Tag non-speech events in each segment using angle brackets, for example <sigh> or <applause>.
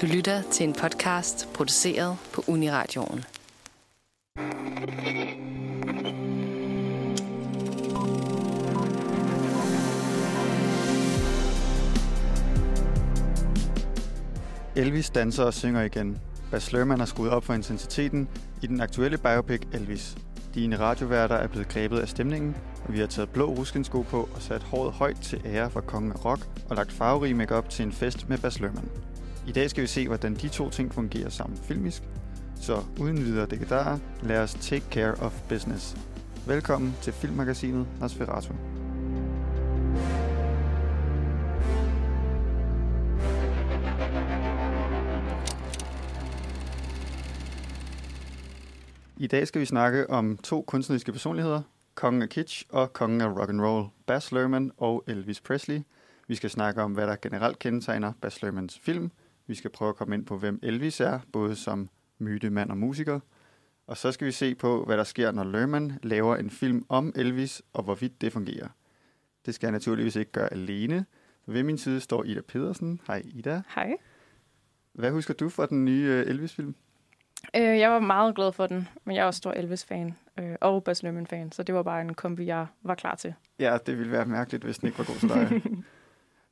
Du lytter til en podcast produceret på Uniradioen. Elvis danser og synger igen. Bas Lerman har skruet op for intensiteten i den aktuelle biopic Elvis. Dine radioværter er blevet grebet af stemningen, og vi har taget blå ruskensko på og sat håret højt til ære for kongen af rock og lagt farverig makeup til en fest med Bas Lerman. I dag skal vi se, hvordan de to ting fungerer sammen filmisk. Så uden videre dekedarer, lad os take care of business. Velkommen til filmmagasinet Nosferatu. I dag skal vi snakke om to kunstneriske personligheder, kongen af kitsch og kongen af rock and roll, Baz Luhrmann og Elvis Presley. Vi skal snakke om, hvad der generelt kendetegner Baz Luhrmanns film. Vi skal prøve at komme ind på, hvem Elvis er, både som mytemand og musiker. Og så skal vi se på, hvad der sker, når Luhrmann laver en film om Elvis, og hvorvidt det fungerer. Det skal jeg naturligvis ikke gøre alene. Ved min side står Ida Pedersen. Hej Ida. Hej. Hvad husker du fra den nye øh, Elvis-film? Øh, jeg var meget glad for den, men jeg er også stor Elvis-fan øh, og Baz Luhrmann-fan, så det var bare en kombi, jeg var klar til. Ja, det ville være mærkeligt, hvis den ikke var god til dig.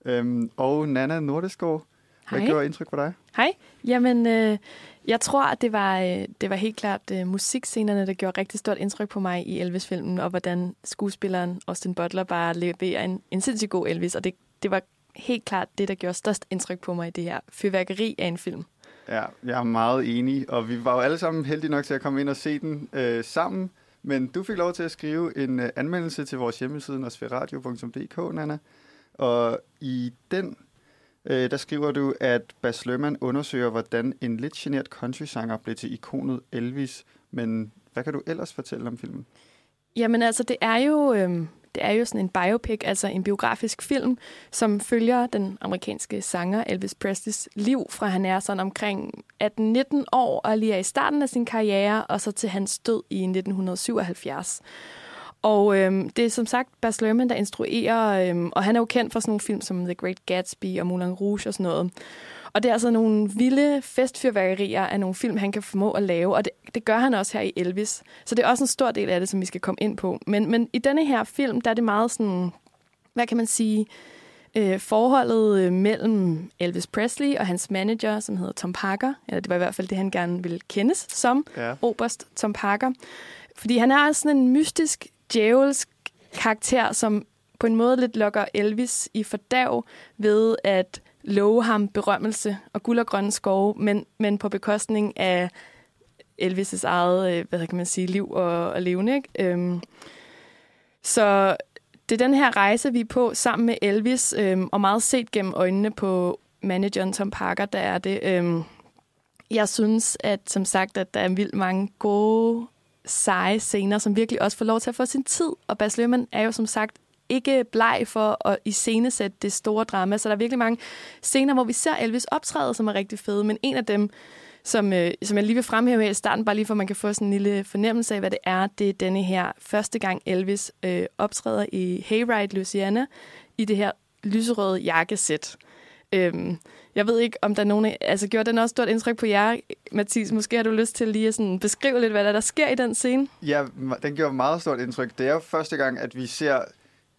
<laughs> øhm, og Nana Nordeskov, hvad Hej. gjorde indtryk på dig? Hej. Jamen, øh, jeg tror, at det var, øh, det var helt klart øh, musikscenerne, der gjorde rigtig stort indtryk på mig i Elvis-filmen, og hvordan skuespilleren Austin Butler bare leverer en, en sindssygt god Elvis, og det, det var helt klart det, der gjorde størst indtryk på mig i det her fyrværkeri af en film. Ja, jeg er meget enig, og vi var jo alle sammen heldige nok til at komme ind og se den øh, sammen. Men du fik lov til at skrive en øh, anmeldelse til vores hjemmeside, nosferadio.dk, Nana. Og i den, øh, der skriver du, at Bas Luhrmann undersøger, hvordan en lidt genert country-sanger blev til ikonet Elvis. Men hvad kan du ellers fortælle om filmen? Jamen altså, det er jo... Øh, det er jo sådan en biopic, altså en biografisk film, som følger den amerikanske sanger Elvis Presleys liv, fra han er sådan omkring 18-19 år og lige er i starten af sin karriere, og så til hans død i 1977. Og øhm, det er som sagt Baz Luhrmann, der instruerer, øhm, og han er jo kendt for sådan nogle film som The Great Gatsby og Moulin Rouge og sådan noget. Og det er altså nogle vilde festfyrværkerier af nogle film, han kan formå at lave, og det, det gør han også her i Elvis. Så det er også en stor del af det, som vi skal komme ind på. Men, men i denne her film, der er det meget sådan, hvad kan man sige, øh, forholdet øh, mellem Elvis Presley og hans manager, som hedder Tom Parker, eller det var i hvert fald det, han gerne ville kendes som, Ja. Oberst Tom Parker. Fordi han er sådan en mystisk, djævelsk karakter, som på en måde lidt lokker Elvis i fordav ved at love ham berømmelse og guld og grønne skove, men, men på bekostning af Elvis' eget, øh, hvad kan man sige, liv og, og levende. Ikke? Øhm, så det er den her rejse, vi er på sammen med Elvis, øhm, og meget set gennem øjnene på manageren Tom Parker, der er det. Øhm, jeg synes, at som sagt, at der er vildt mange gode, seje scener, som virkelig også får lov til at få sin tid. Og Bas Løhmann er jo som sagt ikke bleg for at iscenesætte det store drama. Så der er virkelig mange scener, hvor vi ser Elvis optræde, som er rigtig fede. Men en af dem, som, øh, som jeg lige vil fremhæve her i starten, bare lige for at man kan få sådan en lille fornemmelse af, hvad det er, det er denne her første gang Elvis øh, optræder i Hayride, Louisiana, i det her lyserøde jakkesæt. Øhm, jeg ved ikke, om der er nogen... Altså, gjorde den også stort indtryk på jer, Mathis? Måske har du lyst til lige at sådan beskrive lidt, hvad der, der sker i den scene? Ja, den gjorde meget stort indtryk. Det er jo første gang, at vi ser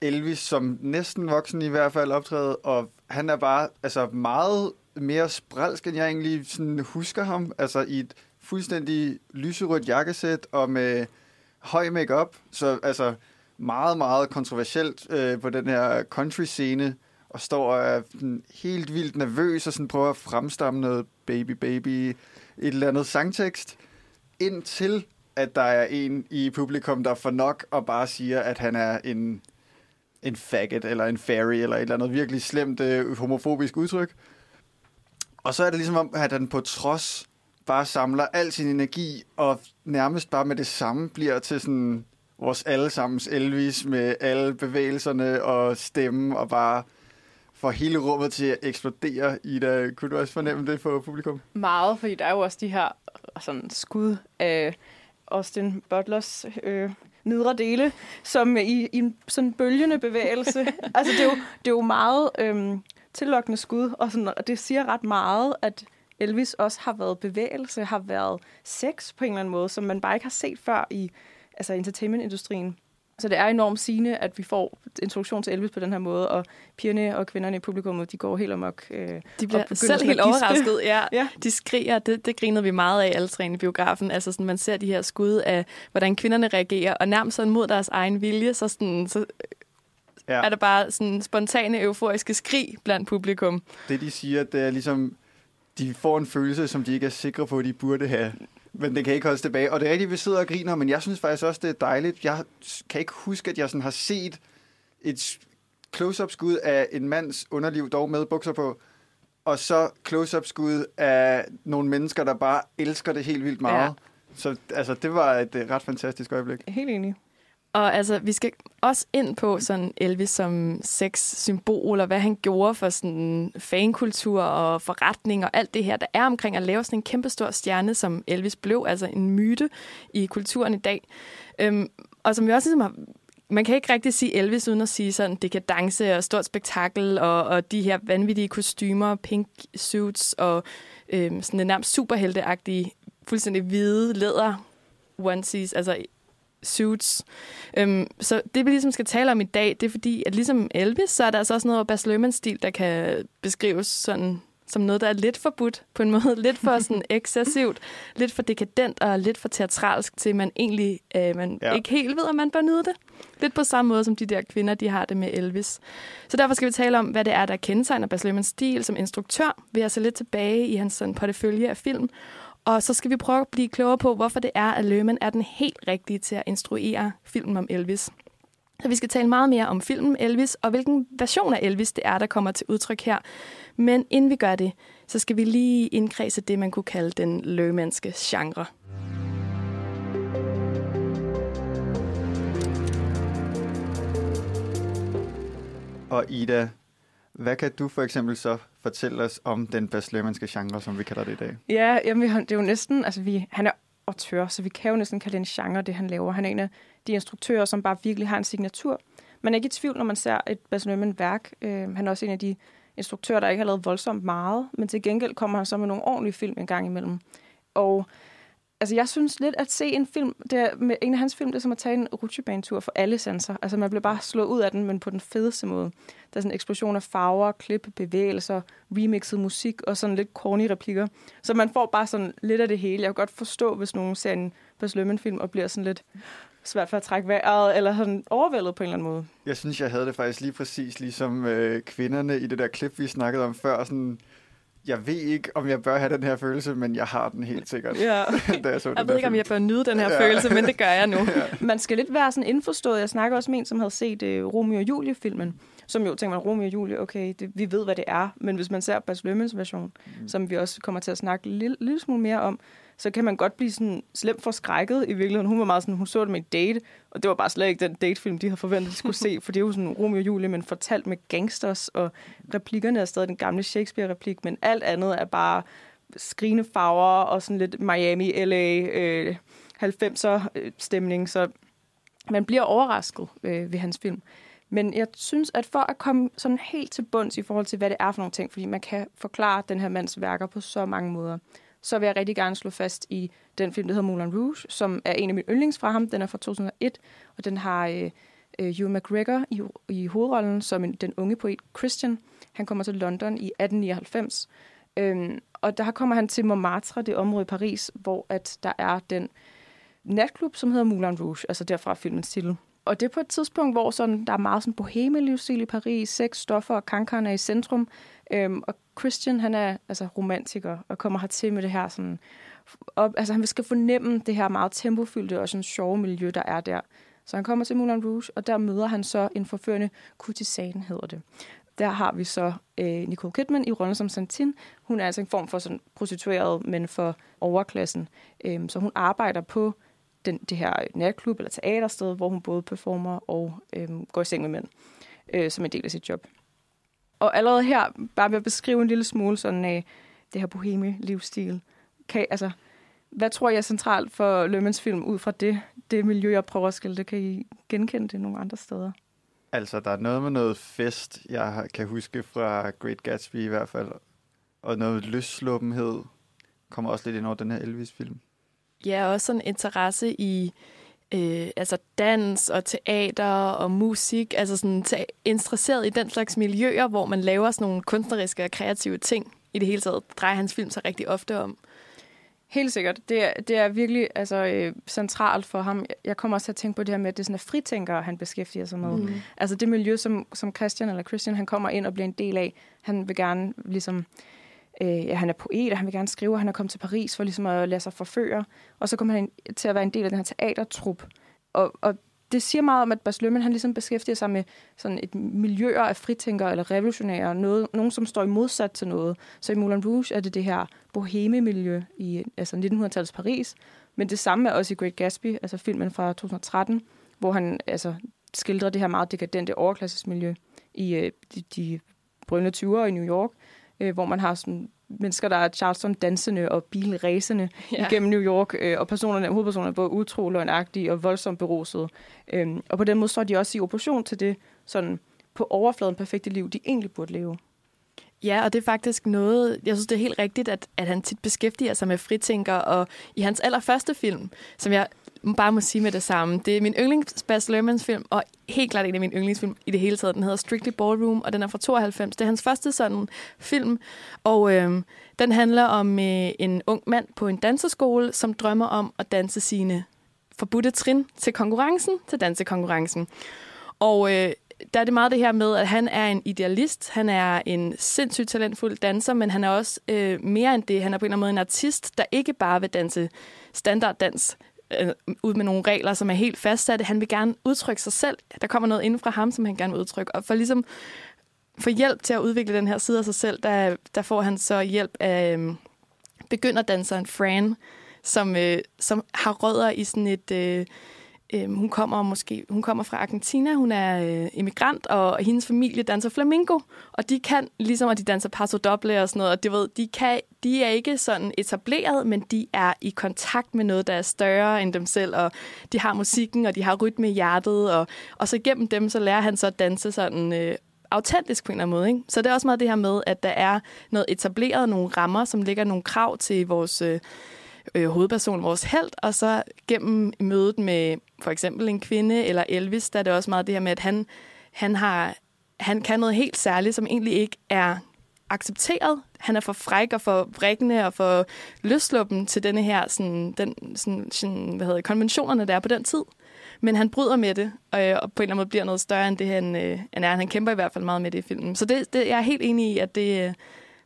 Elvis som næsten voksen i hvert fald optræde, og han er bare altså meget mere spralsk, end jeg egentlig sådan husker ham. Altså i et fuldstændig lyserødt jakkesæt og med høj makeup, så altså meget, meget kontroversielt øh, på den her country-scene, og står og er sådan helt vildt nervøs og sådan prøver at fremstamme noget baby, baby, et eller andet sangtekst, indtil at der er en i publikum, der får nok og bare siger, at han er en, en faggot eller en fairy eller et eller andet virkelig slemt øh, homofobisk udtryk. Og så er det ligesom om, at han på trods bare samler al sin energi og nærmest bare med det samme bliver til sådan vores allesammens Elvis med alle bevægelserne og stemmen og bare får hele rummet til at eksplodere. Ida, kunne du også fornemme det for publikum? Meget, fordi der er jo også de her sådan, skud af Austin Butlers øh, nedre dele, som i, i en sådan bølgende bevægelse. <laughs> altså, det er jo, det er jo meget øhm, tillokkende skud, og, sådan, og det siger ret meget, at Elvis også har været bevægelse, har været sex på en eller anden måde, som man bare ikke har set før i altså entertainmentindustrien. Så det er enormt sigende, at vi får introduktion til Elvis på den her måde, og pigerne og kvinderne i publikummet, de går helt amok. Øh, de bliver selv helt overrasket. Ja, <laughs> ja. De skriger, det, det grinede vi meget af alle tre i biografen. Altså sådan, man ser de her skud af, hvordan kvinderne reagerer, og nærmest sådan mod deres egen vilje, så, sådan, så ja. er der bare sådan spontane, euforiske skrig blandt publikum. Det, de siger, det er ligesom, de får en følelse, som de ikke er sikre på, at de burde have. Men det kan ikke holdes tilbage. Og det er rigtigt, vi sidder og griner, men jeg synes faktisk også, det er dejligt. Jeg kan ikke huske, at jeg sådan har set et close-up skud af en mands underliv, dog med bukser på, og så close-up skud af nogle mennesker, der bare elsker det helt vildt meget. Ja. Så altså, det var et ret fantastisk øjeblik. Helt enig. Og altså, vi skal også ind på sådan Elvis som sex-symbol, og hvad han gjorde for sådan fankultur og forretning og alt det her, der er omkring at lave sådan en kæmpestor stjerne, som Elvis blev, altså en myte i kulturen i dag. Øhm, og som vi også ligesom har man kan ikke rigtig sige Elvis uden at sige sådan danse og stort spektakel og, og de her vanvittige kostymer, pink suits og øhm, sådan en nærmest superhelteagtige, fuldstændig hvide læder onesies, altså suits. Øhm, så det, vi ligesom skal tale om i dag, det er fordi, at ligesom Elvis, så er der altså også noget af Bas stil der kan beskrives sådan som noget, der er lidt forbudt på en <laughs> måde. Lidt for sådan <laughs> excessivt, lidt for dekadent og lidt for teatralsk, til man egentlig øh, man ja. ikke helt ved, om man bør nyde det. Lidt på samme måde, som de der kvinder, de har det med Elvis. Så derfor skal vi tale om, hvad det er, der kendetegner Bas stil som instruktør, ved at se lidt tilbage i hans sådan, portefølje af film, og så skal vi prøve at blive klogere på, hvorfor det er, at Lerman er den helt rigtige til at instruere filmen om Elvis. Så vi skal tale meget mere om filmen Elvis, og hvilken version af Elvis det er, der kommer til udtryk her. Men inden vi gør det, så skal vi lige indkredse det, man kunne kalde den lømanske genre. Og Ida, hvad kan du for eksempel så fortælle os om den Bas genre, som vi kalder det i dag? Ja, jamen, det er jo næsten, altså vi, han er autør, så vi kan jo næsten kalde det en genre, det han laver. Han er en af de instruktører, som bare virkelig har en signatur. Man er ikke i tvivl, når man ser et Bas værk Øh, han er også en af de instruktører, der ikke har lavet voldsomt meget, men til gengæld kommer han så med nogle ordentlige film en gang imellem. Og altså, jeg synes lidt at se en film, det er, med en af hans film, det er som at tage en rutsjebanetur for alle sanser. Altså, man bliver bare slået ud af den, men på den fedeste måde. Der er sådan en eksplosion af farver, klip, bevægelser, remixet musik og sådan lidt corny replikker. Så man får bare sådan lidt af det hele. Jeg kan godt forstå, hvis nogen ser en Bas film og bliver sådan lidt svært for at trække vejret, eller sådan overvældet på en eller anden måde. Jeg synes, jeg havde det faktisk lige præcis ligesom øh, kvinderne i det der klip, vi snakkede om før. Sådan, jeg ved ikke, om jeg bør have den her følelse, men jeg har den helt sikkert. Ja. <laughs> da jeg, så jeg ved ikke, film. om jeg bør nyde den her ja. følelse, men det gør jeg nu. <laughs> ja. Man skal lidt være sådan indforstået. Jeg snakker også med en, som havde set uh, Romeo og Julie-filmen, som jo tænker man, Romeo og Julie, okay, det, vi ved, hvad det er. Men hvis man ser Bas Lømmens version, mm. som vi også kommer til at snakke en lille, lille smule mere om, så kan man godt blive sådan slemt forskrækket i virkeligheden. Hun var meget sådan, hun så det med et date, og det var bare slet ikke den datefilm, de havde forventet, de skulle <laughs> se, for det er jo sådan Romeo og Julie, men fortalt med gangsters, og replikkerne er stadig den gamle Shakespeare-replik, men alt andet er bare skrigende farver og sådan lidt Miami, LA, øh, 90'er-stemning, så man bliver overrasket øh, ved hans film. Men jeg synes, at for at komme sådan helt til bunds i forhold til, hvad det er for nogle ting, fordi man kan forklare den her mands værker på så mange måder, så vil jeg rigtig gerne slå fast i den film, der hedder Moulin Rouge, som er en af mine yndlings fra ham. Den er fra 2001, og den har øh, øh Hugh McGregor i, i hovedrollen som en, den unge poet Christian. Han kommer til London i 1899, øhm, og der kommer han til Montmartre, det område i Paris, hvor at der er den natklub, som hedder Moulin Rouge, altså derfra filmens titel. Og det er på et tidspunkt, hvor sådan, der er meget sådan boheme livsstil i Paris, sex, stoffer og kankeren er i centrum. Øhm, og Christian, han er altså romantiker og kommer hertil med det her sådan... Op, altså, han skal fornemme det her meget tempofyldte og sådan sjove miljø, der er der. Så han kommer til Moulin Rouge, og der møder han så en forførende kurtisan, hedder det. Der har vi så øh, Nicole Kidman i rollen som Santin. Hun er altså en form for sådan prostitueret, men for overklassen. Øhm, så hun arbejder på den, det her natklub eller teatersted, hvor hun både performer og øhm, går i seng med mænd øh, som en del af sit job. Og allerede her, bare ved at beskrive en lille smule sådan af det her boheme livsstil, kan, altså, hvad tror jeg er centralt for Lømmens film ud fra det, det miljø, jeg prøver at skille det? Kan I genkende det nogle andre steder? Altså, der er noget med noget fest, jeg kan huske fra Great Gatsby i hvert fald. og noget løssluppenhed kommer også lidt ind over den her Elvis-film. Ja, også sådan interesse i øh, altså dans og teater og musik, altså sådan interesseret i den slags miljøer, hvor man laver sådan nogle kunstneriske og kreative ting. I det hele taget drejer hans film sig rigtig ofte om. Helt sikkert. Det er, det er virkelig altså, øh, centralt for ham. Jeg kommer også til at tænke på det her med, at det er sådan fritænker, han beskæftiger sig med. Mm. Altså det miljø, som, som Christian eller Christian, han kommer ind og bliver en del af. Han vil gerne ligesom... Øh, ja, han er poet, og han vil gerne skrive, og han er kommet til Paris for ligesom at lade sig forføre. Og så kommer han ind til at være en del af den her teatertrup. Og, og det siger meget om, at Bas Lømmen, han ligesom beskæftiger sig med sådan et miljøer af fritænkere eller revolutionære, noget, nogen, som står i modsat til noget. Så i Moulin Rouge er det det her boheme-miljø i altså 1900-tallets Paris, men det samme er også i Great Gatsby, altså filmen fra 2013, hvor han altså, skildrer det her meget dekadente overklassesmiljø i øh, de, de brønde 20'ere i New York, øh, hvor man har sådan mennesker, der er Charleston dansende og bilræsende ja. igennem New York, øh, og personerne, hovedpersonerne er både utro, løgnagtige og voldsomt berusede. Øhm, og på den måde står de også i opposition til det sådan på overfladen perfekte liv, de egentlig burde leve. Ja, og det er faktisk noget, jeg synes, det er helt rigtigt, at, at han tit beskæftiger sig med fritænker, og i hans allerførste film, som jeg bare må sige med det samme, det er min yndlings Baz Luhrmanns film, og helt klart en af mine yndlingsfilm i det hele taget. Den hedder Strictly Ballroom, og den er fra 92. Det er hans første sådan film, og øh, den handler om øh, en ung mand på en danseskole, som drømmer om at danse sine forbudte trin til konkurrencen, til dansekonkurrencen. Og øh, der er det meget det her med, at han er en idealist, han er en sindssygt talentfuld danser, men han er også øh, mere end det. Han er på en eller anden måde en artist, der ikke bare vil danse standarddans øh, ud med nogle regler, som er helt fastsatte. Han vil gerne udtrykke sig selv. Der kommer noget inden fra ham, som han gerne vil udtrykke. Og for ligesom for hjælp til at udvikle den her side af sig selv, der, der får han så hjælp af øh, begynderdanseren Fran, som, øh, som har rødder i sådan et... Øh, Øhm, hun kommer måske hun kommer fra Argentina, hun er øh, immigrant, og hendes familie danser flamingo, og de kan, ligesom at de danser paso doble og sådan noget, og det ved, de, kan, de er ikke sådan etableret, men de er i kontakt med noget, der er større end dem selv, og de har musikken, og de har rytme i hjertet, og, og så gennem dem, så lærer han så at danse sådan øh, autentisk på en eller anden måde. Ikke? Så det er også meget det her med, at der er noget etableret, nogle rammer, som ligger nogle krav til vores... Øh, øh, hovedperson, vores held, og så gennem mødet med for eksempel en kvinde eller Elvis, der er det også meget det her med, at han, han, har, han kan noget helt særligt, som egentlig ikke er accepteret. Han er for fræk og for vrikkende og for løsluppen til denne her sådan, den, sådan, sådan, hvad hedder konventionerne, der er på den tid. Men han bryder med det, og, og på en eller anden måde bliver noget større end det, han, øh, han er. Han kæmper i hvert fald meget med det i filmen. Så det, det, jeg er helt enig i, at det, øh,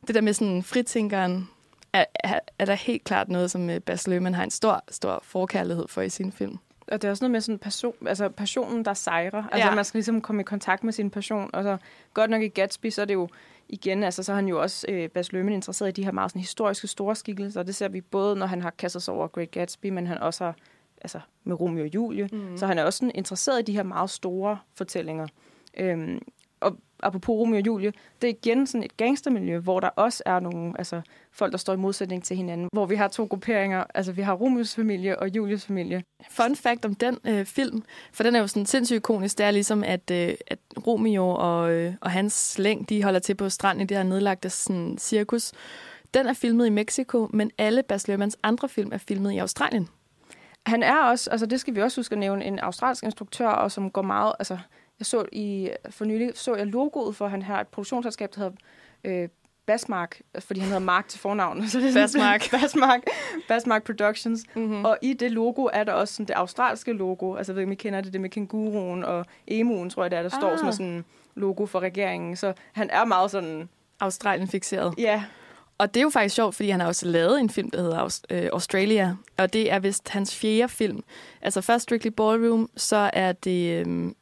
det der med sådan fritænkeren, er, er, er der helt klart noget, som øh, Bas Luhrmann har en stor, stor forkærlighed for i sin film. Og det er også noget med sådan person, altså passionen, der sejrer. Altså ja. man skal ligesom komme i kontakt med sin passion. Og så godt nok i Gatsby, så er det jo igen, altså så er han jo også, øh, Bas Luhrmann, interesseret i de her meget sådan, historiske store skikkelser. Det ser vi både, når han har kastet sig over Great Gatsby, men han også har, altså med Romeo og Julie. Mm. Så han er også sådan, interesseret i de her meget store fortællinger. Øhm, og apropos Romeo og Julie, det er igen sådan et gangstermiljø, hvor der også er nogle altså, folk, der står i modsætning til hinanden. Hvor vi har to grupperinger. Altså, vi har Romeos familie og Julies familie. Fun fact om den øh, film, for den er jo sådan sindssygt ikonisk, det er ligesom, at, øh, at Romeo og, øh, og hans slæng, de holder til på stranden i det her nedlagte sådan, cirkus. Den er filmet i Mexico, men alle Bas Luhrmanns andre film er filmet i Australien. Han er også, altså det skal vi også huske at nævne, en australsk instruktør, og som går meget, altså jeg så i, for nylig så jeg logoet for, han har et produktionsselskab, der hedder øh, Basmark, fordi han hedder Mark til fornavn. <laughs> Så det er Basmark. <laughs> Basmark. Basmark Productions. Mm-hmm. Og i det logo er der også sådan det australske logo. Altså, jeg ved ikke, om I kender det, det med kænguruen og emuen, tror jeg, der, der ah. står som sådan logo for regeringen. Så han er meget sådan... Australien fixeret. Ja. Og det er jo faktisk sjovt, fordi han har også lavet en film, der hedder øh, Australia. Og det er vist hans fjerde film. Altså først Strictly Ballroom, så er det øhm,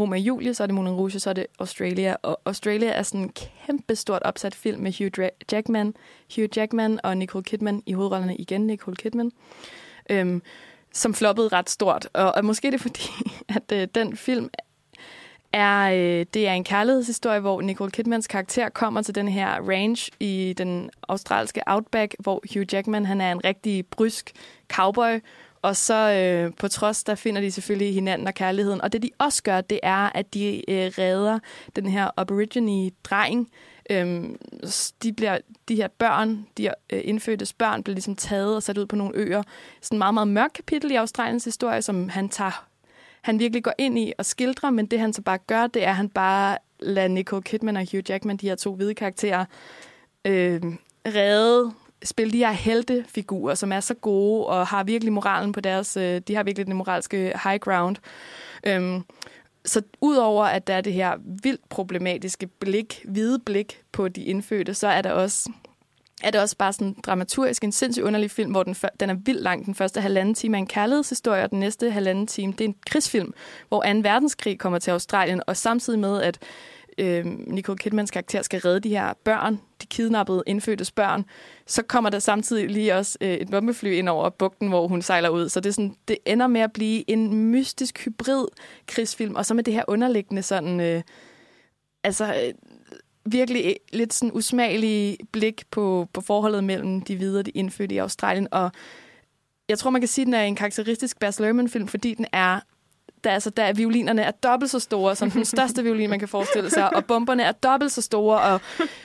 Roma og Julie, så er det Moulin Rouge, så er det Australia. Og Australia er sådan en kæmpe stort opsat film med Hugh Jackman, Hugh Jackman og Nicole Kidman i hovedrollerne igen, Nicole Kidman, øhm, som floppede ret stort. Og, og måske er det fordi, <laughs> at øh, den film er, øh, det er en kærlighedshistorie, hvor Nicole Kidmans karakter kommer til den her range i den australske outback, hvor Hugh Jackman han er en rigtig brysk cowboy, og så øh, på trods, der finder de selvfølgelig hinanden og kærligheden. Og det de også gør, det er, at de øh, redder den her aborigine-dreng. Øhm, de, bliver, de her børn, de øh, indfødtes børn, bliver ligesom taget og sat ud på nogle øer. Sådan en meget, meget mørk kapitel i Australiens historie, som han tager han virkelig går ind i og skildrer, men det han så bare gør, det er, at han bare lader Nicole Kidman og Hugh Jackman, de her to hvide karakterer, øh, redde spille de her heltefigurer, som er så gode og har virkelig moralen på deres... Øh, de har virkelig den moralske high ground. Øhm, så udover at der er det her vildt problematiske blik, hvide blik på de indfødte, så er der også er det også bare sådan dramaturgisk en sindssygt underlig film, hvor den, den er vildt lang. Den første halvanden time er en kærlighedshistorie, og den næste halvanden time, det er en krigsfilm, hvor 2. verdenskrig kommer til Australien, og samtidig med, at øh, Nicole Kidmans karakter skal redde de her børn, de kidnappede indfødtes børn, så kommer der samtidig lige også øh, et bombefly ind over bugten, hvor hun sejler ud. Så det, er sådan, det ender med at blive en mystisk hybrid krigsfilm, og så med det her underliggende sådan... Øh, altså, øh, virkelig lidt sådan usmagelige blik på, på forholdet mellem de hvide og de indfødte i Australien. Og jeg tror, man kan sige, at den er en karakteristisk Baz Luhrmann-film, fordi den er der, altså, der violinerne er dobbelt så store, som den største violin, man kan forestille sig, og bomberne er dobbelt så store, og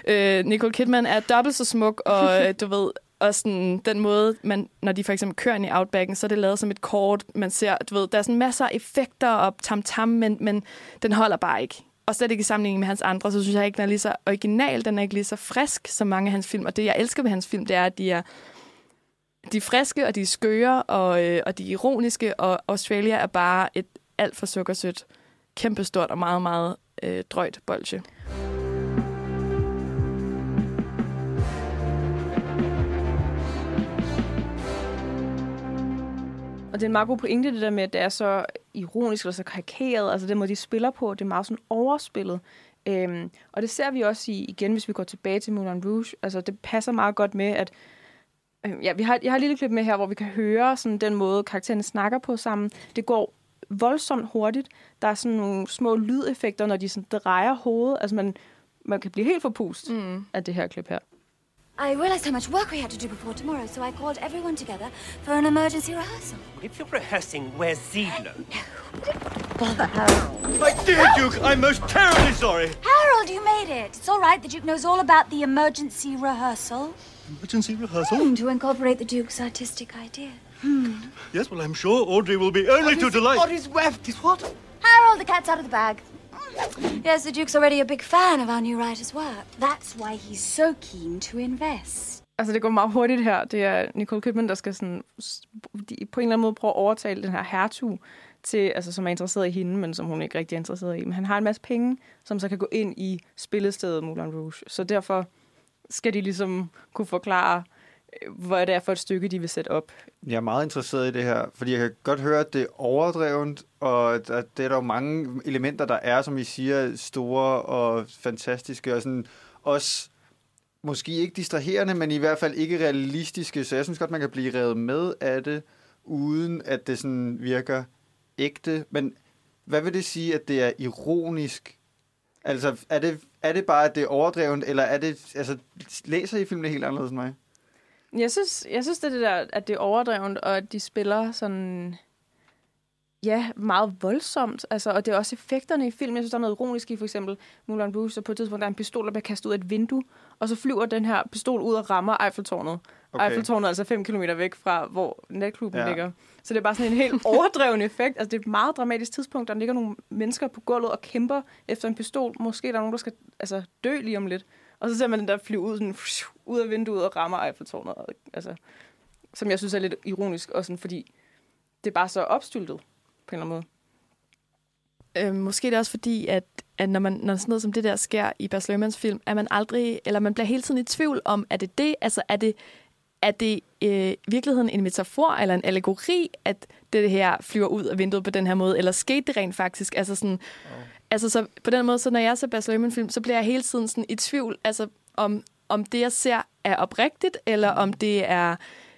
øh, Nicole Kidman er dobbelt så smuk, og øh, du ved, og sådan den måde, man, når de for eksempel kører ind i Outbacken, så er det lavet som et kort, man ser, du ved, der er sådan masser af effekter og tam-tam, men, men den holder bare ikke. Og slet ikke i sammenligning med hans andre, så synes jeg ikke, den er lige så original, den er ikke lige så frisk som mange af hans film. Og det, jeg elsker ved hans film, det er, at de er, de er friske, og de er skøre, og, øh, og de er ironiske, og Australia er bare et alt for sukkersødt, kæmpestort og meget, meget øh, drøjt bolsje. Og det er en meget god pointe, det der med, at det er så ironisk eller så karikeret. Altså den måde, de spiller på, det er meget sådan overspillet. Øhm, og det ser vi også i, igen, hvis vi går tilbage til Moulin Rouge. Altså det passer meget godt med, at øh, ja, vi har, jeg har et lille klip med her, hvor vi kan høre sådan den måde, karaktererne snakker på sammen. Det går voldsomt hurtigt. Der er sådan nogle små lydeffekter, når de sådan drejer hovedet. Altså man, man kan blive helt forpust mm. af det her klip her. I realized how much work we had to do before tomorrow, so I called everyone together for an emergency rehearsal. If you're rehearsing, where's Ziegler? Bother Harold. My dear Duke, I'm most terribly sorry. Harold, you made it. It's all right. The Duke knows all about the emergency rehearsal. Emergency rehearsal? Hmm, to incorporate the Duke's artistic idea. Hmm. Yes, well, I'm sure Audrey will be only too delighted. What is left is what? Harold, the cat's out of the bag. Yes, the Duke's already a big fan of our new writer's work. That's why he's so keen to invest. Altså, det går meget hurtigt her. Det er Nicole Kidman, der skal sådan, de, på en eller anden måde prøve at overtale den her hertug, til, altså, som er interesseret i hende, men som hun ikke rigtig er interesseret i. Men han har en masse penge, som så kan gå ind i spillestedet Moulin Rouge. Så derfor skal de ligesom kunne forklare, Øh, hvad det er for et stykke, de vil sætte op. Jeg er meget interesseret i det her, fordi jeg kan godt høre, at det er overdrevent, og at det er der jo mange elementer, der er, som I siger, store og fantastiske, og sådan også måske ikke distraherende, men i hvert fald ikke realistiske, så jeg synes godt, man kan blive revet med af det, uden at det sådan virker ægte. Men hvad vil det sige, at det er ironisk? Altså, er det, er det bare, at det er overdrevent, eller er det, altså, læser I filmene helt anderledes end mig? Jeg synes, jeg synes det er det der, at det er overdrevent, og at de spiller sådan... Ja, meget voldsomt. Altså, og det er også effekterne i filmen. Jeg synes, der er noget ironisk i, for eksempel Moulin Rouge, så på et tidspunkt der er en pistol, der bliver kastet ud af et vindue, og så flyver den her pistol ud og rammer Eiffeltårnet. Okay. Eiffeltårnet er altså 5 km væk fra, hvor natklubben ja. ligger. Så det er bare sådan en helt overdreven effekt. Altså, det er et meget dramatisk tidspunkt. Der ligger nogle mennesker på gulvet og kæmper efter en pistol. Måske der er nogen, der skal altså, dø lige om lidt. Og så ser man den der flyve ud, sådan, ud af vinduet og rammer Eiffeltårnet. Altså, som jeg synes er lidt ironisk, også sådan, fordi det er bare så opstyltet på en eller anden måde. Øh, måske det er også fordi, at, at når, man, når sådan noget som det der sker i Bas Lermans film, er man aldrig, eller man bliver hele tiden i tvivl om, er det det, altså er det, er det øh, virkeligheden en metafor eller en allegori, at det her flyver ud af vinduet på den her måde, eller skete det rent faktisk? Altså sådan, oh. Altså så på den måde, så når jeg ser Bas Lerman-film, så bliver jeg hele tiden sådan i tvivl, altså om, om det, jeg ser, er oprigtigt, eller om det er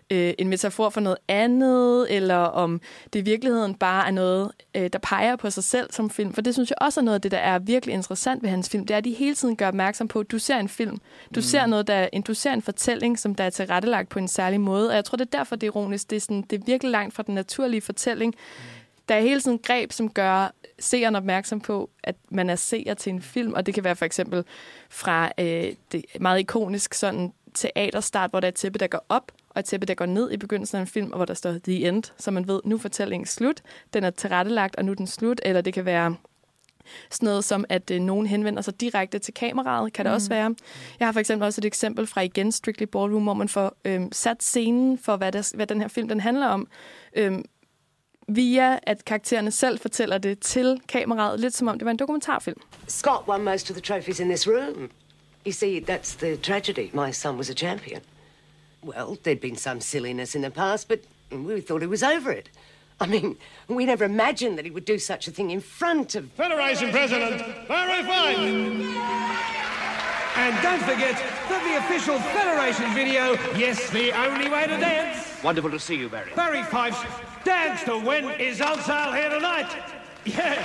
øh, en metafor for noget andet, eller om det i virkeligheden bare er noget, øh, der peger på sig selv som film. For det synes jeg også er noget af det, der er virkelig interessant ved hans film. Det er, at de hele tiden gør opmærksom på, at du ser en film. Du mm. ser noget, der en, du ser en fortælling, som der er tilrettelagt på en særlig måde. Og jeg tror, det er derfor, det er ironisk. Det er, sådan, det er virkelig langt fra den naturlige fortælling. Mm. Der er hele tiden greb, som gør seeren opmærksom på, at man er seer til en film, og det kan være for eksempel fra øh, det meget ikonisk sådan teaterstart, hvor der er et tæppe, der går op, og et tæppe, der går ned i begyndelsen af en film, og hvor der står The End, så man ved, nu fortællingen slut, den er tilrettelagt, og nu er den slut, eller det kan være sådan noget som, at øh, nogen henvender sig direkte til kameraet, kan det mm. også være. Jeg har for eksempel også et eksempel fra igen Strictly Ballroom, hvor man får øh, sat scenen for, hvad, der, hvad den her film den handler om, øh, via at karaktererne selv fortæller det til kameraet, lidt som om det var en dokumentarfilm. Scott won most of the trophies in this room. You see, that's the tragedy. My son was a champion. Well, there'd been some silliness in the past, but we thought he was over it. I mean, we never imagined that he would do such a thing in front of... Federation President, Barry Fife! And don't forget that the official Federation video, Yes, the Only Way to Dance, Wonderful to see you, Barry. Barry Fife's Dance to Win is on sale here tonight. Yeah.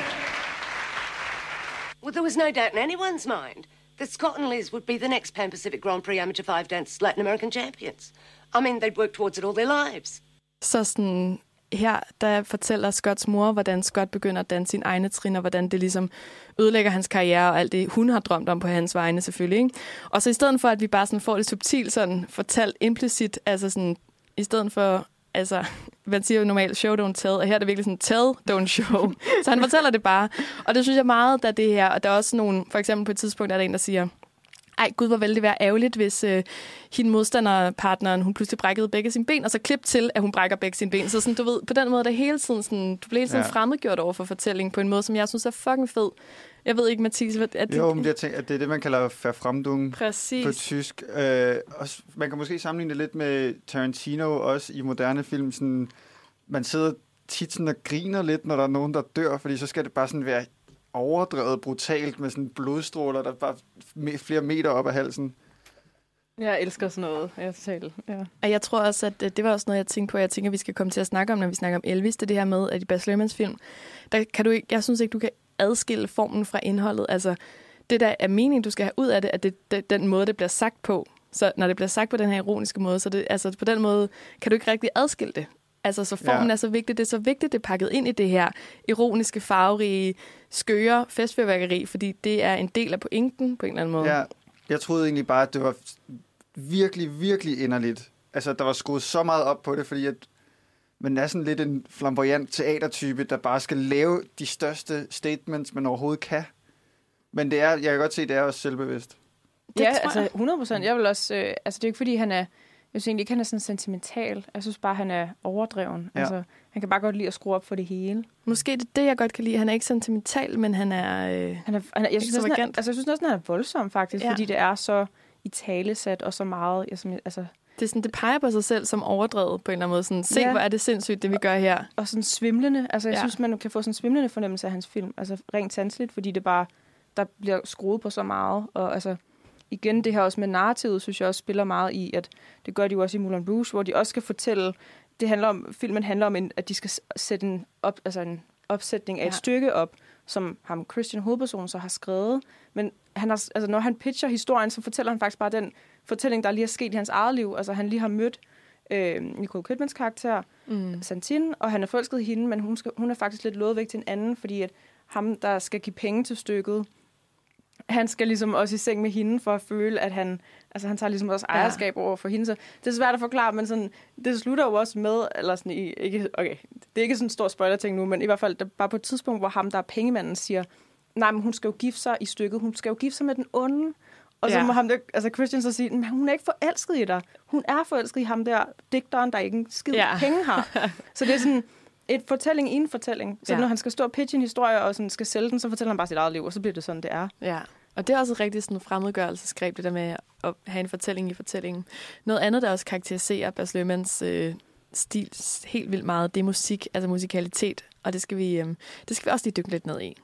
Well, there was no doubt in anyone's mind that Scott and Liz would be the next Pan Pacific Grand Prix Amateur Five Dance Latin American champions. I mean, they'd worked towards it all their lives. Så sådan, her der fortæller Scotts mor, hvordan Scott begynder at danse sine egne trin, og hvordan det ligesom ødelægger hans karriere, og alt det, hun har drømt om på hans vegne selvfølgelig. Ikke? Og så i stedet for, at vi bare sådan får det subtilt sådan fortalt implicit, altså sådan i stedet for, altså, man siger jo normalt, show don't tell, og her er det virkelig sådan, tell don't show. <laughs> så han fortæller det bare. Og det synes jeg meget, der det her, og der er også nogle, for eksempel på et tidspunkt er der en, der siger, ej gud, hvor ville det være ærgerligt, hvis øh, hende modstanderpartneren, hun pludselig brækkede begge sine ben, og så klip til, at hun brækker begge sine ben. Så sådan, du ved, på den måde, der hele tiden sådan, du bliver hele tiden ja. fremmedgjort over for fortællingen på en måde, som jeg synes er fucking fed. Jeg ved ikke, Mathis, at det... Jo, men jeg tænker, at det er det, man kalder Verfremdung Præcis. på tysk. Øh, også, man kan måske sammenligne det lidt med Tarantino også i moderne film. Sådan, man sidder tit sådan og griner lidt, når der er nogen, der dør, fordi så skal det bare sådan være overdrevet brutalt med sådan blodstråler, der bare flere meter op af halsen. Jeg elsker sådan noget. Jeg, totalt, ja. Og jeg tror også, at det var også noget, jeg tænkte på, jeg tænker, at vi skal komme til at snakke om, når vi snakker om Elvis. Det er det her med, at i Baz Luhrmanns film, der kan du ikke, jeg synes ikke, du kan adskille formen fra indholdet. Altså, det der er meningen, du skal have ud af det, at det, det den måde, det bliver sagt på. Så når det bliver sagt på den her ironiske måde, så det, altså, på den måde kan du ikke rigtig adskille det. Altså, så formen ja. er så vigtig. Det er så vigtigt, det er pakket ind i det her ironiske, farverige, skøre festfyrværkeri, fordi det er en del af pointen på en eller anden måde. Ja, jeg troede egentlig bare, at det var virkelig, virkelig inderligt. Altså, der var skruet så meget op på det, fordi at man er sådan lidt en flamboyant teatertype, der bare skal lave de største statements, man overhovedet kan. Men det er, jeg kan godt se, det er også selvbevidst. Det ja, altså 100 procent. Jeg vil også, øh, altså det er ikke fordi, han er, jeg synes egentlig ikke, han er sådan sentimental. Jeg synes bare, han er overdreven. Ja. Altså, han kan bare godt lide at skrue op for det hele. Måske det er det, jeg godt kan lide. Han er ikke sentimental, men han er, øh, han er, han er jeg, synes også, han, altså, jeg synes også, han er voldsom faktisk, ja. fordi det er så i talesat og så meget. Jeg, altså, det, er sådan, det peger på sig selv som overdrevet på en eller anden måde. Sådan, se, ja. hvor er det sindssygt, det vi gør her. Og sådan svimlende. Altså, jeg ja. synes, man kan få sådan en svimlende fornemmelse af hans film. Altså rent sandsligt, fordi det bare, der bliver skruet på så meget. Og altså, igen, det her også med narrativet, synes jeg også spiller meget i, at det gør de jo også i Moulin Rouge, hvor de også skal fortælle, det handler om, filmen handler om, en, at de skal sætte en, op, altså en opsætning af ja. et stykke op, som ham, Christian hovedpersonen, så har skrevet. Men han har, altså, når han pitcher historien, så fortæller han faktisk bare den fortælling, der lige er sket i hans eget liv. Altså, han lige har mødt øh, Nicole Kidmans karakter, mm. Santine, og han er forelsket hende, men hun, skal, hun er faktisk lidt lovet væk til en anden, fordi at ham, der skal give penge til stykket, han skal ligesom også i seng med hende for at føle, at han, altså han tager ligesom også ejerskab ja. over for hende. Så det er svært at forklare, men sådan, det slutter jo også med, eller sådan i, ikke, okay, det er ikke sådan en stor spoiler-ting nu, men i hvert fald der, bare på et tidspunkt, hvor ham, der er pengemanden, siger, nej, men hun skal jo gifte sig i stykket, hun skal jo gifte sig med den onde. Og så ja. må ham der, altså Christian så sige, men hun er ikke forelsket i dig. Hun er forelsket i ham der, digteren, der ikke en skid ja. penge har. <laughs> så det er sådan, et fortælling i en fortælling. Så ja. når han skal stå og pitche en historie og sådan skal sælge den, så fortæller han bare sit eget liv, og så bliver det sådan, det er. Ja. Og det er også et rigtig sådan fremmedgørelsesgreb, det der med at have en fortælling i fortællingen. Noget andet, der også karakteriserer Bas Løhmanns øh, stil helt vildt meget, det er musik, altså musikalitet. Og det skal vi, øh, det skal vi også lige dykke lidt ned i.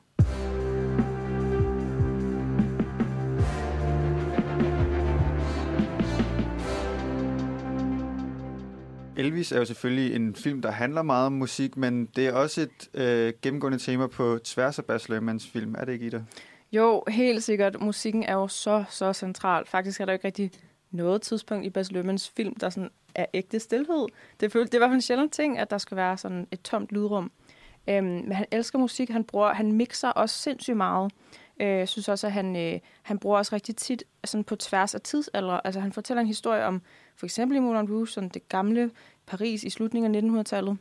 Elvis er jo selvfølgelig en film, der handler meget om musik, men det er også et øh, gennemgående tema på tværs af Baz Luhrmanns film. Er det ikke, Ida? Jo, helt sikkert. Musikken er jo så, så central. Faktisk er der jo ikke rigtig noget tidspunkt i Baz Luhrmanns film, der sådan er ægte stillhed. Det, føl- det er i hvert fald en sjældent ting, at der skal være sådan et tomt lydrum. Øhm, men han elsker musik. Han bruger, han mixer også sindssygt meget. Øh, synes også, at han, øh, han bruger også rigtig tit sådan på tværs af tidsalder. Altså han fortæller en historie om for eksempel i Moulin Rouge, sådan det gamle Paris i slutningen af 1900-tallet.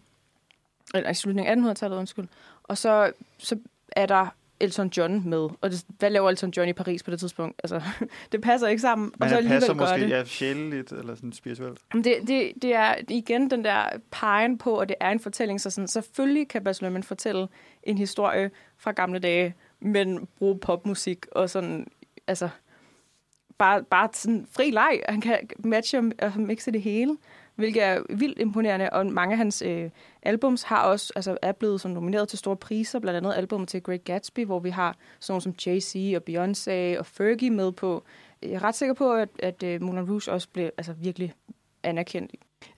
Eller i slutningen af 1800-tallet, undskyld. Og så, så er der Elton John med. Og det, hvad laver Elton John i Paris på det tidspunkt? Altså, <laughs> det passer ikke sammen. Men og så alligevel passer måske det. ja, sjæleligt eller sådan spirituelt. Det, det, det er igen den der pegen på, at det er en fortælling. Så sådan, selvfølgelig kan Baz Luhrmann fortælle en historie fra gamle dage, men bruge popmusik og sådan, altså, bare, bare sådan fri leg. Han kan matche og mixe det hele, hvilket er vildt imponerende. Og mange af hans øh, albums har også, altså, er blevet sådan nomineret til store priser, blandt andet albumet til Great Gatsby, hvor vi har sådan nogle som Jay-Z og Beyoncé og Fergie med på. Jeg er ret sikker på, at, at øh, Moulin Rouge også blev altså, virkelig anerkendt.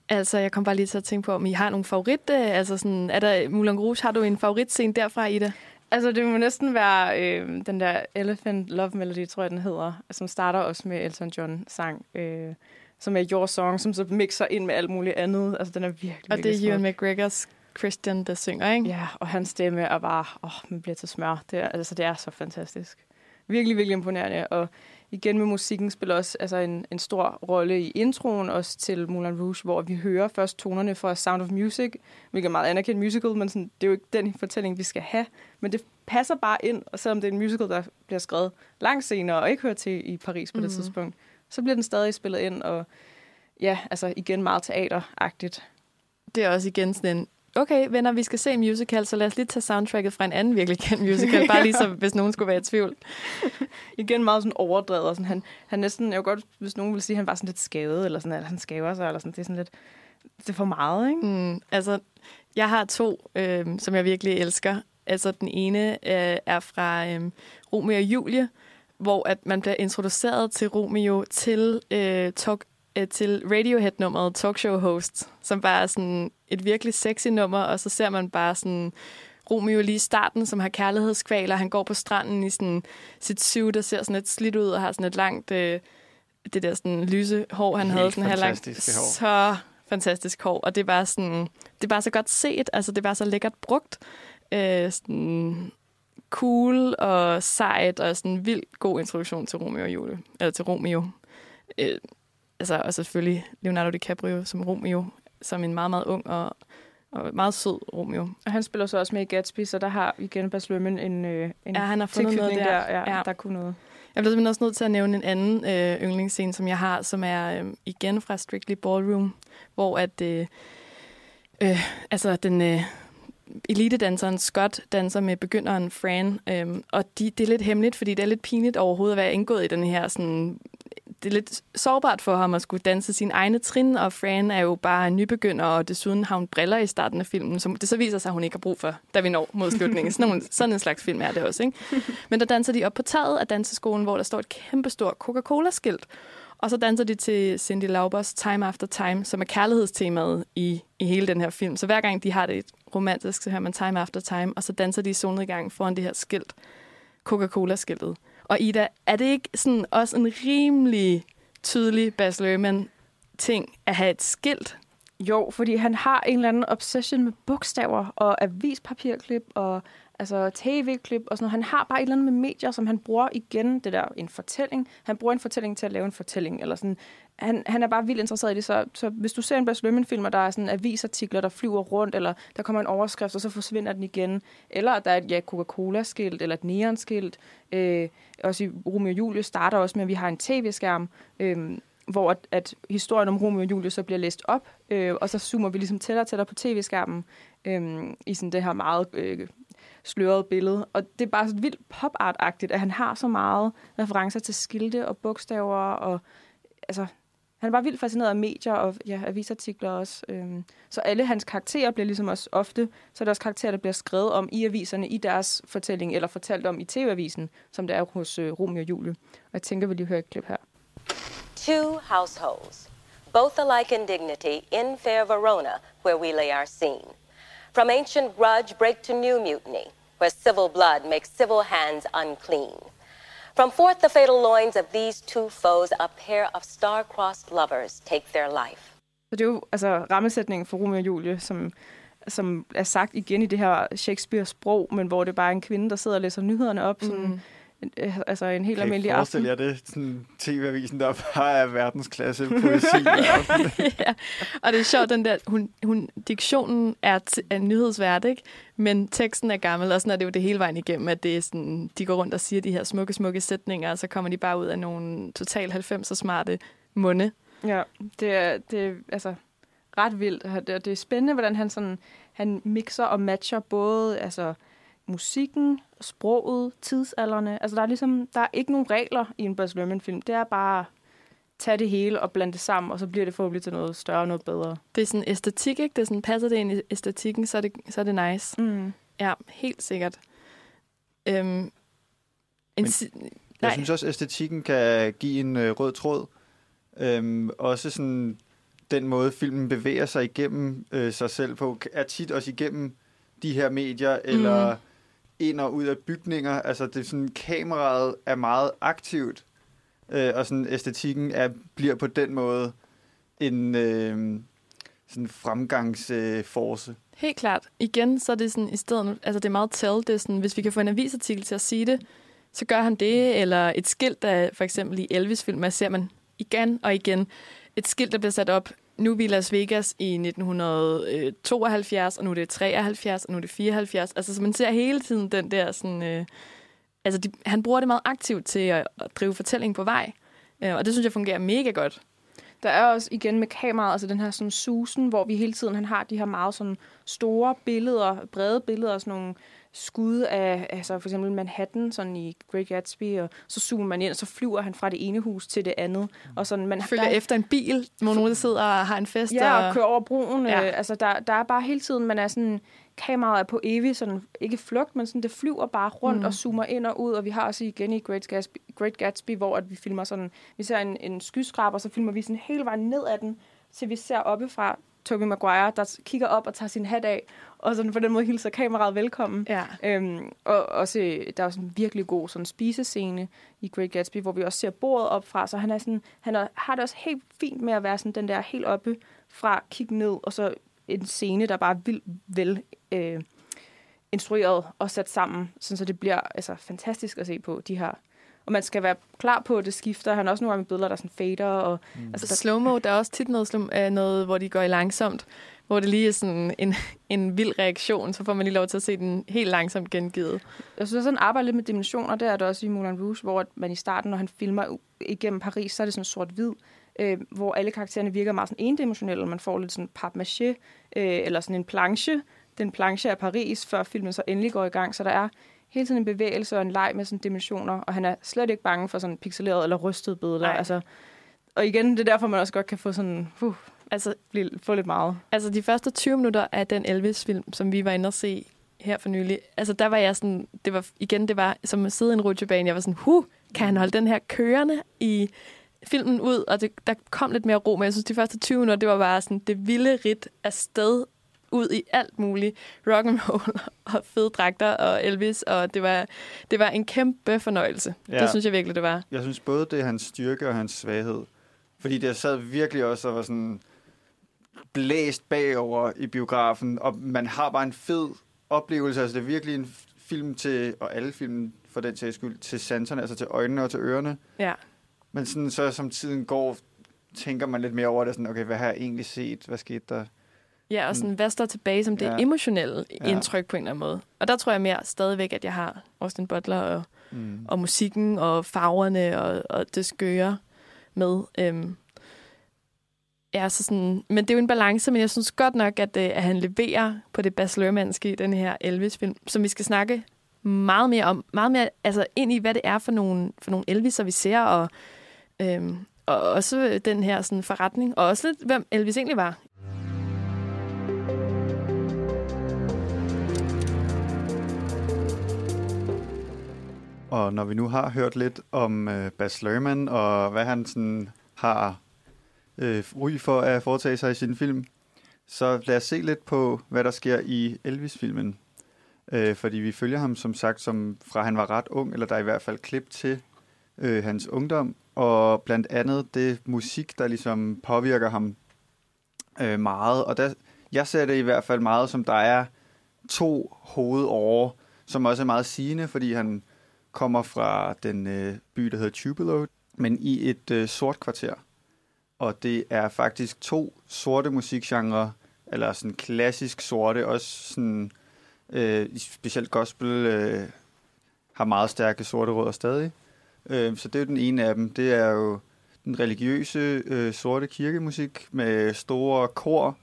Altså, jeg kom bare lige til at tænke på, om I har nogle favorit... øh, Altså, sådan, er der Moulin Rouge, har du en favoritscene derfra, Ida? Altså, det må næsten være øh, den der Elephant Love Melody, tror jeg, den hedder, som starter også med Elton John-sang, øh, som er Your Song, som så mixer ind med alt muligt andet. Altså, den er virkelig, Og det virkelig er Ewan. McGregors Christian, der synger, ikke? Ja, og hans stemme er bare, åh, man bliver til smør. Det er, altså, det er så fantastisk. Virkelig, virkelig imponerende. Og igen med musikken spiller også altså, en, en stor rolle i introen også til Moulin Rouge, hvor vi hører først tonerne fra Sound of Music, hvilket er meget anerkendt musical, men sådan, det er jo ikke den fortælling, vi skal have. Men det passer bare ind, og selvom det er en musical, der bliver skrevet langt senere og ikke hører til i Paris på mm. det Mhm. tidspunkt, så bliver den stadig spillet ind, og ja, altså igen meget teateragtigt. Det er også igen sådan en, okay venner, vi skal se en musical, så lad os lige tage soundtracket fra en anden virkelig kendt musical, bare lige så, <laughs> hvis nogen skulle være i tvivl. igen meget sådan overdrevet. Og sådan, han, han næsten, jeg jo godt, hvis nogen vil sige, at han var sådan lidt skadet, eller sådan, at han skaver sig, eller sådan, det er sådan lidt, det er for meget, ikke? Mm, altså, jeg har to, øh, som jeg virkelig elsker. Altså, den ene øh, er fra øh, Romeo og Julie, hvor at man bliver introduceret til Romeo til, øh, talk, øh, til Radiohead-nummeret Talkshow Host, som bare er sådan et virkelig sexy nummer, og så ser man bare sådan Romeo lige i starten, som har kærlighedskvaler. Han går på stranden i sådan sit suit, der ser sådan lidt slidt ud, og har sådan et langt, øh, det der sådan lyse hår, han Helt havde sådan her langt. Så fantastisk hår, og det er bare sådan, det er bare så godt set, altså det er bare så lækkert brugt. Øh, sådan cool og sejt, og sådan en vildt god introduktion til Romeo og Julie, eller til Romeo. Øh, altså, og selvfølgelig Leonardo DiCaprio som Romeo, som en meget, meget ung og, og meget sød Romeo. Og han spiller så også med i Gatsby, så der har igen Bas Luhrmann en, øh, en Ja, han har fundet noget der. der, ja, Ja. der kunne noget. Jeg bliver simpelthen også nødt til at nævne en anden øh, yndlingsscene, som jeg har, som er øh, igen fra Strictly Ballroom, hvor at øh, øh, altså den øh, elitedanseren Scott danser med begynderen Fran, øh, og de, det er lidt hemmeligt, fordi det er lidt pinligt overhovedet at være indgået i den her sådan det er lidt sårbart for ham at skulle danse sine egne trin, og Fran er jo bare en nybegynder, og desuden har hun briller i starten af filmen, som det så viser sig, at hun ikke har brug for, da vi når mod slutningen. Sådan, nogle, sådan en slags film er det også, ikke? <laughs> Men der danser de op på taget af danseskolen, hvor der står et kæmpestort Coca-Cola-skilt, og så danser de til Cindy Laubers Time After Time, som er kærlighedstemaet i, i hele den her film. Så hver gang de har det romantisk, så hører man Time After Time, og så danser de i solnedgang foran det her skilt, Coca-Cola-skiltet. Og Ida, er det ikke sådan også en rimelig tydelig Baz Luhrmann ting at have et skilt? Jo, fordi han har en eller anden obsession med bogstaver og avispapirklip og altså tv-klip og sådan noget. Han har bare et eller andet med medier, som han bruger igen, det der en fortælling. Han bruger en fortælling til at lave en fortælling. Eller sådan. Han, han er bare vildt interesseret i det. Så, så hvis du ser en Bas Luhrmann-film, og der er sådan avisartikler, der flyver rundt, eller der kommer en overskrift, og så forsvinder den igen, eller at der er et ja, Coca-Cola-skilt, eller et neon-skilt, Øh, også i Romeo og Julie starter også med, at vi har en tv-skærm, øh, hvor at, at historien om Romeo og Julie så bliver læst op, øh, og så zoomer vi ligesom tættere og tættere på tv-skærmen øh, i sådan det her meget øh, slørede billede. Og det er bare så vildt pop at han har så meget referencer til skilte og bogstaver, og altså, han var bare vildt fascineret af medier og ja, avisartikler også. Øhm, så alle hans karakterer bliver ligesom også ofte, så er der også karakterer, der bliver skrevet om i aviserne i deres fortælling, eller fortalt om i TV-avisen, som det er hos øh, Romeo og Julie. Og jeg tænker, vi lige hører et klip her. Two households. both alike in dignity, in fair Verona, where we lay our scene. From ancient grudge break to new mutiny, where civil blood makes civil hands unclean. From forth the fatal loins of these two foes, a pair of star-crossed lovers take their life. Så det er jo altså, rammesætningen for Romeo og Julie, som, som er sagt igen i det her Shakespeare-sprog, men hvor det bare er en kvinde, der sidder og læser nyhederne op. Sådan, Mm. øh, altså en helt Kan almindelig aften. forestille jer det? Sådan TV-avisen, der bare er verdensklasse poesi. <laughs> ja. Og det er sjovt, den der, hun, hun, diktionen er, t- er nyhedsvært, ikke? Men teksten er gammel, og sådan er det jo det hele vejen igennem, at det er sådan, de går rundt og siger de her smukke, smukke sætninger, og så kommer de bare ud af nogle total 90'er smarte munde. Ja, det er, det er altså ret vildt. og Det, og det er spændende, hvordan han sådan han mixer og matcher både altså musikken, sproget, tidsalderne. Altså der er ligesom der er ikke nogen regler i en Baz film. Det er bare tage det hele og blande det sammen, og så bliver det forhåbentlig til noget større og noget bedre. Det er sådan æstetik, ikke? Det er sådan, passer det ind i æstetikken, så er det, så er det nice. Mm. Ja, helt sikkert. Øhm, en Men si- Jeg synes også, at æstetikken kan give en øh, rød tråd. Øhm, også sådan den måde, filmen bevæger sig igennem øh, sig selv på, er tit også igennem de her medier, eller Mhm ind og ud af bygninger. Altså, det er sådan, kameraet er meget aktivt, øh, og sådan æstetikken er, bliver på den måde en øh, sådan fremgangsforce. Helt klart. Igen, så er det sådan, i stedet, altså det er meget tell, det er sådan, hvis vi kan få en avisartikel til at sige det, så gør han det, eller et skilt, der for eksempel i Elvis-film, ser man igen og igen, et skilt, der bliver sat op, nu er vi i Las Vegas i 1972, øh, og nu er det 73, og nu er det 74. Altså, så man ser hele tiden den der sådan... Øh, altså, de, han bruger det meget aktivt til at, at drive fortællingen på vej. Øh, og det synes jeg fungerer mega godt. Der er også igen med kameraet, altså den her sådan susen, hvor vi hele tiden han har de her meget sådan store billeder, brede billeder, sådan nogle skud af, altså for eksempel Manhattan, sådan i Great Gatsby, og så zoomer man ind, og så flyver han fra det ene hus til det andet. Og sådan, man Følger der, efter en bil, hvor nogen der sidder og har en fest. Ja, og og kører over broen. Ja. Øh, altså, der, der er bare hele tiden, man er sådan, kameraet er på evig, sådan, ikke flugt, men sådan, det flyver bare rundt Mm. og zoomer ind og ud, og vi har også igen i Great Gatsby, Great Gatsby hvor at vi filmer sådan, vi ser en, en skyskraber, så filmer vi sådan hele vejen ned ad den, til vi ser oppefra Tobey Maguire, der kigger op og tager sin hat af, og sådan på den måde hilser kameraet velkommen. Ja. Øhm, og også, der er jo sådan en virkelig god sådan spisescene i Great Gatsby, hvor vi også ser bordet op fra, så han, er sådan, han er, har det også helt fint med at være sådan den der helt oppe fra, kigge ned, og så en scene, der bare er vildt vel øh, instrueret og sat sammen, sådan så det bliver altså, fantastisk at se på de her. Og man skal være klar på, at det skifter. Han har også nogle gange billeder, der sådan fader. Og, Mm. altså, der, slow-mo, der er også tit noget, slow, øh, noget, hvor de går i langsomt, hvor det lige er sådan en, <laughs> en vild reaktion, så får man lige lov til at se den helt langsomt gengivet. Jeg synes, at han arbejder lidt med dimensioner. Der er det også i Moulin Rouge, hvor man i starten, når han filmer igennem Paris, så er det sådan sort-hvid, øh, hvor alle karaktererne virker meget sådan endimensionelle. Man får lidt sådan papmaché, øh, eller sådan en planche. Den planche af Paris, før filmen så endelig går i gang. Så der er hele tiden en bevægelse og en leg med sådan dimensioner, og han er slet ikke bange for sådan pixelerede eller rystede billeder. Altså, og igen, det er derfor, man også godt kan få sådan, uh, Altså, blive, få lidt meget. altså de første 20 minutter af den Elvis-film, som vi var inde og se her for nylig, altså der var jeg sådan, det var igen, det var som at sidde i en rutsjebane, jeg var sådan, huh, kan han holde den her kørende i filmen ud, og det, der kom lidt mere ro, men jeg synes, de første 20 minutter, det var bare sådan det vilde rit af sted ud i alt muligt rock and roll <laughs> og fede dragter og Elvis, og det var, det var en kæmpe fornøjelse. Ja. Det synes jeg virkelig, det var. Jeg synes både, det er hans styrke og hans svaghed. Fordi det sad virkelig også og var sådan blæst bagover i biografen, og man har bare en fed oplevelse. Altså, det er virkelig en film til, og alle film for den sags skyld, til sanserne, altså til øjnene og til ørerne. Ja. Men sådan, så som tiden går, tænker man lidt mere over det. Sådan, okay, hvad har jeg egentlig set? Hvad skete der? Ja, og sådan, hvad står tilbage som det Ja. emotionelle Ja. indtryk på en eller anden måde. Og der tror jeg mere stadigvæk, at jeg har Austin Butler og, Mm. og musikken og farverne og, og det skøre med. Øhm, ja, så sådan, men det er jo en balance, men jeg synes godt nok, at, øh, at han leverer på det Luhrmannske i den her Elvis-film, som vi skal snakke meget mere om, meget mere altså ind i, hvad det er for nogle, for nogle Elviser, vi ser, og, øhm, og også den her sådan, forretning, og også lidt, hvem Elvis egentlig var. Og når vi nu har hørt lidt om øh, Bas Lerman, og hvad han sådan har øh, ry for at foretage sig i sin film. Så lad os se lidt på, hvad der sker i Elvis-filmen. Øh, fordi vi følger ham, som sagt, som fra han var ret ung, eller der er i hvert fald klip til øh, hans ungdom, og blandt andet det musik, der ligesom påvirker ham øh, meget. Og der, jeg ser det i hvert fald meget, som der er to hovedår, som også er meget sigende, fordi han kommer fra den øh, by, der hedder Tupelo, men i et øh, sort kvarter. Og det er faktisk to sorte musikgenre, eller sådan klassisk sorte, også sådan, øh, specielt gospel øh, har meget stærke sorte rødder stadig. Øh, så det er jo den ene af dem. Det er jo den religiøse øh, sorte kirkemusik med store kor,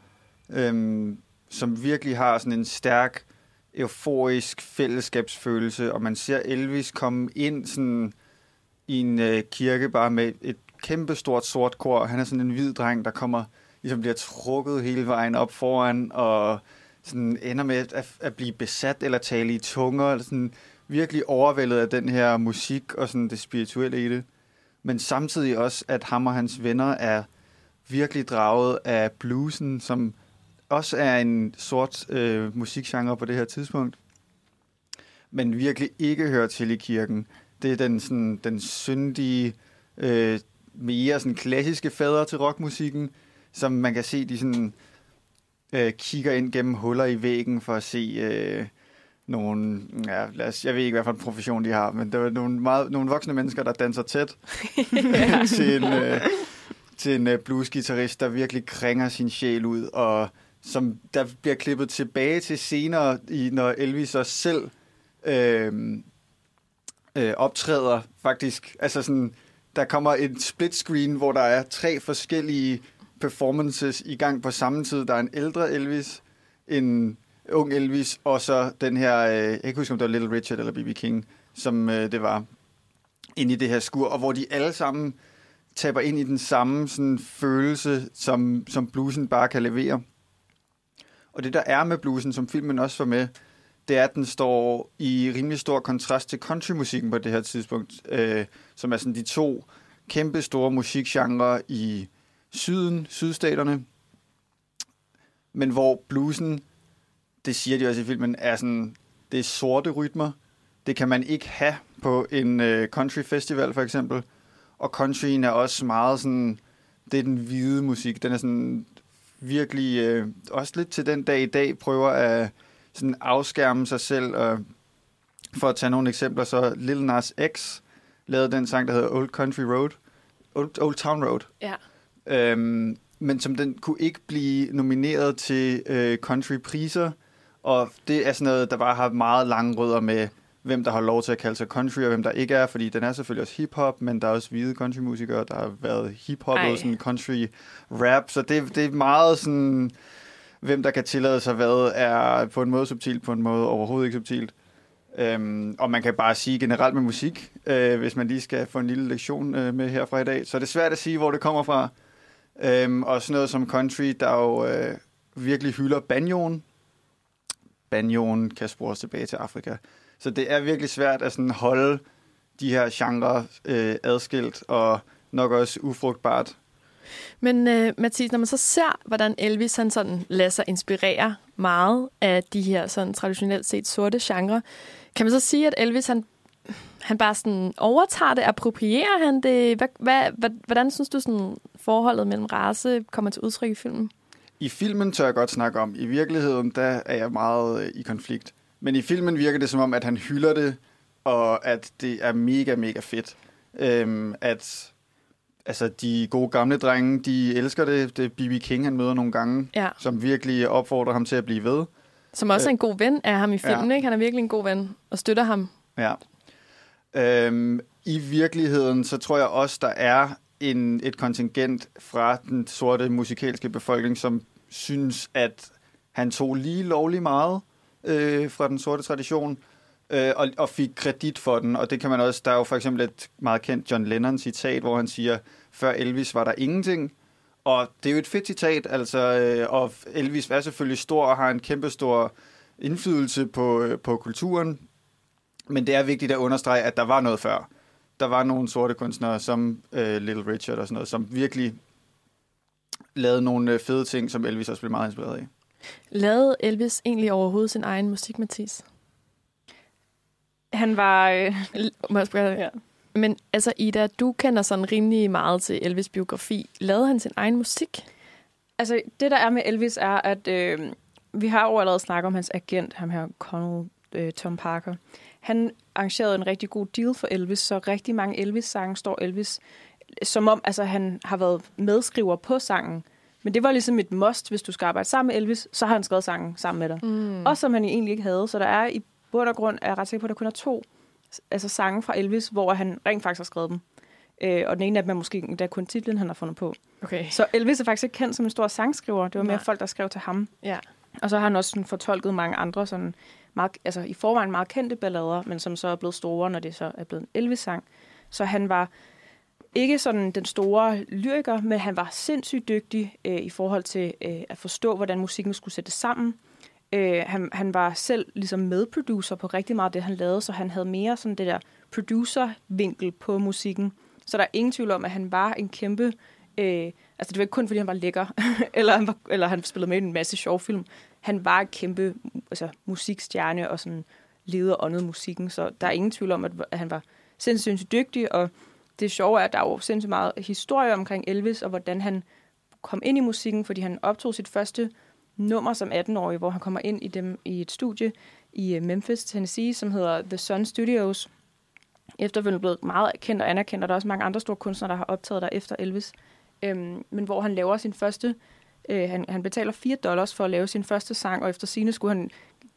øh, som virkelig har sådan en stærk euforisk fællesskabsfølelse, og man ser Elvis komme ind sådan i en øh, kirke bare med et kæmpe stort sort kor. Han er sådan en hvid dreng, der kommer, ligesom bliver trukket hele vejen op foran, og sådan ender med at, at blive besat eller tale i tunger, eller sådan virkelig overvældet af den her musik og sådan det spirituelle i det. Men samtidig også, at ham og hans venner er virkelig draget af bluesen, som også er en sort øh, musikgenre på det her tidspunkt, men virkelig ikke hører til i kirken. Det er den, sådan, den syndige, øh, mere sådan klassiske fader til rockmusikken, som man kan se, de sådan, øh, kigger ind gennem huller i væggen for at se øh, nogle, ja, lad os, jeg ved ikke, hvad for en profession de har, men der er nogle, meget, nogle voksne mennesker, der danser tæt <laughs> til en, øh, til en øh, bluesgitarrist, der virkelig kringer sin sjæl ud, og som der bliver klippet tilbage til senere, i, når Elvis også selv øh, øh, optræder faktisk. Altså sådan, der kommer et split screen, hvor der er tre forskellige performances i gang på samme tid. Der er en ældre Elvis, en ung Elvis, og så den her, øh, jeg kan ikke huske, om det var Little Richard eller B.B. King, som øh, det var, inde i det her skur, og hvor de alle sammen taber ind i den samme sådan, følelse, som, som bluesen bare kan levere. Og det, der er med bluesen, som filmen også var med, det er, at den står i rimelig stor kontrast til countrymusikken på det her tidspunkt, øh, som er sådan de to kæmpe store musikgenre i syden, sydstaterne, men hvor bluesen, det siger de også i filmen, er sådan, det er sorte rytmer. Det kan man ikke have på en øh, country festival for eksempel. Og countryen er også meget sådan, det er den hvide musik. Den er sådan virkelig, øh, også lidt til den dag i dag, prøver at sådan afskærme sig selv. Og for at tage nogle eksempler, så Lil Nas X lavede den sang, der hedder Old Country Road. Old, Old Town Road. Ja. Øhm, men som den kunne ikke blive nomineret til øh, country-priser. Og det er sådan noget, der bare har meget lange rødder med, hvem der har lov til at kalde sig country, og hvem der ikke er, fordi den er selvfølgelig også hip-hop, men der er også hvide countrymusikere, der har været hip-hop og sådan country-rap, så det, det er meget sådan, hvem der kan tillade sig hvad, er på en måde subtilt, på en måde overhovedet ikke subtilt. Øhm, og man kan bare sige generelt med musik, øh, hvis man lige skal få en lille lektion øh, med herfra i dag, så er det svært at sige, hvor det kommer fra. Øhm, og sådan noget som country, der jo øh, virkelig hylder banjoen. Banjoen kan spores tilbage til Afrika. Så det er virkelig svært at sådan holde de her genrer øh, adskilt, og nok også ufrugtbart. Men øh, Mathis, når man så ser, hvordan Elvis han sådan lader sig inspirere meget af de her sådan traditionelt set sorte genre, kan man så sige, at Elvis han, han bare sådan overtager det, approprierer han det? Hvad, hvad, hvordan synes du sådan forholdet mellem race kommer til udtryk i filmen? I filmen tør jeg godt snakke om. I virkeligheden, der er jeg meget øh, i konflikt. Men i filmen virker det som om, at han hylder det, og at det er mega, mega fedt. Øhm, at altså, de gode gamle drenge, de elsker det. Det er B.B. King, han møder nogle gange, Ja. som virkelig opfordrer ham til at blive ved. Som også er en god ven af ham i filmen, Ja. ikke? Han er virkelig en god ven og støtter ham. Ja. Øhm, I virkeligheden, så tror jeg også, der er en, et kontingent fra den sorte musikalske befolkning, som synes, at han tog lige lovlig meget øh, fra den sorte tradition, øh, og, og fik kredit for den. Og det kan man også, der er jo for eksempel et meget kendt John Lennon citat, hvor han siger, før Elvis var der ingenting. Og det er jo et fedt citat, altså, øh, og Elvis er selvfølgelig stor og har en kæmpe stor indflydelse på, øh, på kulturen, men det er vigtigt at understrege, at der var noget før. Der var nogle sorte kunstnere, som øh, Little Richard og sådan noget, som virkelig lavede nogle øh, fede ting, som Elvis også blev meget inspireret af. Lavede Elvis egentlig overhovedet sin egen musik, Mathis? Han var... Øh, Må jeg spørge? Ja. Men altså, Ida, du kender sådan rimelig meget til Elvis' biografi. Lavede han sin egen musik? altså, det der er med Elvis er, at øh, vi har jo allerede snakket om hans agent, ham her Conal øh, Tom Parker. Han arrangerede en rigtig god deal for Elvis, så rigtig mange Elvis-sange står Elvis, som om altså, han har været medskriver på sangen. Men det var ligesom et must, hvis du skal arbejde sammen med Elvis, så har han skrevet sangen sammen med dig. Mm. Også som han egentlig ikke havde. Så der er i bund og grund, er jeg ret sikker på, at der kun er to altså sange fra Elvis, hvor han rent faktisk har skrevet dem. Øh, og den ene af dem er måske endda kun titlen, han har fundet på. Okay. Så Elvis er faktisk ikke kendt som en stor sangskriver. Det var mere Nej. folk, der skrev til ham. Ja. Og så har han også sådan fortolket mange andre, sådan meget, altså i forvejen meget kendte ballader, men som så er blevet store, når det så er blevet en Elvis-sang. Så han var ikke sådan den store lyriker, men han var sindssygt dygtig øh, i forhold til øh, at forstå, hvordan musikken skulle sættes sammen. Øh, han, han var selv ligesom medproducer på rigtig meget af det, han lavede, så han havde mere sådan det der producer-vinkel på musikken. Så der er ingen tvivl om, at han var en kæmpe... Øh, altså det var ikke kun, fordi han var lækker, <laughs> eller, han var, eller han spillede med i en masse sjovfilm. Han var en kæmpe altså, musikstjerne og sådan leder åndet musikken, så der er ingen tvivl om, at, at han var sindssygt dygtig, og det sjove er, at der er jo sindssygt meget historie omkring Elvis, og hvordan han kom ind i musikken, fordi han optog sit første nummer som 18-årig, hvor han kommer ind i dem i et studie i øh, Memphis, Tennessee, som hedder The Sun Studios. Efterfølgende blevet meget kendt og anerkendt, og der er også mange andre store kunstnere, der har optaget der efter Elvis. Øhm, men hvor han laver sin første, øh, han, han betaler 4 dollars for at lave sin første sang, og efter sine skulle han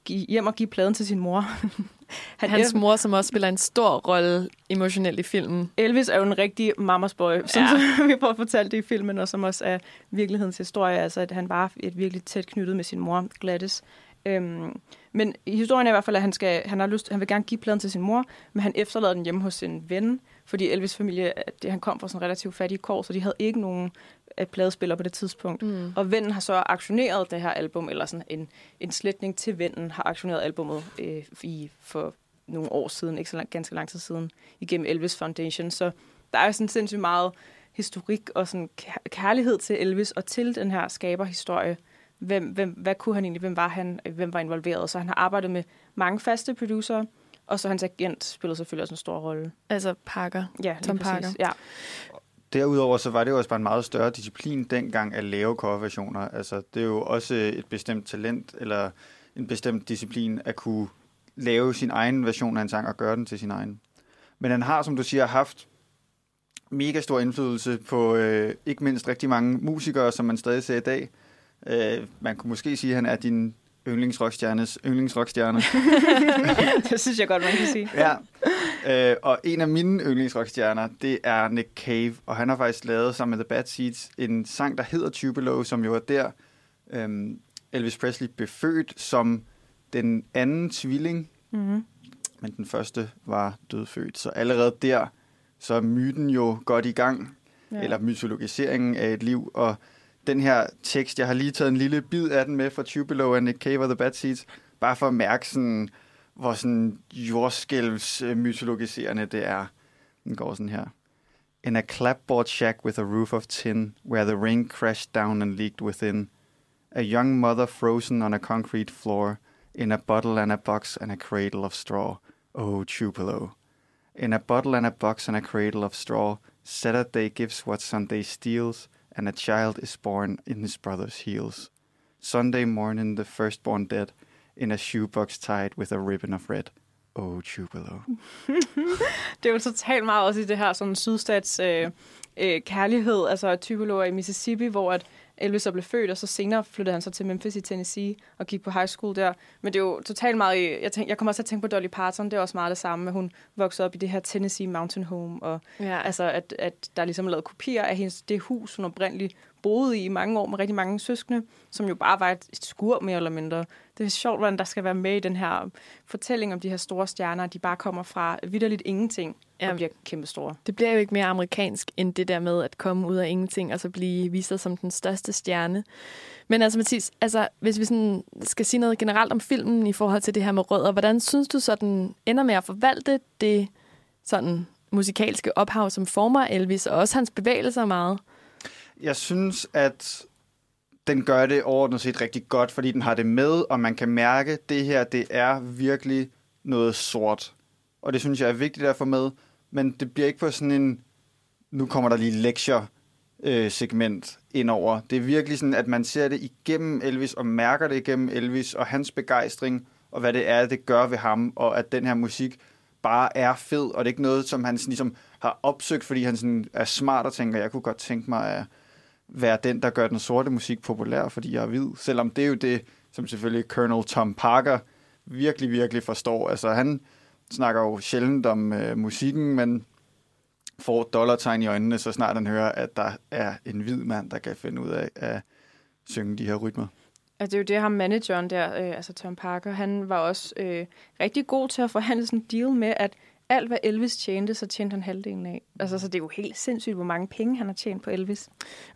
hjem og give pladen til sin mor. <laughs> han Hans mor, som også spiller en stor rolle emotionelt i filmen. Elvis er jo en rigtig mamas boy, <laughs> som ja. vi får fortalt det i filmen, og som også er virkelighedens historie, altså at han var et virkelig tæt knyttet med sin mor, Gladys. Øhm, men historien er i hvert fald, at han, skal, han, har lyst, han vil gerne give pladen til sin mor, men han efterlader den hjemme hos en ven, fordi Elvis' familie, at det, han kom fra sådan relativt fattige kår, så de havde ikke nogen øh, pladespiller på det tidspunkt. Mm. Og vennen har så aktioneret det her album, eller sådan en, en slætning til vennen har aktioneret albummet øh, i, for nogle år siden, ikke så lang, ganske lang tid siden, igennem Elvis Foundation. Så der er sådan sindssygt meget historik og sådan kær- kærlighed til Elvis og til den her skaberhistorie. Hvem, hvem, hvad kunne han egentlig? Hvem var han? Hvem var involveret? Så han har arbejdet med mange faste producer, og så hans agent spillede selvfølgelig også en stor rolle. Altså Parker. Ja, Tom. Parker. Ja. Derudover så var det jo også bare en meget større disciplin dengang at lave coverversioner. Altså, det er jo også et bestemt talent, eller en bestemt disciplin at kunne lave sin egen version af en sang og gøre den til sin egen. Men han har, som du siger, haft mega stor indflydelse på øh, ikke mindst rigtig mange musikere, som man stadig ser i dag. Øh, man kunne måske sige, at han er din yndlingsrockstjernes yndlingsrockstjerne. <laughs> det synes jeg godt, man kan sige. ja. Øh, og en af mine yndlingsrockstjerner, det er Nick Cave, og han har faktisk lavet sammen med The Bad Seeds en sang, der hedder Tupelo, som jo er der øhm, Elvis Presley blev født som den anden tvilling, Mm-hmm. men den første var dødfødt. Så allerede der, så er myten jo godt i gang, ja. eller mytologiseringen af et liv, og den her tekst, jeg har lige taget en lille bid af den med fra Tupelo af Nick Cave og The Bad Seeds, bare for at mærke sådan, hvor sådan det er. Den går sådan her. In a clapboard shack with a roof of tin, where the rain crashed down and leaked within, a young mother frozen on a concrete floor, in a bottle and a box and a cradle of straw. Oh, Tupelo. In a bottle and a box and a cradle of straw, Saturday gives what Sunday steals, and a child is born in his brother's heels. Sunday morning, the firstborn dead, in a shoebox tied with a ribbon of red. Oh, Tupelo. <laughs> det er jo totalt meget også i det her sådan sydstats øh, øh, kærlighed, altså Tupelo i Mississippi, hvor at Elvis så blev født, og så senere flyttede han så til Memphis i Tennessee og gik på high school der. Men det er jo totalt meget jeg, tænk, jeg kommer også til at tænke på Dolly Parton, det er også meget det samme, at hun voksede op i det her Tennessee Mountain Home, og Ja. altså at, at der er ligesom lavet kopier af hendes, det hus, hun oprindeligt boede i i mange år med rigtig mange søskende, som jo bare var et, et skur mere eller mindre. Det er sjovt, hvordan der skal være med i den her fortælling om de her store stjerner, de bare kommer fra vidderligt ingenting Ja. og bliver kæmpe store. Det bliver jo ikke mere amerikansk, end det der med at komme ud af ingenting, og så blive vist sig som den største stjerne. Men altså, Mathis, altså, hvis vi sådan skal sige noget generelt om filmen i forhold til det her med rødder, hvordan synes du så, den ender med at forvalte det sådan musikalske ophav, som former Elvis, og også hans bevægelser meget? Jeg synes, at den gør det overordnet set rigtig godt, fordi den har det med, og man kan mærke, at det her, det er virkelig noget sort. Og det synes jeg er vigtigt at få med, men det bliver ikke på sådan en, nu kommer der lige lektier øh, segment indover. Det er virkelig sådan, at man ser det igennem Elvis, og mærker det igennem Elvis, og hans begejstring, og hvad det er, det gør ved ham, og at den her musik bare er fed, og det er ikke noget, som han sådan, ligesom har opsøgt, fordi han sådan er smart og tænker, jeg kunne godt tænke mig at være den, der gør den sorte musik populær, fordi jeg er hvid. Selvom det er jo det, som selvfølgelig Colonel Tom Parker virkelig, virkelig forstår. Altså han snakker jo sjældent om øh, musikken, men får dollartegn i øjnene, så snart han hører, at der er en hvid mand, der kan finde ud af at synge de her rytmer. Altså, det er jo det, ham manageren der, øh, altså Tom Parker, han var også øh, rigtig god til at forhandle sådan en deal med, at alt, hvad Elvis tjente, så tjente han halvdelen af. Altså, så det er jo helt sindssygt, hvor mange penge han har tjent på Elvis.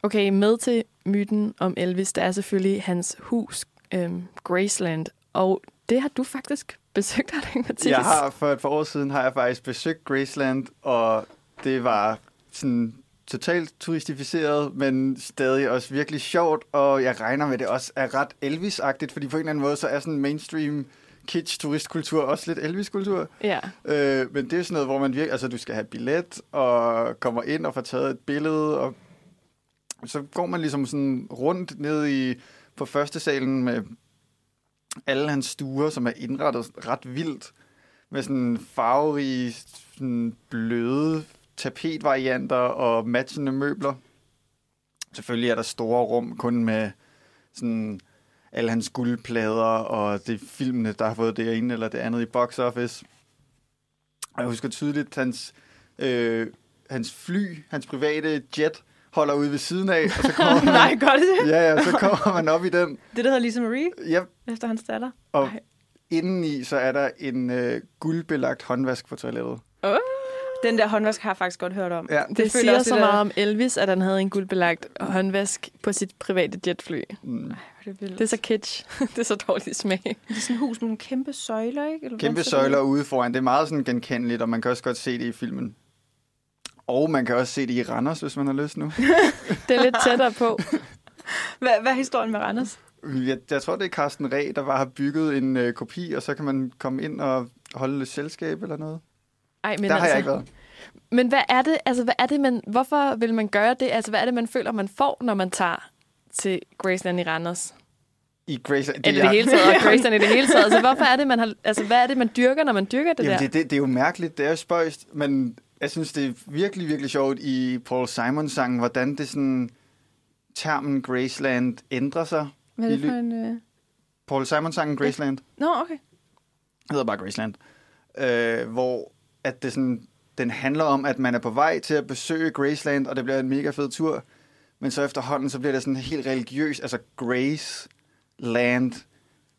Okay, med til myten om Elvis, der er selvfølgelig hans hus, øhm, Graceland. Og det har du faktisk besøgt, har du ikke, Mathias? Jeg har for et par år siden har jeg faktisk besøgt Graceland, og det var sådan totalt turistificeret, men stadig også virkelig sjovt, og jeg regner med, det også er ret Elvis-agtigt, fordi på en eller anden måde, så er sådan mainstream kitsch turistkultur også lidt Elvis-kultur. Ja. Øh, men det er sådan noget, hvor man virkelig, altså du skal have billet, og kommer ind og får taget et billede, og så går man ligesom sådan rundt ned i, på første salen med alle hans stuer, som er indrettet ret vildt, med sådan farverige, sådan bløde tapetvarianter og matchende møbler. Selvfølgelig er der store rum kun med sådan alle hans guldplader og det filmene, der har fået det ene eller det andet i box office. Og jeg husker tydeligt, hans, øh, hans fly, hans private jet, holder ude ved siden af, og så <laughs> kommer man, Nej, gør det det? ja, ja, så kommer man op i den. Det, der hedder Lisa Marie, Yep. efter hans datter. Og Ej. indeni, så er der en øh, guldbelagt håndvask på toilettet. Oh. Den der håndvask har jeg faktisk godt hørt om. Ja. Det, det siger også så meget om Elvis, at han havde en guldbelagt håndvask på sit private jetfly. Mm. Er det, vildt. Det er så kitsch. <laughs> det er så dårlig smag. det er sådan et hus med nogle kæmpe søjler, ikke? Eller Kæmpe søjler ud? ude foran. Det er meget sådan genkendeligt, og man kan også godt se det i filmen. Og man kan også se det i Randers, hvis man har lyst nu. <laughs> Det er lidt tættere på. <laughs> Hvad, hvad er historien med Randers? Jeg, jeg tror, det er Carsten Ræ, der bare har bygget en øh, kopi, og så kan man komme ind og holde lidt selskab eller noget. Ej, men der har altså, jeg ikke været. Men hvad er det, altså hvad er det, man, hvorfor vil man gøre det? Altså hvad er det, man føler, man får, når man tager til Graceland i Randers? I Grace, det, Eller det hele taget, og <laughs> Graceland i det hele taget. Altså hvorfor er det, man har, altså hvad er det, man dyrker, når man dyrker det Jamen, der? det, det, det er jo mærkeligt, det er jo spøjst, men jeg synes, det er virkelig, virkelig sjovt i Paul Simon-sangen, hvordan det sådan, termen Graceland ændrer sig. Hvad er det for en... Øh... Paul Simon-sangen Graceland Nå, okay. hedder bare Graceland, øh, hvor at det sådan, den handler om, at man er på vej til at besøge Graceland, og det bliver en mega fed tur, men så efterhånden, så bliver det sådan helt religiøs, altså Graceland,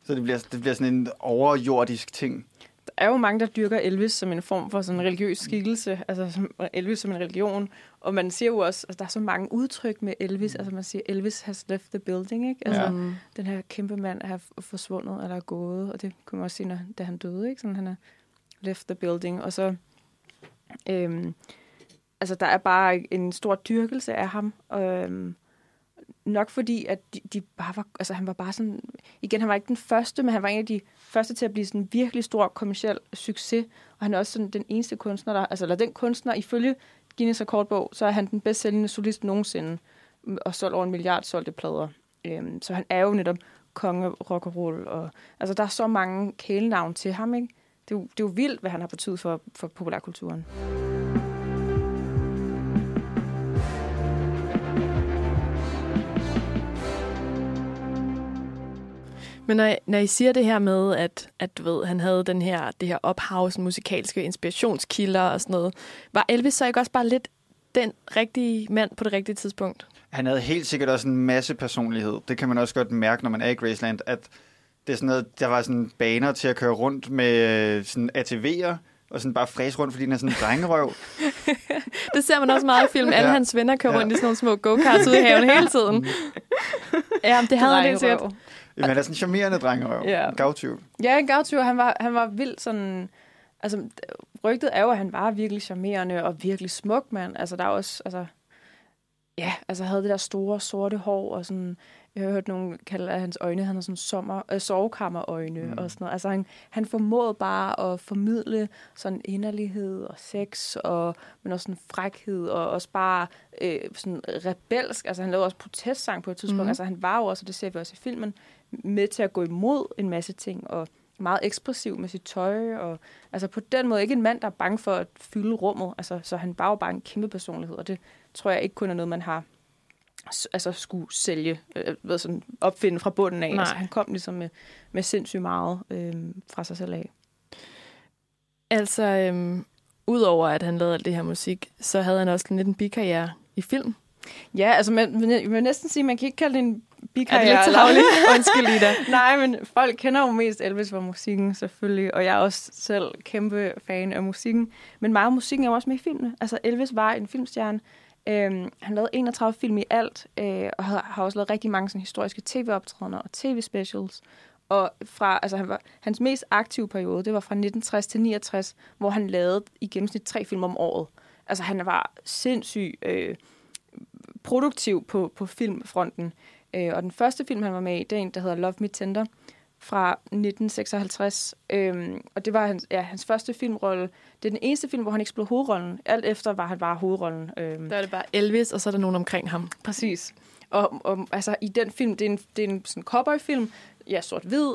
så det bliver, det bliver sådan en overjordisk ting. Der er jo mange, der dyrker Elvis som en form for sådan en religiøs skikkelse, altså som Elvis som en religion. Og man siger jo også, at altså, der er så mange udtryk med Elvis. Altså man siger, Elvis has left the building, ikke? Altså Ja. Mm. den her kæmpe mand er forsvundet eller er gået, og det kunne man også sige, når, da han døde, ikke? Sådan han er left the building. Og så, øhm, altså der er bare en stor dyrkelse af ham. Øhm, nok fordi, at de, de bare var, altså han var bare sådan, igen, han var ikke den første, men han var en af de første til at blive sådan en virkelig stor kommersiel succes, og han er også sådan den eneste kunstner, der, altså eller den kunstner, ifølge Guinness rekordbog, så er han den bedst sælgende solist nogensinde, og solgt over en milliard solgte plader. Øhm, så han er jo netop konge rock and roll, og altså der er så mange kælenavn til ham, ikke? Det er, jo, det er jo vildt, hvad han har betydet for, for populærkulturen. Men når, når I siger det her med, at, at du ved, han havde den her, det her ophavs, musikalske inspirationskilder og sådan noget, var Elvis så ikke også bare lidt den rigtige mand på det rigtige tidspunkt? Han havde helt sikkert også en masse personlighed. Det kan man også godt mærke, når man er i Graceland, at det er sådan noget, der var sådan baner til at køre rundt med øh, sådan ATV'er, og sådan bare fræse rundt, fordi den er sådan en drengerøv. <laughs> Det ser man også meget i filmen. Alle Ja. hans venner kører Ja. rundt i sådan nogle små go-karts ude i haven hele tiden. <laughs> Ja, men det havde han helt sikkert. Jamen, han er sådan en charmerende drengerøv. Ja. En gavtyv. Ja, en gavtyv, han var, han var vildt sådan... Altså, rygtet er jo, at han var virkelig charmerende og virkelig smuk mand. Altså, der er også... Altså, ja, altså havde det der store sorte hår, og sådan, jeg har hørt nogen kalde af hans øjne, han har sådan sommer, øh, sovekammerøjne mm. og sådan noget. Altså han, han formåede bare at formidle sådan inderlighed og sex, og, men også sådan frækhed, og også bare øh, sådan rebelsk. Altså han lavede også protestsang på et tidspunkt. Mm. Altså han var jo også, og det ser vi også i filmen, med til at gå imod en masse ting, og meget ekspressiv med sit tøj, og altså på den måde ikke en mand, der er bange for at fylde rummet, altså, så han jo bare en kæmpe personlighed, og det tror jeg ikke kun er noget, man har altså skulle sælge, øh, ved sådan, opfinde fra bunden af. Altså, han kom ligesom med, med sindssygt meget øh, fra sig selv af. Altså, øhm, udover at han lavede alt det her musik, så havde han også lidt en bikarriere i film. Ja, altså man, man vil næsten sige, man kan ikke kalde det en bikarriere. Er det lidt <laughs> Undskyld, Ida. Nej, men folk kender jo mest Elvis for musikken, selvfølgelig. Og jeg er også selv kæmpe fan af musikken. Men meget af musikken er jo også med i filmene. Altså, Elvis var en filmstjerne. Øhm, han lavede 31 film i alt, øh, og har, har også lavet rigtig mange sådan, historiske tv-optrædener og tv-specials. Og fra, altså, han var, hans mest aktive periode, det var fra 1960 til 69, hvor han lavede i gennemsnit tre film om året. Altså, han var sindssygt øh, produktiv på, på filmfronten. Øh, og den første film, han var med i, det er en, der hedder Love Me Tender fra 1956. Øhm, og det var hans, ja, hans første filmrolle. Det er den eneste film, hvor han ikke spillede hovedrollen. Alt efter var han bare hovedrollen. Øhm. Der er det bare Elvis, og så er der nogen omkring ham. Præcis. Og, og altså, i den film, det er en, det er en sådan cowboy-film. Ja, sort-hvid.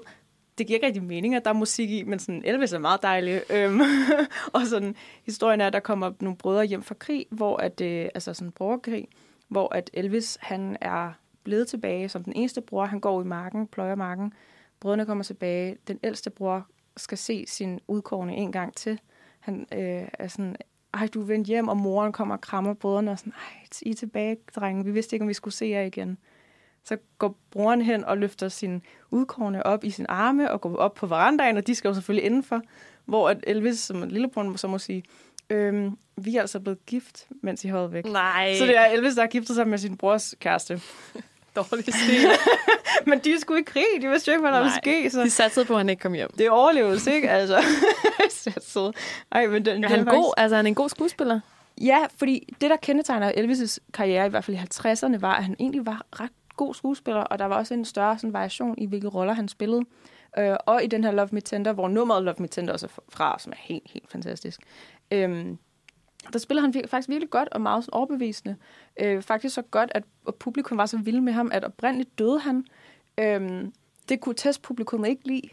Det giver ikke rigtig mening, at der er musik i, men sådan, Elvis er meget dejlig. Øhm, <laughs> og sådan, historien er, at der kommer nogle brødre hjem fra krig, hvor at, øh, altså sådan en borgerkrig, hvor at Elvis, han er blevet tilbage som den eneste bror. Han går i marken, pløjer marken. Brødrene kommer tilbage. Den ældste bror skal se sin udkårne en gang til. Han øh, er sådan, ej, du er vendt hjem, og moren kommer og krammer brødrene, og sådan, ej, I er tilbage, drenge. Vi vidste ikke, om vi skulle se jer igen. Så går broren hen og løfter sin udkårne op i sin arme, og går op på verandaen, og de skal jo selvfølgelig indenfor. Hvor at Elvis, som lillebror, så må sige, øhm, vi er altså blevet gift, mens I holdt væk. Nej. Så det er Elvis, der har giftet sig med sin brors kæreste. Dårlig stil. <laughs> Men de skulle i krig. De vidste jo ikke, hvad der ville ske. Så. De satte på, at han ikke kom hjem. Det er overlevelse, ikke? Altså. <laughs> Ej, men den, er han den god? Altså, han er en god skuespiller? Ja, fordi det, der kendetegner Elvis' karriere, i hvert fald i 50'erne, var, at han egentlig var ret god skuespiller, og der var også en større sådan, variation i, hvilke roller han spillede. Øh, og i den her Love Me Tender, hvor nummeret Love Me Tender også er fra, som er helt, helt fantastisk. Øhm, der spiller han faktisk virkelig godt og meget overbevisende. Øh, faktisk så godt, at publikum var så vilde med ham, at oprindeligt døde han. Øh, det kunne testpublikum ikke lide.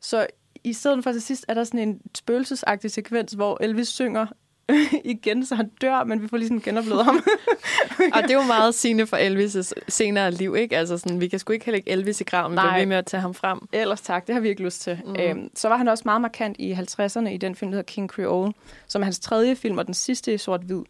Så i stedet for til sidst er der sådan en spøgelsesagtig sekvens, hvor Elvis synger <laughs> igen, så han dør, men vi får lige sådan genoplevet ham. <laughs> og det er jo meget sigende for Elvis' senere liv, ikke? Altså sådan, vi kan sgu ikke heller ikke Elvis i graven, vi bliver med at tage ham frem. Ellers tak, det har vi ikke lyst til. Mm. Øhm, så var han også meget markant i 50'erne i den film, der hedder King Creole, som er hans tredje film, og den sidste i sort-hvid.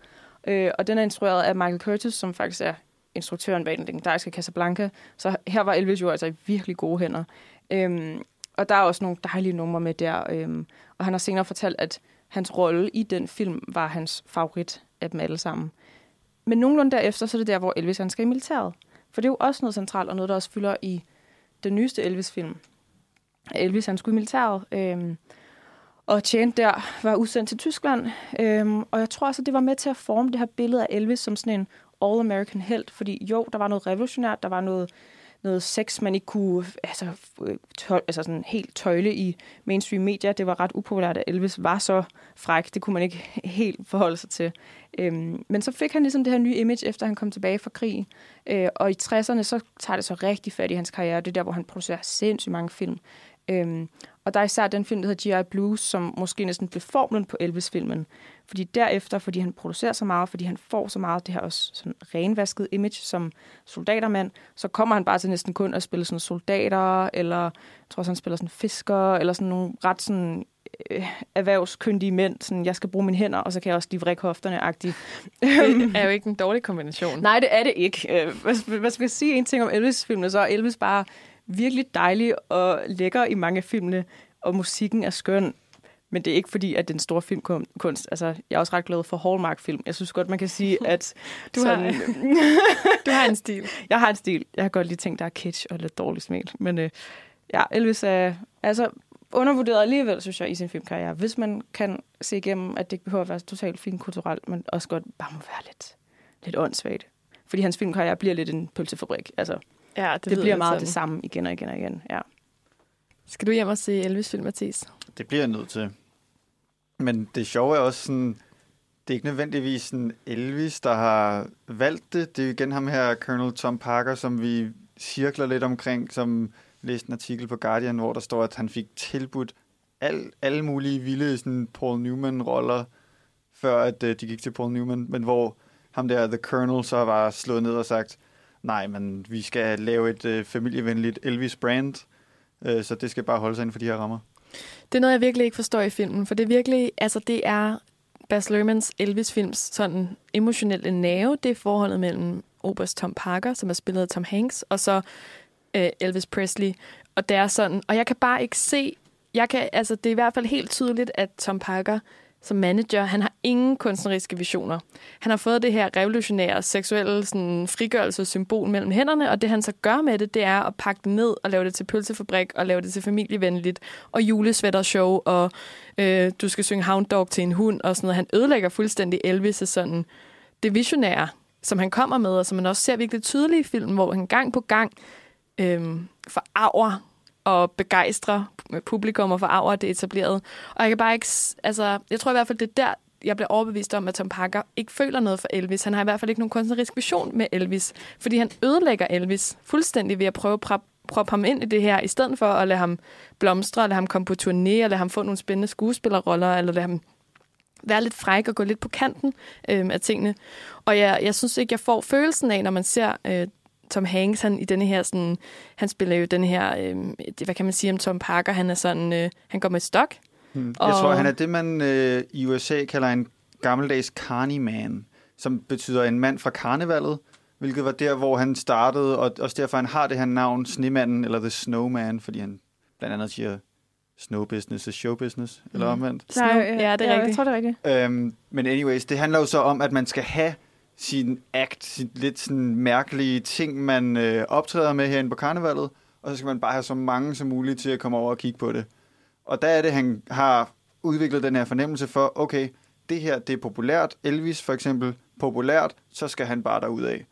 Øh, og den er instrueret af Michael Curtis, som faktisk er instruktøren bag den legendariske Casablanca. Så her var Elvis jo altså i virkelig gode hænder. Øhm, og der er også nogle dejlige numre med der. Øhm, og han har senere fortalt, at hans rolle i den film var hans favorit af dem alle sammen. Men nogenlunde derefter, så er det der, hvor Elvis han skal i militæret. For det er jo også noget centralt, og noget, der også fylder i den nyeste Elvis-film. Elvis han skulle i militæret, øhm, og tjente der, var udsendt til Tyskland. Øhm, og jeg tror også, at det var med til at forme det her billede af Elvis som sådan en all-American held. Fordi jo, der var noget revolutionært, der var noget noget sex, man ikke kunne altså, tøj, altså sådan helt tøjle i mainstream media. Det var ret upopulært, at Elvis var så fræk. Det kunne man ikke <laughs> helt forholde sig til. Øhm, men så fik han ligesom det her nye image, efter han kom tilbage fra krig. Øh, og i 60'erne, så tager det så rigtig fat i hans karriere. Det er der, hvor han producerer sindssygt mange film. Øhm, og der er især den film, der hedder G.I. Blues, som måske næsten blev formlen på Elvis-filmen. Fordi derefter, fordi han producerer så meget, fordi han får så meget det her også sådan renvasket image som soldatermand, så kommer han bare til næsten kun at spille sådan soldater, eller jeg tror også, han spiller sådan fisker, eller sådan nogle ret sådan øh, erhvervskyndige mænd, sådan, jeg skal bruge mine hænder, og så kan jeg også livrække hofterne-agtigt. Det er jo ikke en dårlig kombination. Nej, det er det ikke. Øh, hvad skal jeg sige en ting om Elvis-filmene, så er Elvis bare virkelig dejlig og lækker i mange af filmene, og musikken er skøn. Men det er ikke fordi, at den store filmkunst... Altså, jeg er også ret glad for Hallmark-film. Jeg synes godt, man kan sige, <laughs> at... du, sådan, har, <laughs> du har en stil. <laughs> Jeg har en stil. Jeg har godt lige tænkt, der er kitsch og lidt dårligt smæl. Men øh, ja, Elvis er altså, undervurderet alligevel, synes jeg, i sin filmkarriere. Hvis man kan se igennem, at det ikke behøver at være totalt fint kulturelt, men også godt bare må være lidt, lidt åndssvagt. Fordi hans filmkarriere bliver lidt en pølsefabrik. Altså, Ja, det, det bliver meget sådan. det samme igen og igen og igen. Ja. Skal du hjem og se Elvis-film, Mathis? Det bliver jeg nødt til. Men det sjove er også sådan, det er ikke nødvendigvis sådan Elvis, der har valgt det. Det er jo igen ham her, Colonel Tom Parker, som vi cirkler lidt omkring, som læste en artikel på Guardian, hvor der står, at han fik tilbudt al, alle mulige vilde sådan Paul Newman-roller, før at øh, de gik til Paul Newman, men hvor ham der, The Colonel, så var slået ned og sagt, nej, men vi skal lave et øh, familievenligt Elvis-brand, øh, så det skal bare holde sig inden for de her rammer. Det er noget, jeg virkelig ikke forstår i filmen, for det er virkelig, altså det er Baz Luhrmanns Elvis-films sådan emotionelle nerve, det er forholdet mellem Oberst Tom Parker, som er spillet af Tom Hanks, og så øh, Elvis Presley. Og det er sådan, og jeg kan bare ikke se, jeg kan, altså det er i hvert fald helt tydeligt, at Tom Parker som manager, han har ingen kunstneriske visioner. Han har fået det her revolutionære seksuelle sådan, frigørelsessymbol mellem hænderne, og det han så gør med det, det er at pakke det ned og lave det til pølsefabrik og lave det til familievenligt og julesvættershow og øh, du skal synge Hound Dog til en hund og sådan noget. Han ødelægger fuldstændig Elvis' sådan det visionære, som han kommer med, og som man også ser virkelig tydeligt i filmen, hvor han gang på gang øh, forarver og begejstre publikum og forarver det etablerede. Og jeg kan bare ikke... Altså, jeg tror i hvert fald, det er der, jeg bliver overbevist om, at Tom Parker ikke føler noget for Elvis. Han har i hvert fald ikke nogen kunstnerisk vision med Elvis, fordi han ødelægger Elvis fuldstændig ved at prøve at proppe ham ind i det her, i stedet for at lade ham blomstre, lade ham komme på turné, eller lade ham få nogle spændende skuespillerroller, eller lade ham være lidt fræk og gå lidt på kanten øh, af tingene. Og jeg, jeg synes ikke, jeg får følelsen af, når man ser øh, Tom Hanks, han i denne her sådan, han spiller jo den her, øh, hvad kan man sige om Tom Parker, han er sådan, øh, han går med stok. Hmm. Jeg Og- tror, han er det, man øh, i USA kalder en gammeldags carny man, som betyder en mand fra karnevalet, hvilket var der, hvor han startede, og også derfor han har det her navn, Snemanden, eller The Snowman, fordi han blandt andet siger, snow business is show business, eller Mm. omvendt. Snow. Ja, det er ja, rigtigt. Jeg tror, det er rigtigt. Øhm, men anyways, det handler jo så om, at man skal have sin act, sin lidt sådan mærkelige ting, man øh, optræder med herinde på karnevalet, og så skal man bare have så mange som muligt til at komme over og kigge på det. Og der er det, han har udviklet den her fornemmelse for, okay, det her, det er populært. Elvis for eksempel, populært, så skal han bare derud af.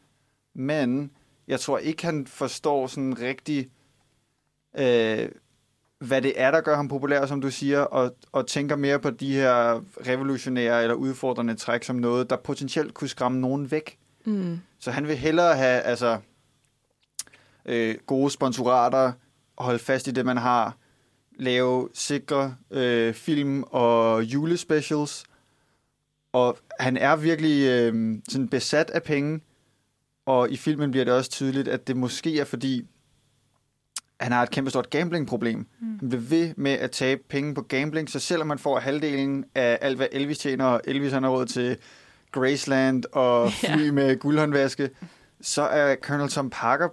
Men jeg tror ikke, han forstår sådan rigtig, øh, hvad det er, der gør ham populær, som du siger, og, og tænker mere på de her revolutionære eller udfordrende træk som noget, der potentielt kunne skræmme nogen væk. Mm. Så han vil hellere have altså, øh, gode sponsorater, holde fast i det, man har, lave sikre øh, film og julespecials, og han er virkelig øh, sådan besat af penge, og i filmen bliver det også tydeligt, at det måske er fordi, han har et kæmpe stort gamblingproblem. Mm. Han bliver ved med at tabe penge på gambling, så selvom man får halvdelen af alt, hvad Elvis tjener, og Elvis han har råd til Graceland og fly ja. med guldhåndvaske, så er Colonel Tom Parker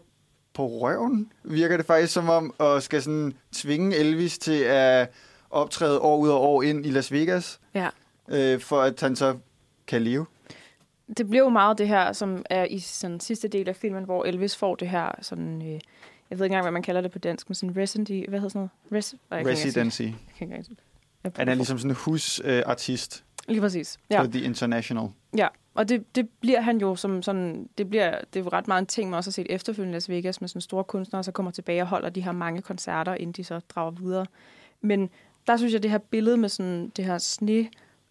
på røven, virker det faktisk som om, og skal sådan tvinge Elvis til at optræde år ud og år ind i Las Vegas, Ja. øh, for at han så kan leve. Det bliver jo meget det her, som er i sådan sidste del af filmen, hvor Elvis får det her sådan... Øh, jeg ved ikke engang, hvad man kalder det på dansk, men sådan residency... Hvad hedder sådan noget? Res, jeg kan. Residency. Jeg kan ikke Han er ligesom sådan en husartist øh, Lige præcis. ja. På The International. Ja, og det, det bliver han jo som sådan, det bliver det er jo ret meget en ting, man også har set efterfølgende Las Vegas med sådan store kunstnere, så kommer tilbage og holder de her mange koncerter, inden de så drager videre. Men der synes jeg, det her billede med sådan det her sne,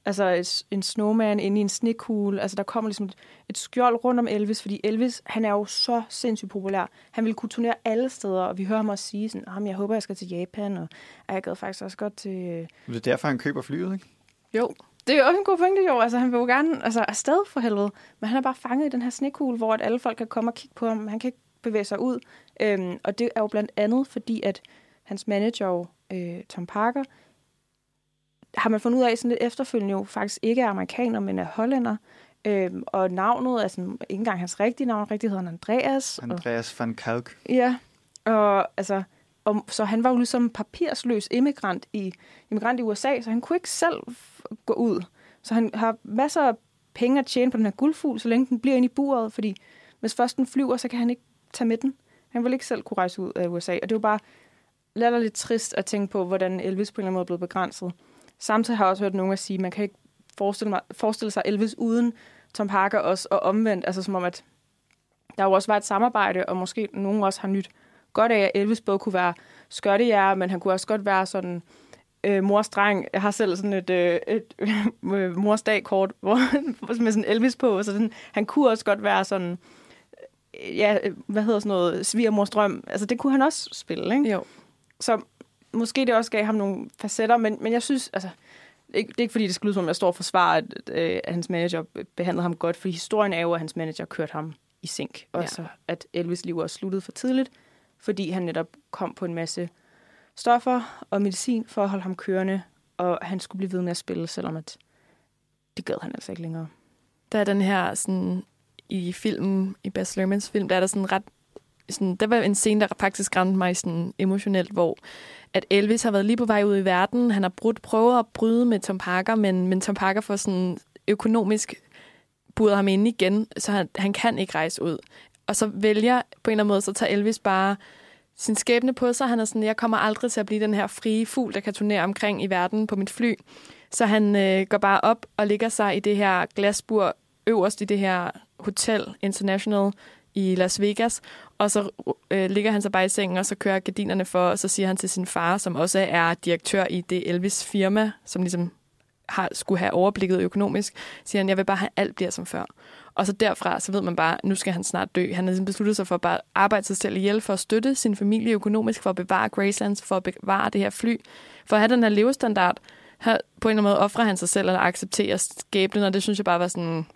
altså en snowman inde i en snekugle, altså der kommer ligesom et, et skjold rundt om Elvis, fordi Elvis, han er jo så sindssygt populær. Han vil kunne turnere alle steder, og vi hører ham også sige sådan, "Jamen, jeg håber, jeg skal til Japan, og "Ej, jeg gad faktisk også godt til, øh, Det er derfor, han køber flyet, ikke? Jo. det er jo også en god pointe, jo. Altså, han vil jo gerne altså, afsted for helvede. Men han er bare fanget i den her snekugle, hvor at alle folk kan komme og kigge på ham. Han kan ikke bevæge sig ud. Øhm, og det er jo blandt andet, fordi at hans manager, øh, Tom Parker, har man fundet ud af sådan lidt efterfølgende jo faktisk ikke er amerikaner, men er hollænder. Øhm, og navnet er sådan, ikke engang hans rigtige navn, rigtig hedder han Andreas. Og, Andreas van Kalk. Ja, og altså, og, så han var jo ligesom papirsløs immigrant i, immigrant i USA, så han kunne ikke selv gå ud. Så han har masser af penge at tjene på den her guldfugl, så længe den bliver inde i buret, fordi hvis først den flyver, så kan han ikke tage med den. Han vil ikke selv kunne rejse ud af USA, og det er jo bare lidt trist at tænke på, hvordan Elvis på en eller anden måde blevet begrænset. Samtidig har jeg også hørt nogen at sige, at man kan ikke forestille, mig, forestille sig Elvis uden Tom Parker også, og omvendt, altså som om, at der jo også var et samarbejde, og måske nogen også har nyt godt af, at Elvis både kunne være skørtejæger, men han kunne også godt være sådan øh, mors dreng. Jeg har selv sådan et, øh, et øh, <laughs> mors dag-kort <laughs> hvor, med sådan Elvis på, så sådan, han kunne også godt være sådan, øh, ja, hvad hedder sådan noget, svigermors drøm. Altså, det kunne han også spille, ikke? Jo. Så måske det også gav ham nogle facetter, men, men jeg synes, altså, ikke, det er ikke fordi, det skal lyde som, jeg står og forsvarer, at, øh, at hans manager behandlede ham godt, for historien er jo, at hans manager kørte ham i sink. Og Ja. så at Elvis liv også sluttede for tidligt, fordi han netop kom på en masse stoffer og medicin for at holde ham kørende, og han skulle blive ved med at spille, selvom at det gad han altså ikke længere. Der er den her sådan, i filmen, i Baz Luhrmanns film, der er der sådan ret sådan, der var en scene, der faktisk ramte mig sådan emotionelt, hvor at Elvis har været lige på vej ud i verden. Han har brudt, prøvet at bryde med Tom Parker, men, men Tom Parker får sådan økonomisk budet ham ind igen, så han, han kan ikke rejse ud. Og så vælger på en eller anden måde, så tager Elvis bare sin skæbne på sig. Han er sådan, jeg kommer aldrig til at blive den her frie fugl, der kan turnere omkring i verden på mit fly. Så han øh, går bare op og ligger sig i det her glasbur øverst i det her Hotel International i Las Vegas. Og så øh, ligger han så bare i sengen, og så kører gardinerne for, og så siger han til sin far, som også er direktør i det Elvis firma, som ligesom har, skulle have overblikket økonomisk, siger han, jeg vil bare have, alt bliver som før. Og så derfra, så ved man bare, nu skal han snart dø. Han har ligesom besluttet sig for at bare arbejde sig selv ihjel, for at støtte sin familie økonomisk, for at bevare Gracelands, for at bevare det her fly, for at have den her levestandard. Her, på en eller anden måde offrer han sig selv, eller accepterer skæbnen, og det synes jeg bare var sådan,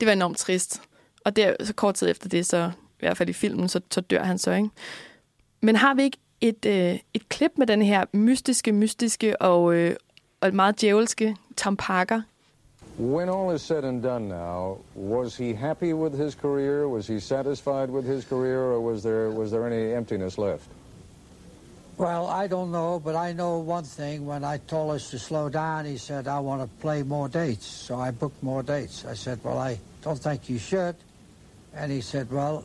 det var enormt trist. Og der, så kort tid efter det, så i hvert fald i filmen, så, så dør han så, ikke? Men har vi ikke et, øh, et klip med den her mystiske, mystiske og, øh, og meget djævelske Tom Parker? When all is said and done now, was he happy with his career? Was he satisfied with his career, or was there was there any emptiness left? Well, I don't know, but I know one thing. When I told us to slow down, he said, I want to play more dates. So I booked more dates. I said, Well, I don't think you should. And he said, Well,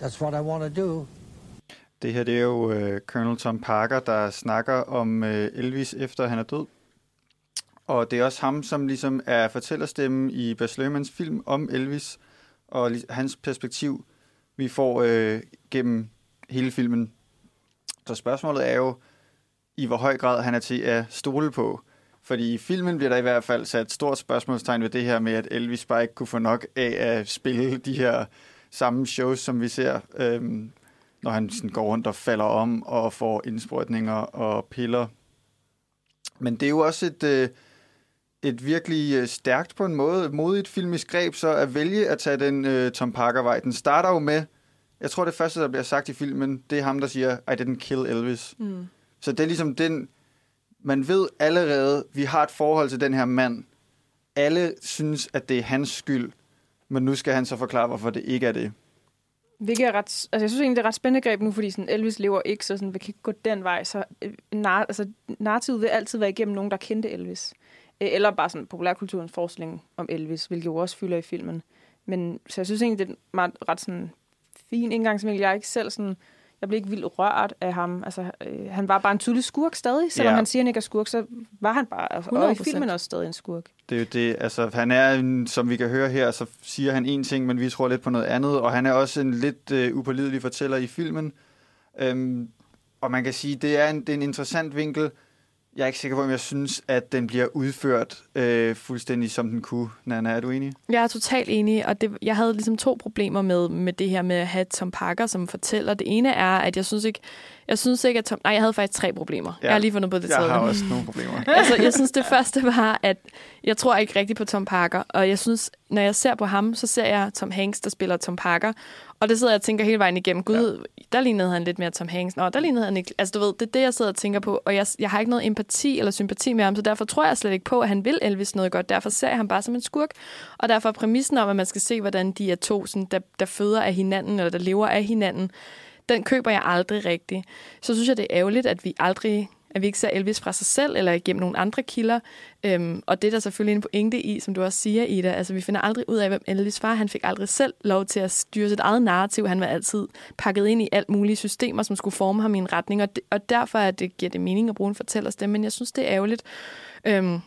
that's what I want to do. Det her det er jo øh, Colonel Tom Parker, der snakker om øh, Elvis efter han er død. Og det er også ham, som ligesom er fortællerstemmen i Bas Lermans film om Elvis, og hans perspektiv, vi får øh, gennem hele filmen. Så spørgsmålet er jo, i hvor høj grad han er til at stole på. Fordi i filmen bliver der i hvert fald sat stort spørgsmålstegn ved det her med, at Elvis bare ikke kunne få nok af at spille de her samme shows, som vi ser, øhm, når han sådan går rundt og falder om og får indsprøjtninger og piller. Men det er jo også et, øh, et virkelig øh, stærkt på en måde, modigt filmisk greb, så at vælge at tage den øh, Tom Parker-vej. Den starter jo med, jeg tror det første, der bliver sagt i filmen, det er ham, der siger, I didn't kill Elvis. Mm. Så det er ligesom den, man ved allerede, vi har et forhold til den her mand. Alle synes, at det er hans skyld, men nu skal han så forklare, hvorfor det ikke er det. Hvilket er ret, altså jeg synes egentlig, det er ret spændende greb nu, fordi sådan, Elvis lever ikke, så sådan, vi kan ikke gå den vej. Så øh, nar, altså, narrativet vil altid være igennem nogen, der kendte Elvis. Øh, eller bare sådan populærkulturens forestilling om Elvis, hvilket jo også fylder i filmen. Men så jeg synes egentlig, det er en meget, ret sådan, fin indgangsvinkel. Jeg er ikke selv sådan, jeg blev ikke vildt rørt af ham. Altså, øh, han var bare en tydelig skurk stadig. Selvom Ja. han siger, han ikke er skurk, så var han bare, altså, og i 100%. filmen også stadig en skurk. Det er jo det, altså han er, en, som vi kan høre her, så siger han en ting, men vi tror lidt på noget andet, og han er også en lidt øh, upålidelig fortæller i filmen. Øhm, og man kan sige, det er en, det er en interessant vinkel. Jeg er ikke sikker på, om jeg synes, at den bliver udført øh, fuldstændig som den kunne. Nana, er du enig? Jeg er totalt enig, og det, jeg havde ligesom to problemer med, med det her med at have Tom Parker som fortæller. Det ene er, at jeg synes ikke, jeg synes ikke, at Tom... Nej, jeg havde faktisk tre problemer. Ja. Jeg har lige fundet på det Jeg tredje. har også nogle problemer. <laughs> altså, jeg synes, det første var, at jeg tror ikke rigtigt på Tom Parker. Og jeg synes, når jeg ser på ham, så ser jeg Tom Hanks, der spiller Tom Parker. Og det sidder jeg og tænker hele vejen igennem. Gud, ja. der lignede han lidt mere Tom Hanks. Nå, der lignede han ikke. Altså, du ved, det er det, jeg sidder og tænker på. Og jeg, jeg har ikke noget empati eller sympati med ham, så derfor tror jeg slet ikke på, at han vil Elvis noget godt. Derfor ser jeg ham bare som en skurk. Og derfor er præmissen om, at man skal se, hvordan de er to, sådan, der, der føder af hinanden, eller der lever af hinanden, den køber jeg aldrig rigtigt. Så synes jeg, det er ærgerligt, at vi aldrig at vi ikke ser Elvis fra sig selv eller igennem nogle andre kilder. Øhm, og det er der selvfølgelig en pointe i, som du også siger, Ida. Altså, vi finder aldrig ud af, hvem Elvis var. Han fik aldrig selv lov til at styre sit eget narrativ. Han var altid pakket ind i alt mulige systemer, som skulle forme ham i en retning. Og, det, og derfor er det, giver det mening at bruge en fortællerstemme. Men jeg synes, det er ærgerligt. Øhm,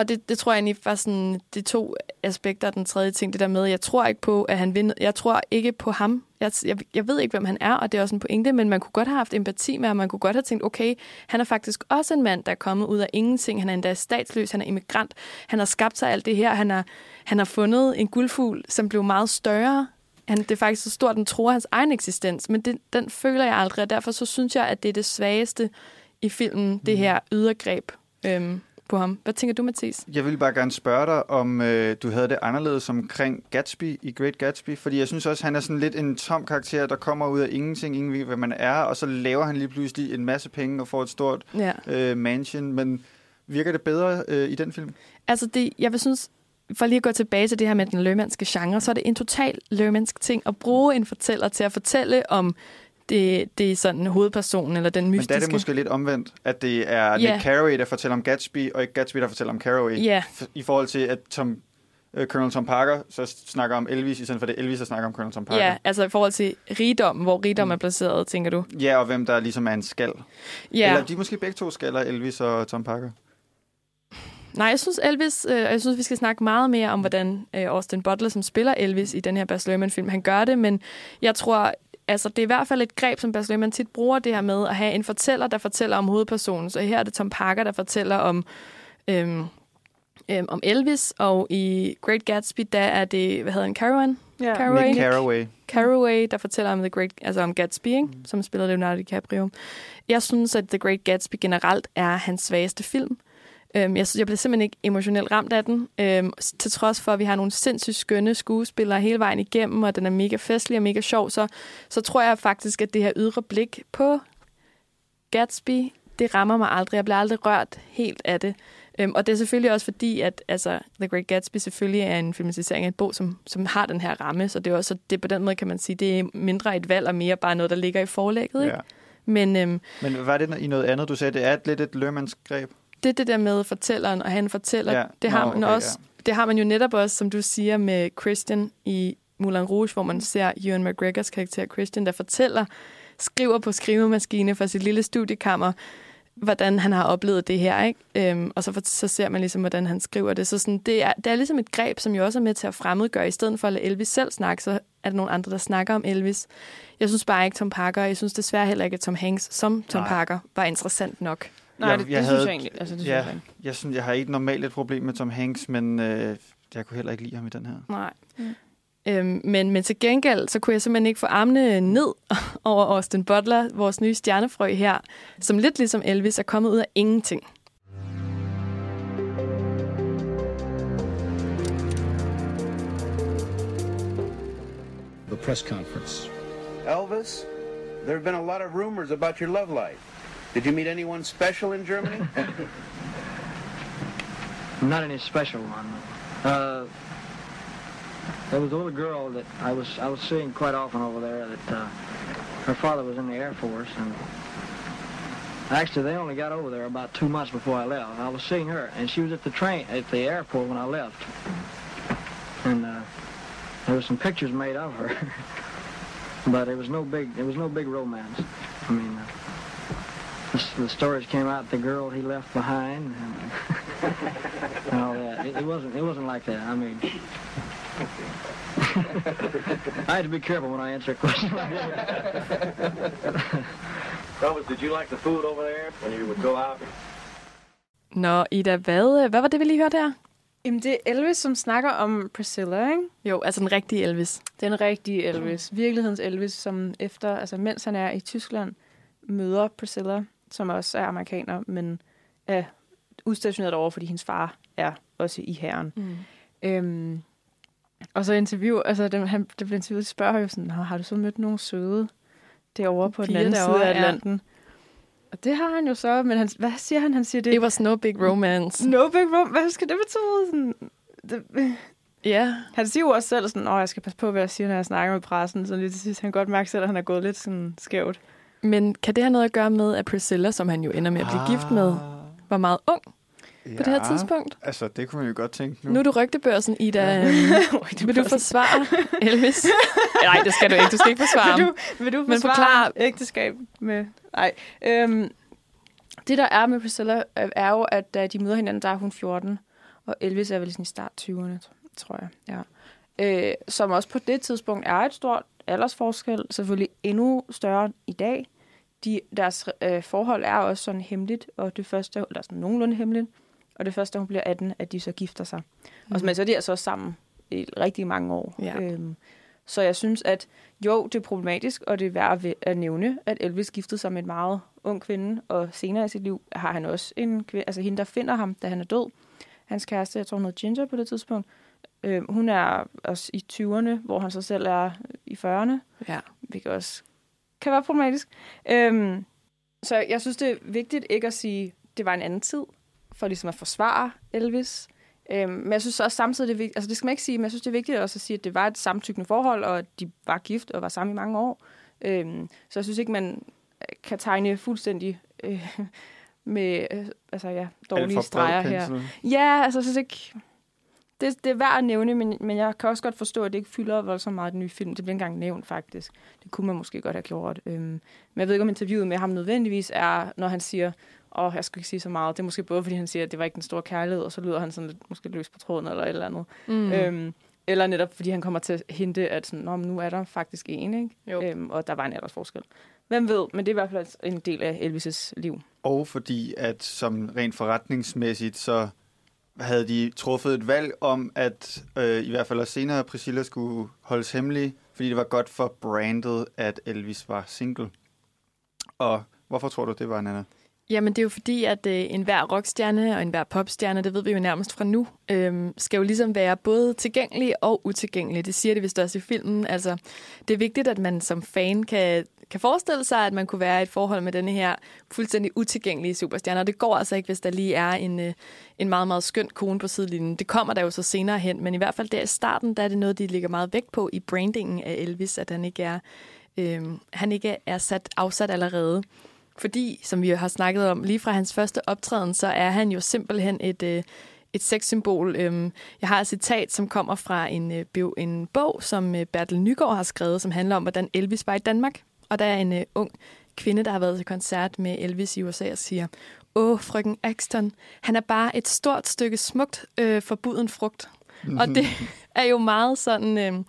og det, det tror jeg egentlig var sådan de to aspekter den tredje ting. Det der med, jeg tror ikke på, at han vinder. Jeg tror ikke på ham. Jeg, jeg, jeg ved ikke, hvem han er, og det er også en pointe, men man kunne godt have haft empati med ham. Man kunne godt have tænkt, okay, han er faktisk også en mand, der er kommet ud af ingenting. Han er endda statsløs, han er immigrant. Han har skabt sig alt det her. Han har, han har fundet en guldfugl, som blev meget større. Han, det er faktisk så stort, den tror hans egen eksistens. Men det, den føler jeg aldrig, og derfor så synes jeg, at det er det svageste i filmen, det her ydergreb øhm, på ham. Hvad tænker du, Mathis? Jeg vil bare gerne spørge dig, om øh, du havde det anderledes omkring Gatsby i Great Gatsby, fordi jeg synes også, han er sådan lidt en tom karakter, der kommer ud af ingenting, ingen ved, hvad man er, og så laver han lige pludselig en masse penge og får et stort Ja. øh, mansion, men virker det bedre øh, i den film? Altså, det, jeg vil synes, for lige at gå tilbage til det her med den lømandske genre, så er det en total lømandsk ting at bruge en fortæller til at fortælle om det, det er sådan hovedpersonen, eller den Men mystiske... der er det måske lidt omvendt, at det er Ja. Nick Carraway, der fortæller om Gatsby, og ikke Gatsby, der fortæller om Carraway. F- I forhold til, at Tom, øh, Colonel Tom Parker så snakker om Elvis, i stedet for det Elvis, der snakker om Colonel Tom Parker. Ja, altså i forhold til rigdom, hvor rigdom mm. er placeret, tænker du? Ja, og hvem der ligesom er en skal. Ja. Eller de måske begge to skaller, Elvis og Tom Parker. Nej, jeg synes Elvis, øh, jeg synes, vi skal snakke meget mere om, hvordan øh, Austin Butler, som spiller Elvis i den her Baz Luhrmann-film, han gør det, men jeg tror, altså det er i hvert fald et greb, som Baz Luhrmann tit bruger det her med at have en fortæller, der fortæller om hovedpersonen. Så her er det Tom Parker, der fortæller om, øhm, øhm, om Elvis, og i Great Gatsby, der er det, hvad hedder han, Caravan? Ja. Carraway? Nick Carraway. Carraway, der fortæller om The Great, altså om Gatsby, ikke? som spiller Leonardo DiCaprio. Jeg synes, at The Great Gatsby generelt er hans svageste film. Øhm, jeg, jeg bliver simpelthen ikke emotionelt ramt af den, øhm, til trods for, at vi har nogle sindssygt skønne skuespillere hele vejen igennem, og den er mega festlig og mega sjov, så, så tror jeg faktisk, at det her ydre blik på Gatsby, det rammer mig aldrig. Jeg bliver aldrig rørt helt af det. Øhm, og det er selvfølgelig også fordi, at altså, The Great Gatsby selvfølgelig er en filmatisering af en bog, som, som har den her ramme, så det er også det, på den måde kan man sige, det er mindre et valg og mere bare noget, der ligger i forlægget. Ikke? Ja. Men øhm, Men var det i noget andet? Du sagde, det er et, lidt et Lømans greb. Det det der med fortælleren, og han fortæller, Ja. ja. det, har Nå, man okay, også, det har man jo netop også, som du siger, med Christian i Moulin Rouge, hvor man ser Ewan McGregors karakter Christian, der fortæller, skriver på skrivemaskine fra sit lille studiekammer, hvordan han har oplevet det her, ikke? Øhm, og så, for, så ser man ligesom, hvordan han skriver det. Så sådan, det, er, det er ligesom et greb, som jo også er med til at fremmedgøre. I stedet for at lade Elvis selv snakke, så er der nogle andre, der snakker om Elvis. Jeg synes bare ikke Tom Parker, jeg synes desværre heller ikke, at Tom Hanks som Tom Nej. Parker var interessant nok. Nej, det, det synes jeg egentlig. Altså, det synes ja, jeg egentlig. jeg, synes, jeg har ikke normalt et problem med Tom Hanks, men øh, jeg kunne heller ikke lide ham i den her. Nej. Mm. Øhm, men, men til gengæld, så kunne jeg simpelthen ikke få armene ned <laughs> over Austin Butler, vores nye stjernefrø her, som lidt ligesom Elvis er kommet ud af ingenting. The press conference. Elvis, there have been a lot of rumors about your love life. Did you meet anyone special in Germany? <laughs> Not any special one. Uh, there was a little girl that I was I was seeing quite often over there. That uh, her father was in the Air Force, and actually they only got over there about two months before I left. I was seeing her, and she was at the train at the airport when I left, and uh, there were some pictures made of her, <laughs> but it was no big it was no big romance. I mean. Uh, the, the stories came out the girl he left behind and, and all that. It, it wasn't it wasn't like that. I mean, I had to be careful when I answer a question like that. Did you like the food over there when you would go out? Nå, Ida, hvad, hvad var det, vi lige hørte her? Jamen, det er Elvis, som snakker om Priscilla, ikke? Jo, altså den rigtige Elvis. Den rigtige Elvis. Virkelighedens Elvis, som efter, altså mens han er i Tyskland, møder Priscilla, som også er amerikaner, men er udstationeret over, fordi hendes far er også i herren. Mm. Øhm, og så interview, altså dem, han, det blev interviewet, spørger jo sådan, har du så mødt nogle søde derovre på den anden derovre, side af ja. Atlanten? Og det har han jo så, men han, hvad siger han? Han siger det... It was no big romance. No big romance? Hvad skal det betyde? Sådan, det, Ja. Han siger jo også selv sådan, at jeg skal passe på, hvad jeg siger, når jeg snakker med pressen. Så lige til sidst, han godt mærke selv, at han er gået lidt sådan skævt. Men kan det have noget at gøre med, at Priscilla, som han jo ender med at blive gift med, var meget ung ja. på det her tidspunkt? Altså, det kunne man jo godt tænke nu. Nu er du rygtebørsen, Ida. <laughs> Vil du forsvare <laughs> Elvis? Nej, det skal du ikke. Du skal ikke forsvare vil du, vil du Men forsvare forklar- ægteskab med... Nej. Øhm, det, der er med Priscilla, øh, er jo, at da de møder hinanden, der er hun 14. og Elvis er vel i sin start 20'erne, tror jeg. Ja. Øh, som også på det tidspunkt er et stort aldersforskel, selvfølgelig endnu større i dag. De, deres øh, forhold er også sådan hemmeligt, og det første, eller sådan nogenlunde hemmeligt, og det første, hun bliver 18, at de så gifter sig. Mm. Og så, men så er de altså også sammen i rigtig mange år. Ja. Øhm, så jeg synes, at jo, det er problematisk, og det er værd at, nævne, at Elvis giftede sig med en meget ung kvinde, og senere i sit liv har han også en kvinde, altså hende, der finder ham, da han er død. Hans kæreste, jeg tror hun hedder Ginger på det tidspunkt, øh, hun er også i 20'erne, hvor han så selv er i 40'erne. Ja. Hvilket også kan være problematisk. Øhm, så jeg synes, det er vigtigt ikke at sige, det var en anden tid, for ligesom at forsvare Elvis. Øhm, men jeg synes også samtidig, det er vigtigt, altså det skal man ikke sige, men jeg synes, det er vigtigt også at sige, at det var et samtykkende forhold, og at de var gift og var sammen i mange år. Øhm, så jeg synes ikke, man kan tegne fuldstændig øh, <laughs> med øh, altså, ja, dårlige streger her. Ja, altså jeg synes ikke... Det, det er værd at nævne, men, men jeg kan også godt forstå, at det ikke fylder voldsomt meget i den nye film. Det bliver ikke engang nævnt, faktisk. Det kunne man måske godt have gjort. Øhm, men jeg ved ikke, om interviewet med ham nødvendigvis er, når han siger, åh, oh, jeg skal ikke sige så meget. Det er måske både, fordi han siger, at det var ikke den store kærlighed, og så lyder han sådan lidt måske løs på tråden eller et eller andet. Mm. Øhm, eller netop, fordi han kommer til at hinte, at sådan, Nå, men nu er der faktisk en, ikke? Jo. Øhm, og der var en aldersforskel. Hvem ved, men det er i hvert fald en del af Elvis' liv. Og fordi, at som rent forretningsmæssigt, så havde de truffet et valg om, at øh, i hvert fald også senere Priscilla skulle holdes hemmelig, fordi det var godt for brandet, at Elvis var single. Og hvorfor tror du, det var, Nana? Jamen, det er jo fordi, at øh, enhver rockstjerne og enhver popstjerne, det ved vi jo nærmest fra nu, øh, skal jo ligesom være både tilgængelig og utilgængelig. Det siger det vist også i filmen. Altså, det er vigtigt, at man som fan kan, kan forestille sig, at man kunne være i et forhold med denne her fuldstændig utilgængelige superstjerne. Og det går altså ikke, hvis der lige er en, øh, en meget, meget skøn kone på sidelinjen. Det kommer der jo så senere hen, men i hvert fald der i starten, der er det noget, de ligger meget vægt på i brandingen af Elvis, at han ikke er, øh, han ikke er sat, afsat allerede. Fordi, som vi har snakket om, lige fra hans første optræden, så er han jo simpelthen et, øh, et sexsymbol. Øhm, Jeg har et citat, som kommer fra en, øh, en bog, som øh, Bertel Nygaard har skrevet, som handler om, hvordan Elvis var i Danmark. Og der er en øh, ung kvinde, der har været til koncert med Elvis i USA og siger, Åh, frøken Axton, han er bare et stort stykke smukt øh, forbuden frugt. Og det <laughs> er jo meget sådan... Øh,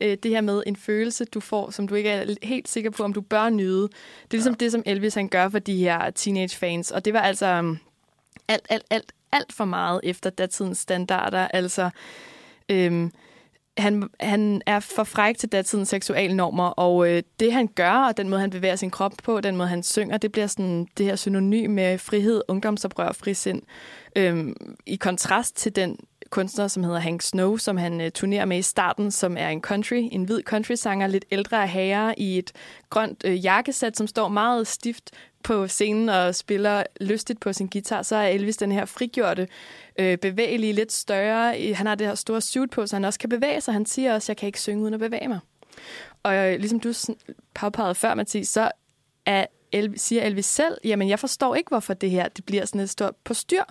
øh, det her med en følelse, du får, som du ikke er helt sikker på, om du bør nyde. Det er ligesom ja. det, som Elvis han gør for de her teenage-fans. Og det var altså um, alt, alt, alt, alt for meget efter datidens standarder. Altså, øhm, han, han er for fræk til datidens seksuelle normer, og øh, det han gør, og den måde han bevæger sin krop på, den måde han synger, det bliver sådan det her synonym med frihed, ungdomsoprør og frisind. Øhm, I kontrast til den kunstner, som hedder Hank Snow, som han øh, turnerer med i starten, som er en country, en hvid country-sanger, lidt ældre herre i et grønt øh, jakkesæt, som står meget stift på scenen og spiller lystigt på sin guitar, så er Elvis den her frigjorte, øh, bevægelige, lidt større. Han har det her store suit på, så han også kan bevæge sig. Han siger også, jeg kan ikke synge uden at bevæge mig. Og øh, ligesom du påpegede før, Mathis, så er Elvis, siger Elvis selv, jamen jeg forstår ikke, hvorfor det her det bliver sådan et stort postyr.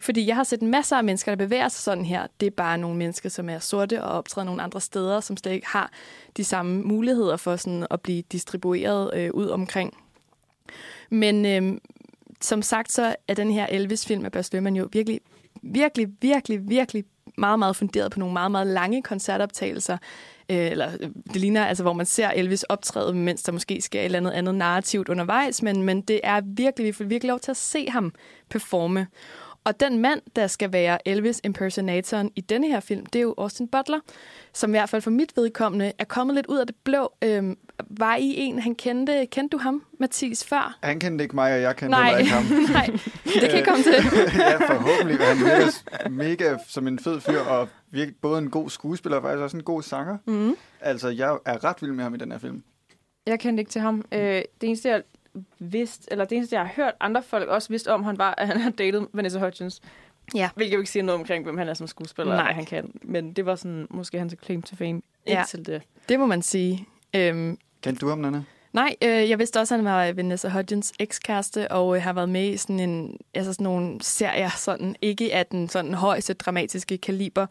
Fordi jeg har set masser af mennesker, der bevæger sig sådan her. Det er bare nogle mennesker, som er sorte og optræder nogle andre steder, som slet ikke har de samme muligheder for sådan at blive distribueret øh, ud omkring. Men øh, som sagt, så er den her Elvis-film af Baz Løhmann jo virkelig, virkelig, virkelig, virkelig meget, meget funderet på nogle meget, meget lange koncertoptagelser. Øh, eller øh, det ligner, altså, hvor man ser Elvis optræde, mens der måske sker et eller andet andet narrativt undervejs, men, men det er virkelig, vi får virkelig lov til at se ham performe. Og den mand, der skal være Elvis impersonatoren i denne her film, det er jo Austin Butler, som i hvert fald for mit vedkommende er kommet lidt ud af det blå. Øhm, var I en, han kendte, kendte du ham, Mathis, før? Han kendte ikke mig, og jeg kendte Nej, ikke ham. <laughs> nej, det kan komme til. <laughs> ja, forhåbentlig. Han virker mega som en fed fyr, og virkelig både en god skuespiller, og faktisk også en god sanger. Mm. Altså, jeg er ret vild med ham i den her film. Jeg kendte ikke til ham. Øh, det eneste, jeg vidste, eller det eneste, jeg har hørt andre folk også vidste om, han var, at han havde datet Vanessa Hudgens. Ja. Hvilket jo ikke siger noget omkring, hvem han er som skuespiller, Nej. eller hvad han kan. Men det var sådan, måske hans claim to fame. Ja. Indtil det. Det må man sige. Øhm, Kendte du ham, Nana? Nej, øh, jeg vidste også, at han var Vanessa Hudgens ekskæreste, og øh, har været med i sådan, en, altså sådan nogle serier, sådan, ikke af den sådan højeste dramatiske kaliber.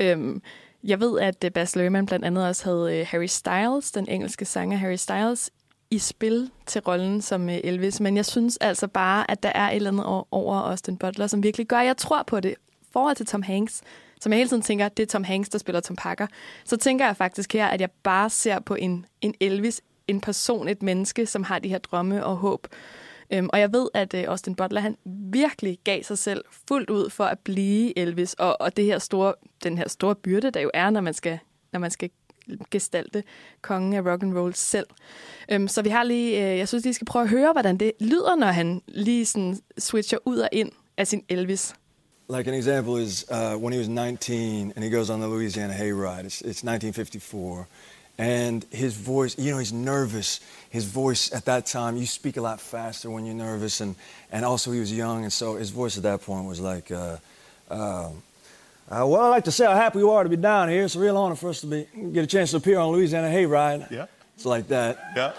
Øhm, jeg ved, at øh, Baz Luhrmann blandt andet også havde øh, Harry Styles, den engelske sanger Harry Styles, i spil til rollen som øh, Elvis. Men jeg synes altså bare, at der er et eller andet over Austin Butler, som virkelig gør, jeg tror på det. forhold til Tom Hanks, som jeg hele tiden tænker, det er Tom Hanks, der spiller Tom Parker, så tænker jeg faktisk her, at jeg bare ser på en, en Elvis, en person, et menneske, som har de her drømme og håb. Øhm, og jeg ved, at øh, Austin Butler, han virkelig gav sig selv fuldt ud for at blive Elvis, og, og det her store, den her store byrde, der jo er, når man skal, når man skal gestalte kongen af rock and roll selv. Øhm, så vi har lige, øh, jeg synes, lige skal prøve at høre, hvordan det lyder, når han lige sådan switcher ud og ind af sin Elvis. Like an example is uh, when he was 19 and he goes on the Louisiana Hayride. It's, it's 1954. And his voice, you know, he's nervous. His voice at that time, you speak a lot faster when you're nervous. And, and also, he was young. And so his voice at that point was like, uh, uh, uh, well, I'd like to say how happy we are to be down here. It's a real honor for us to be, get a chance to appear on Louisiana Hayride. Yeah. It's like that. Yeah.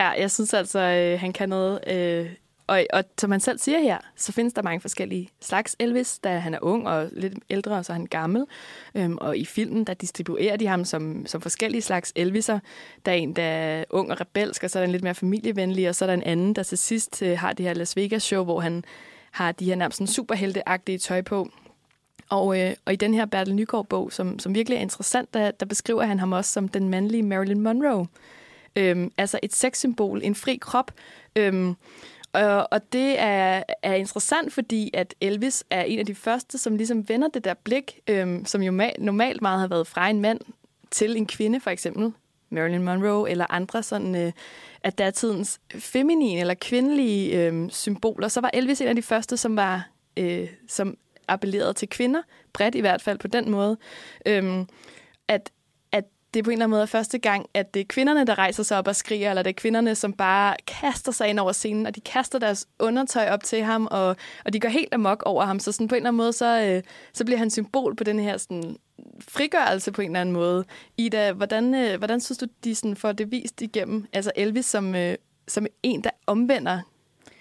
Ja, jeg synes altså, øh, han kan noget. Øh, og, og som man selv siger her, så findes der mange forskellige slags Elvis, da han er ung og lidt ældre, og så er han gammel. Øhm, og i filmen, der distribuerer de ham som, som forskellige slags Elviser. Der er en, der er ung og rebelsk, og så er der en lidt mere familievenlig, og så er der en anden, der til sidst øh, har det her Las Vegas-show, hvor han har de her nærmest superhelteagtige tøj på. Og, øh, og i den her Bertel Nygaard-bog, som, som virkelig er interessant, der, der beskriver han ham også som den mandlige Marilyn Monroe. Øhm, altså et sexsymbol, en fri krop. Øhm, og, og det er, er interessant, fordi at Elvis er en af de første, som ligesom vender det der blik, øhm, som jo ma- normalt meget har været fra en mand til en kvinde, for eksempel Marilyn Monroe eller andre sådan øh, af datidens feminine eller kvindelige øh, symboler, så var Elvis en af de første, som var øh, som appellerede til kvinder, bredt i hvert fald på den måde, øh, at, at det på en eller anden måde er første gang, at det er kvinderne, der rejser sig op og skriger, eller det er kvinderne, som bare kaster sig ind over scenen, og de kaster deres undertøj op til ham, og, og de går helt amok over ham. Så sådan på en eller anden måde, så, øh, så bliver han symbol på den her sådan, frigørelse på en eller anden måde. Ida, hvordan, øh, hvordan synes du, de sådan får det vist igennem? Altså Elvis som, øh, som en, der omvender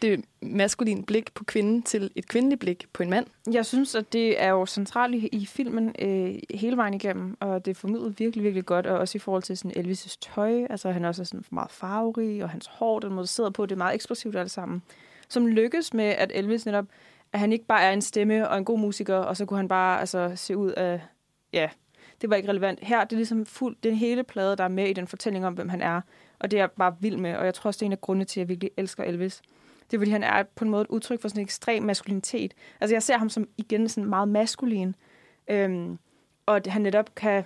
det maskuline blik på kvinden til et kvindeligt blik på en mand. Jeg synes, at det er jo centralt i, i filmen øh, hele vejen igennem, og det er formidlet virkelig, virkelig godt, og også i forhold til sådan Elvis' tøj. Altså, han er også sådan meget farverig, og hans hår, den måde, der sidder på, det er meget eksplosivt alt sammen. Som lykkes med, at Elvis netop, at han ikke bare er en stemme og en god musiker, og så kunne han bare altså, se ud af, ja, det var ikke relevant. Her det er ligesom fuld, den hele plade, der er med i den fortælling om, hvem han er, og det er jeg bare vild med, og jeg tror også, det er en af grundene til, at jeg virkelig elsker Elvis det er, fordi han er på en måde et udtryk for sådan en ekstrem maskulinitet. Altså, jeg ser ham som igen sådan meget maskulin, øhm, og at han netop kan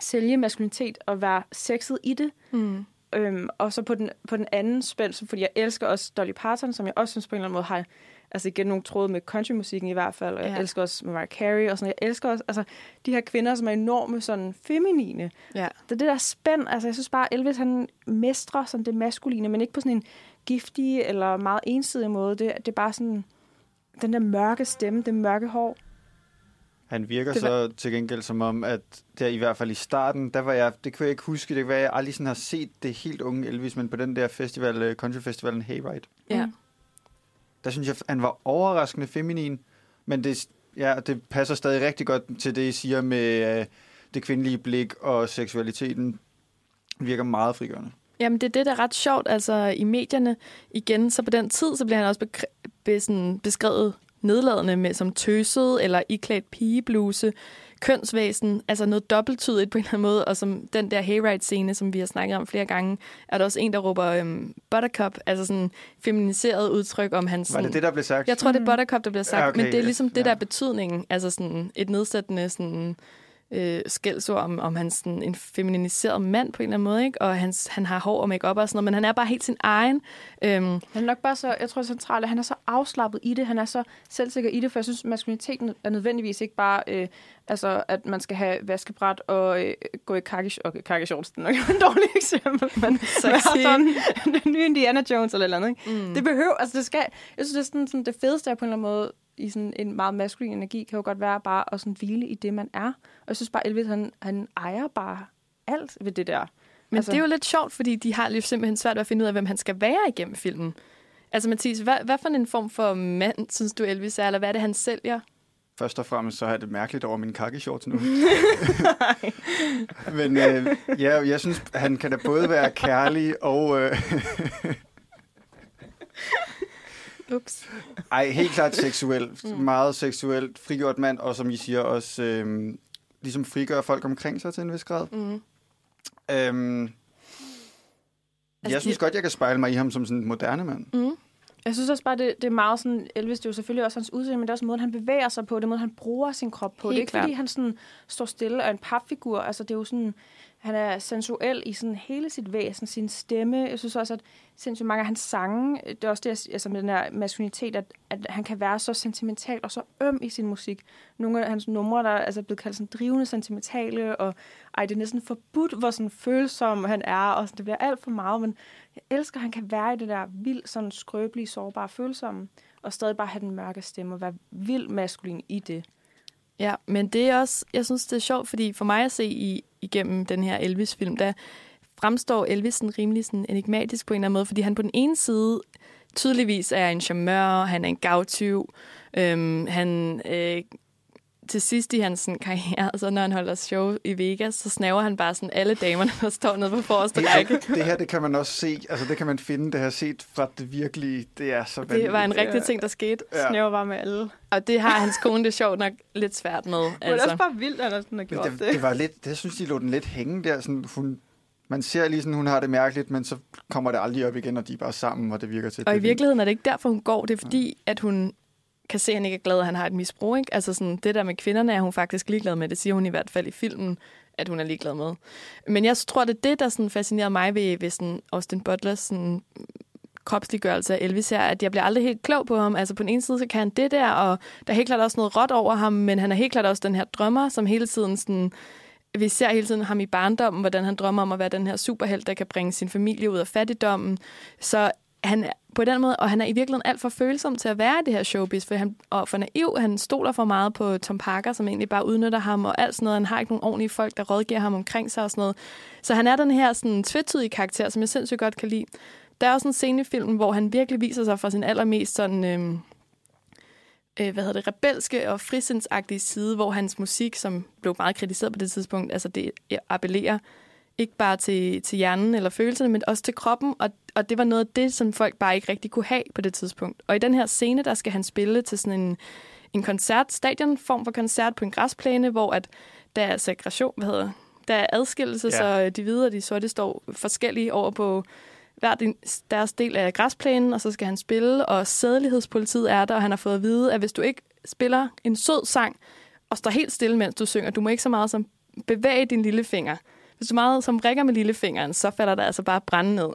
sælge maskulinitet og være sexet i det. Mm. Øhm, og så på den, på den anden spil, fordi jeg elsker også Dolly Parton, som jeg også synes på en eller anden måde har altså igen nogle tråde med countrymusikken i hvert fald, og jeg elsker også Mariah Carey og sådan Jeg elsker også altså, de her kvinder, som er enorme sådan feminine. Ja. Det er det der spænd, altså jeg synes bare, Elvis han mestrer sådan det maskuline, men ikke på sådan en giftig eller meget ensidig måde. Det, det er bare sådan den der mørke stemme, det mørke hår. Han virker Det var- så til gengæld som om, at der i hvert fald i starten, der var jeg, det kunne jeg ikke huske, det var jeg aldrig sådan har set det helt unge Elvis, men på den der festival, øh, countryfestivalen Hayride, Ja der synes jeg, han var overraskende feminin, men det, ja, det passer stadig rigtig godt til det, I siger med øh, det kvindelige blik og seksualiteten. Virker meget frigørende. Jamen, det er det, der er ret sjovt. Altså, i medierne igen, så på den tid, så bliver han også be- be, sådan, beskrevet nedladende med som tøset eller iklædt pigebluse, kønsvæsen, altså noget dobbelttydigt på en eller anden måde, og som den der hayride-scene, som vi har snakket om flere gange, er der også en, der råber øhm, buttercup, altså sådan feminiseret udtryk om hans... Var det sådan- det, der blev sagt? Jeg tror, det er buttercup, der bliver sagt, Ja, ja, okay, men det er ja. ligesom det, der er betydningen, altså sådan et nedsættende sådan, øh, skældsord om, om han sådan en feminiseret mand på en eller anden måde, ikke? og hans, han har hår og makeup og sådan noget, men han er bare helt sin egen. Øhm, Han er nok bare så, jeg tror centralt, at han er så afslappet i det, han er så selvsikker i det, for jeg synes, maskuliniteten er nødvendigvis ikke bare, øh, altså, at man skal have vaskebræt og øh, gå i kaki, okay, kaki shorts, det er nok et dårligt <laughs> eksempel, men <laughs> sådan, <laughs> den nye Indiana Jones eller eller andet, ikke? Mm. Det behøver, altså det skal, jeg synes, det er sådan, sådan det fedeste er på en eller anden måde, i sådan en meget maskulin energi, kan jo godt være bare at sådan hvile i det, man er. Og jeg synes bare, Elvis, han, han ejer bare alt ved det der. Men altså, det er jo lidt sjovt, fordi de har lige simpelthen svært ved at finde ud af, hvem han skal være igennem filmen. Altså Mathis, hvad, hvad for en form for mand, synes du Elvis er, eller hvad er det, han sælger? Først og fremmest så er det mærkeligt over min kakkeshorts nu. <laughs> <laughs> Men øh, ja, jeg synes, han kan da både være kærlig og... Øh, <laughs> Ups. Ej, helt klart <laughs> seksuelt. Mm. Meget seksuelt. Frigjort mand, og som I siger, også øhm, ligesom frigør folk omkring sig til en vis grad. Mm. Øhm, Altså, jeg synes de- godt, jeg kan spejle mig i ham som sådan en moderne mand. Mm. Jeg synes også bare, det, det er meget sådan, Elvis, det er jo selvfølgelig også hans udseende, men det er også måden, han bevæger sig på, det er måden, han bruger sin krop på. Helt det er ikke, klart. fordi han sådan står stille og er en papfigur. Altså, det er jo sådan, han er sensuel i sådan hele sit væsen, sin stemme. Jeg synes også, at sindssygt mange af hans sange, det er også det, altså med den her maskulinitet, at, at han kan være så sentimental og så øm i sin musik. Nogle af hans numre, der er altså blevet kaldt sådan drivende sentimentale, og ej, det er næsten forbudt, hvor sådan følsom han er, og sådan, det bliver alt for meget, men jeg elsker, at han kan være i det der vildt, sådan skrøbelige, sårbare, følsomme, og stadig bare have den mørke stemme, og være vildt maskulin i det. Ja, men det er også, jeg synes, det er sjovt, fordi for mig at se i, igennem den her Elvis-film, der fremstår Elvis sådan rimelig sådan enigmatisk på en eller anden måde, fordi han på den ene side tydeligvis er en charmeur, han er en gavtyv, øhm, han øh, til sidst i hans sådan, karriere, så når han holder show i Vegas, så snaver han bare sådan alle damerne, der står nede på forreste række. Det her, det kan man også se, altså det kan man finde, det her set fra det virkelige, det er så vanvittigt. Det var en rigtig ting, der skete. Ja. Snæver bare med alle. Og det har hans kone det sjovt nok lidt svært med. Altså. Det er også bare vildt, at han sådan har gjort det, det. det var lidt, det synes de lå den lidt hænge der, sådan hun, man ser lige sådan, hun har det mærkeligt, men så kommer det aldrig op igen, og de er bare sammen, og det virker til. Og det i virkeligheden er det ikke derfor, hun går. Det er fordi, at hun kan se, at han ikke er glad, at han har et misbrug. Ikke? Altså sådan, det der med kvinderne er hun faktisk ligeglad med. Det siger hun i hvert fald i filmen, at hun er ligeglad med. Men jeg tror, det er det, der sådan fascinerer mig ved, ved sådan Austin Butlers sådan kropsliggørelse af Elvis her, at jeg bliver aldrig helt klog på ham. Altså på den ene side, så kan han det der, og der er helt klart også noget råt over ham, men han er helt klart også den her drømmer, som hele tiden sådan, vi ser hele tiden ham i barndommen, hvordan han drømmer om at være den her superhelt, der kan bringe sin familie ud af fattigdommen. Så han på den måde, og han er i virkeligheden alt for følsom til at være i det her showbiz, for han, og for naiv, han stoler for meget på Tom Parker, som egentlig bare udnytter ham, og alt sådan noget. Han har ikke nogen ordentlige folk, der rådgiver ham omkring sig og sådan noget. Så han er den her sådan tvetydige karakter, som jeg sindssygt godt kan lide. Der er også en scene i filmen, hvor han virkelig viser sig fra sin allermest sådan... Øhm, øh, hvad hedder det, rebelske og frisindsagtige side, hvor hans musik, som blev meget kritiseret på det tidspunkt, altså det appellerer ikke bare til, til hjernen eller følelserne, men også til kroppen, og, og det var noget af det, som folk bare ikke rigtig kunne have på det tidspunkt. Og i den her scene, der skal han spille til sådan en, en koncert, stadionform for koncert på en græsplæne, hvor at der er segregation, hvad hedder der er adskillelse, Ja. så de hvide og de sorte står forskellige over på hver deres del af græsplænen, og så skal han spille, og sædelighedspolitiet er der, og han har fået at vide, at hvis du ikke spiller en sød sang, og står helt stille, mens du synger, du må ikke så meget som bevæge din lille finger. Du meget som rækker med lillefingeren, så falder der altså bare brænde ned.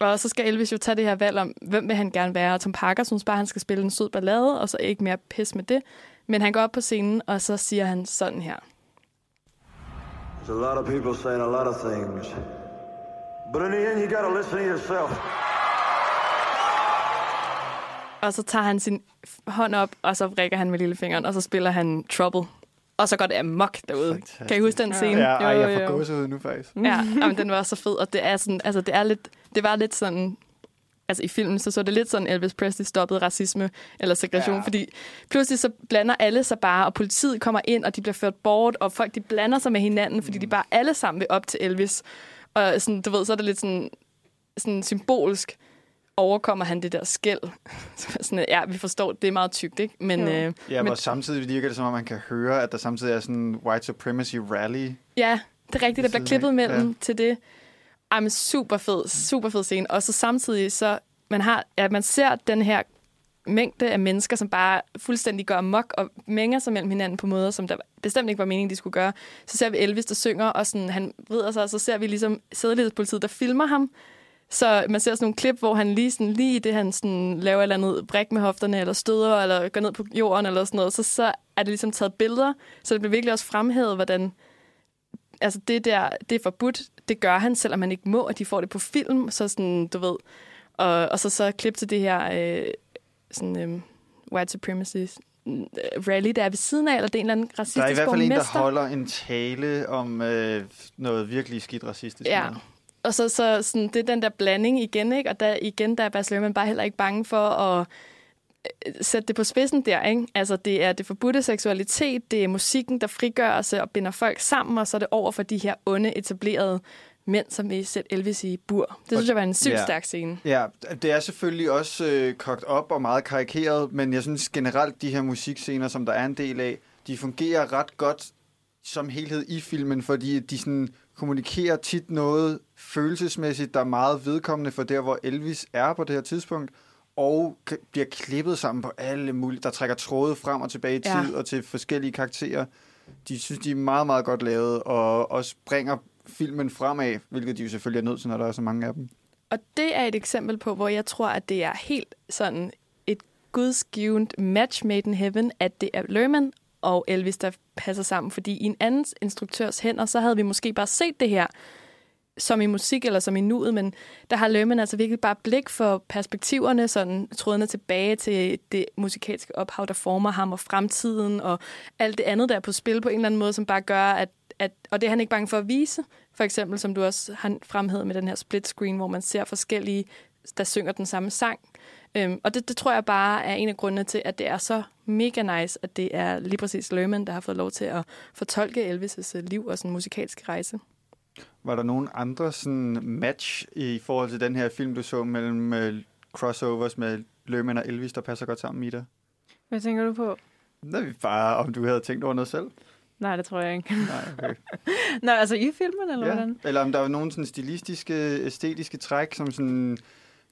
Og så skal Elvis jo tage det her valg om, hvem vil han gerne være. Og Tom Parker synes bare, han skal spille en sød ballade, og så ikke mere pis med det. Men han går op på scenen, og så siger han sådan her. There's a lot of people saying a lot of things. But in the end, you gotta listen to yourself. Og så tager han sin hånd op, og så rækker han med lillefingeren, og så spiller han Trouble. Og så går det amok derude. Kan I huske den scene? Ja, ej, jeg får gåsehud nu faktisk. Ja, men den var så fed, og det er sådan, altså det er lidt, det var lidt sådan, altså i filmen, så så det lidt sådan, Elvis Presley stoppede racisme eller segregation, Ja. fordi pludselig så blander alle sig bare, og politiet kommer ind, og de bliver ført bort, og folk de blander sig med hinanden, fordi de bare alle sammen vil op til Elvis. Og sådan, du ved, så er det lidt sådan, sådan symbolsk, overkommer han det der skæld. <laughs> Så sådan, ja, vi forstår, det er meget tykt, ikke? Men, Jo. øh, Ja, men og samtidig virker det som om, man kan høre, at der samtidig er sådan en white supremacy rally. Ja, det er rigtigt. Der bliver klippet af. mellem Ja. til det. Ej, men super fed, super fed scene. Og så samtidig, så man, har, ja, man ser den her mængde af mennesker, som bare fuldstændig går amok og mænger sig mellem hinanden på måder, som der bestemt ikke var meningen, de skulle gøre. Så ser vi Elvis, der synger, og sådan, han vrider sig, og så ser vi ligesom sædelighedspolitiet, der filmer ham. Så man ser sådan nogle klip, hvor han lige, sådan, lige det, han sådan, laver et eller andet bræk med hofterne, eller støder, eller går ned på jorden, eller sådan noget, så, så er det ligesom taget billeder, så det bliver virkelig også fremhævet, hvordan altså det der, det er forbudt, det gør han, selvom han ikke må, og de får det på film, så sådan, du ved, og, og så så klip til det her øh, sådan, øh, white supremacy øh, rally, der er ved siden af, eller det er en eller anden racistisk Der er i hvert fald en, der holder en tale om øh, noget virkelig skidt racistisk. Ja. Og så, så sådan, det er den der blanding igen, ikke? Og der, igen, der er Luhrmann bare heller ikke bange for at øh, sætte det på spidsen der, ikke? Altså, det er det forbudte seksualitet, det er musikken, der frigør sig og binder folk sammen, og så er det over for de her onde, etablerede mænd, som vil sætte Elvis i bur. Det synes jeg var en sygt Ja. stærk scene. Ja, det er selvfølgelig også øh, kogt op og meget karikeret, men jeg synes generelt, de her musikscener, som der er en del af, de fungerer ret godt som helhed i filmen, fordi de sådan kommunikerer tit noget følelsesmæssigt, der er meget vedkommende for der, hvor Elvis er på det her tidspunkt, og bliver klippet sammen på alle mulige, der trækker tråde frem og tilbage i tid ja. og til forskellige karakterer. De synes, de er meget, meget godt lavet, og også bringer filmen fremad, hvilket de jo selvfølgelig er nødt til, når der er så mange af dem. Og det er et eksempel på, hvor jeg tror, at det er helt sådan et gudsgivet match made in heaven, at det er Lerman og Elvis, der passer sammen. Fordi i en anden instruktørs hænder, så havde vi måske bare set det her som i musik eller som i nuet, men der har Lerman altså virkelig bare blik for perspektiverne, sådan trådene tilbage til det musikalske ophav, der former ham og fremtiden og alt det andet, der er på spil på en eller anden måde, som bare gør, at, at og det er han ikke bange for at vise. For eksempel, som du også har fremhævet med den her split screen, hvor man ser forskellige, der synger den samme sang. Øhm, og det, det tror jeg bare er en af grundene til, at det er så mega nice, at det er lige præcis Lerman, der har fået lov til at fortolke Elvis' liv og sådan musikalske rejse. Var der nogen andre sådan match i forhold til den her film, du så mellem uh, crossovers med Lerman og Elvis, der passer godt sammen i dig? Hvad tænker du på? Det er bare, om du havde tænkt over noget selv. Nej, det tror jeg ikke. Nej, okay. <laughs> Nå, altså i filmen, eller ja. hvordan? Eller om der var nogle sådan stilistiske, æstetiske træk, som sådan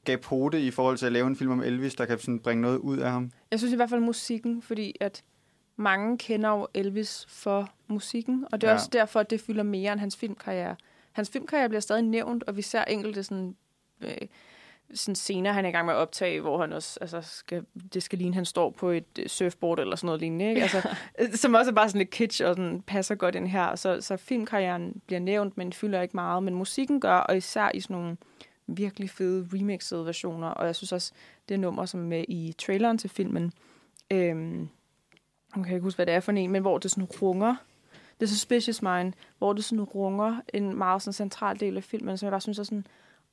gav pote i forhold til at lave en film om Elvis, der kan sådan bringe noget ud af ham. Jeg synes i hvert fald musikken, fordi at mange kender jo Elvis for musikken, og det er Ja. også derfor, at det fylder mere end hans filmkarriere. Hans filmkarriere bliver stadig nævnt, og vi ser enkelte sådan, øh, sådan scener, han er i gang med at optage, hvor han også, altså, skal, det skal ligne, han står på et øh, surfboard eller sådan noget lignende, ikke? Altså, øh, som også er bare sådan lidt kitsch og sådan passer godt ind her. Så, så filmkarrieren bliver nævnt, men fylder ikke meget, men musikken gør, og især i sådan nogle virkelig fede remixede versioner, og jeg synes også, det nummer, som er med i traileren til filmen, øhm, jeg kan ikke huske, hvad det er for en, men hvor det sådan runger. Det er Suspicious Mind, hvor det sådan runger en meget sådan central del af filmen, som jeg bare synes er sådan,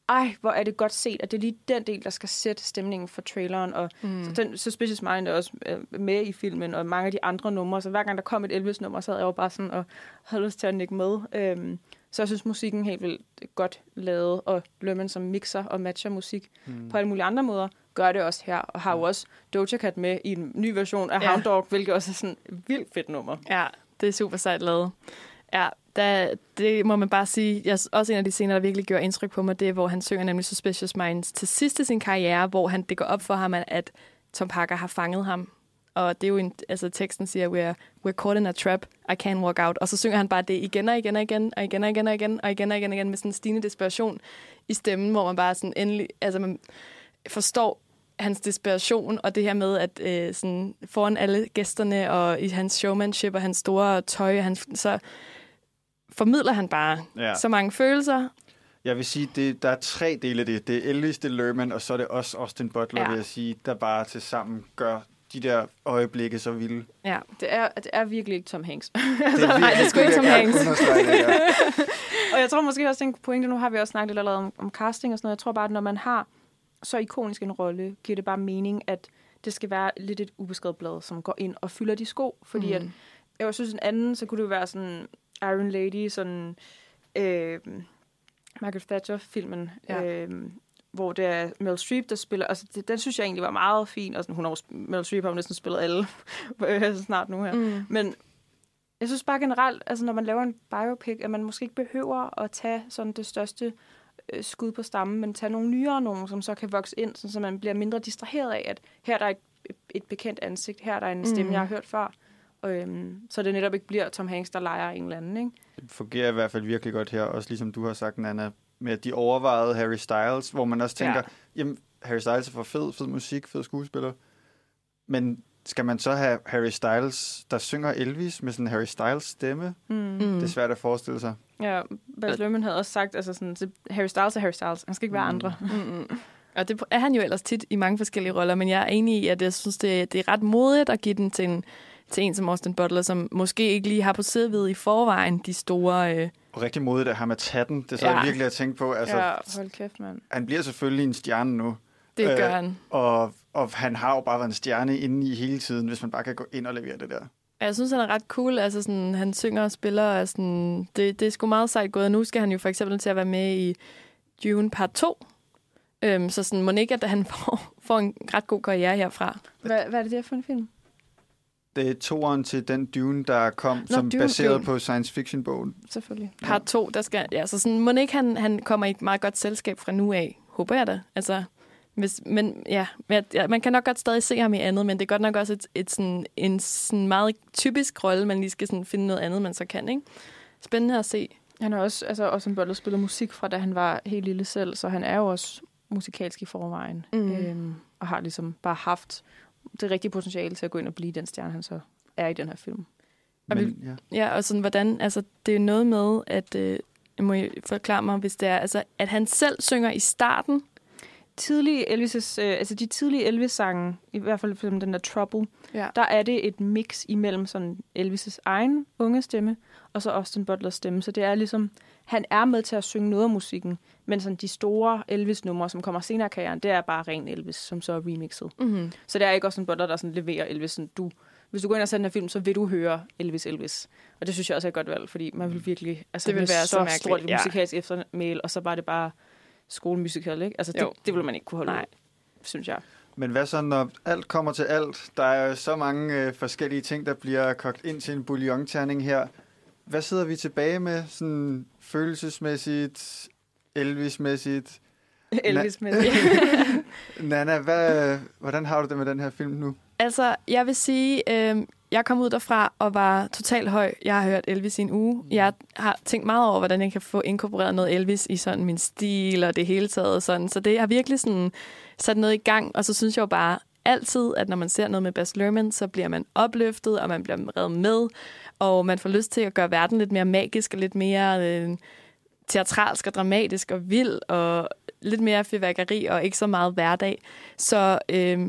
ej, hvor er det godt set, at det er lige den del, der skal sætte stemningen for traileren, og Mm. mm. så den Suspicious Mind er også øh, med i filmen, og mange af de andre numre, så hver gang der kom et Elvis-nummer, så havde jeg jo bare sådan, og havde lyst til at nikke med. Øhm, så jeg synes, musikken helt vildt godt lavet, og Lerman som mixer og matcher musik Mm. på alle mulige andre måder, gør det også her, og har jo også Doja Cat med i en ny version af Ja. ja. Hound Dog, hvilket også er sådan et vildt fedt nummer. Ja, det er super sejt lavet. Ja, der, det må man bare sige. Jeg, også en af de scener, der virkelig gjorde indtryk på mig, det er, hvor han synger nemlig Suspicious Minds til sidst i sin karriere, hvor han, det går op for ham, at Tom Parker har fanget ham. Og det er jo en, altså teksten siger, we're, we're caught in a trap, I can't walk out. Og så synger han bare det igen og igen og igen, og igen og igen og igen, og igen og igen, og igen med sådan en stigende desperation i stemmen, hvor man bare sådan endelig, altså man forstår hans desperation, og det her med, at øh, sådan, foran alle gæsterne, og i hans showmanship og hans store tøj, han, så formidler han bare Ja. så mange følelser. Jeg vil sige, det, der er tre dele af det. Det er Elvis, det er Lerman, og så er det også Austin Butler, ja. vil jeg sige, der bare til sammen gør de der øjeblikke så vilde. Ja. Det er, det er virkelig ikke Tom Hanks. <laughs> Det er virkelig- Nej, det er sgu ikke Tom Hanks. understrege det, ja. <laughs> og jeg tror måske også, den pointe, nu har vi også snakket lidt allerede om, om casting og sådan noget. Jeg tror bare, at når man har så ikonisk en rolle, giver det bare mening, at det skal være lidt et ubeskrevet blad, som går ind og fylder de sko. Fordi Mm. at, jeg synes, en anden, så kunne det jo være sådan Iron Lady, sådan øh, Margaret Thatcher-filmen, ja. øh, hvor det er Meryl Streep, der spiller. Altså, det, den synes jeg egentlig var meget fin. Og sådan, hun har Meryl Streep har jo næsten spillet alle <laughs> snart nu her. Mm. Men jeg synes bare generelt, altså når man laver en biopic, at man måske ikke behøver at tage sådan det største øh, skud på stammen, men tage nogle nyere nogen, som så kan vokse ind, sådan, så man bliver mindre distraheret af, at her er der et, et bekendt ansigt, her er der en stemme, Mm. jeg har hørt før. Og, øhm, så det netop ikke bliver Tom Hanks, der leger en eller anden, ikke? Det fungerer i hvert fald virkelig godt her, også ligesom du har sagt, Nana, med at de overvejede Harry Styles, hvor man også tænker, Ja. ja. jamen, Harry Styles er for fed, fed musik, fed skuespiller. Men skal man så have Harry Styles, der synger Elvis med sådan en Harry Styles stemme? Mm. Mm. Det er svært at forestille sig. Ja, Baz Luhrmann havde også sagt, altså sådan, så Harry Styles er Harry Styles. Han skal ikke være Mm. andre. Mm-mm. Og det er han jo ellers tit i mange forskellige roller, men jeg er enig i, at jeg synes, det, det er ret modigt at give den til en, til en som Austin Butler, som måske ikke lige har på sædevidet i forvejen de store... Øh, rigtig modigt af ham at tage den. Det er så Ja. ja. virkelig at tænke på. Altså, ja, hold kæft, mand. Han bliver selvfølgelig en stjerne nu. Det Øh, gør han. Og, og han har jo bare været en stjerne inde i hele tiden, hvis man bare kan gå ind og levere det der. Jeg synes, han er ret cool. Altså, sådan, han synger og spiller. Og sådan, det, det er sgu meget sejt gået. Og nu skal han jo for eksempel til at være med i Dune Part 2. Øhm, så sådan, må ikke, at han <laughs> får, får en ret god karriere herfra. Hvad, hvad er det der for en film? Det er toeren til den Dune, der kom, Nå, som Dune, baseret Dune. på science fiction-bogen. Selvfølgelig. Part 2, der skal... Ja, så sådan, må ikke, han, han kommer i et meget godt selskab fra nu af. Håber jeg da. Altså, hvis, men ja, ja, man kan nok godt stadig se ham i andet, men det er godt nok også et, et sådan, en sådan meget typisk rolle, man lige skal sådan finde noget andet, man så kan, ikke? Spændende at se. Han har også, altså, også en bold, der spiller musik fra, da han var helt lille selv, så han er jo også musikalsk i forvejen. Mm. Øhm, og har ligesom bare haft det rigtige potentiale til at gå ind og blive den stjerne, han så er i den her film. Og vi, ja. ja, og sådan, hvordan, altså, det er noget med, at, øh, jeg må I forklare mig, hvis det er, altså, at han selv synger i starten. Tidlige Elvis' øh, altså de tidlige Elvis-sange, i hvert fald som den der Trouble, Ja. der er det et mix imellem sådan Elvis' egen unge stemme, og så Austin Butlers stemme. Så det er ligesom, han er med til at synge noget af musikken, men sådan de store Elvis-numre, som kommer senere i karrieren, det er bare ren Elvis, som så er remixet. Mhm. Så det er ikke Austin Butler, der sådan leverer Elvis. Sådan, du, hvis du går ind og ser den her film, så vil du høre Elvis Elvis. Og det synes jeg også er et godt valg, fordi man vil virkelig... Altså, Det vil være så så mærkeligt, stort ja. musikalsk eftermæl, og så bare det bare skolemusical, ikke? Altså, det, Jo. det vil man ikke kunne holde Nej. ud, synes jeg. Men hvad så, når alt kommer til alt? Der er jo så mange øh, forskellige ting, der bliver kogt ind til en bouillonterning her. Hvad sidder vi tilbage med, sådan følelsesmæssigt, Elvis-mæssigt? <laughs> Elvis-mæssigt. <laughs> Nana, hvad, hvordan har du det med den her film nu? Altså, jeg vil sige, øh, jeg kom ud derfra og var totalt høj. Jeg har hørt Elvis i en uge. Jeg har tænkt meget over, hvordan jeg kan få inkorporeret noget Elvis i sådan min stil og det hele taget. og Sådan. Så det har virkelig sådan sat noget i gang. Og så synes jeg jo bare altid, at når man ser noget med Baz Luhrmann, så bliver man opløftet, og man bliver reddet med, og man får lyst til at gøre verden lidt mere magisk og lidt mere øh, teatralsk og dramatisk og vild og lidt mere fyrværkeri og ikke så meget hverdag. Så øh,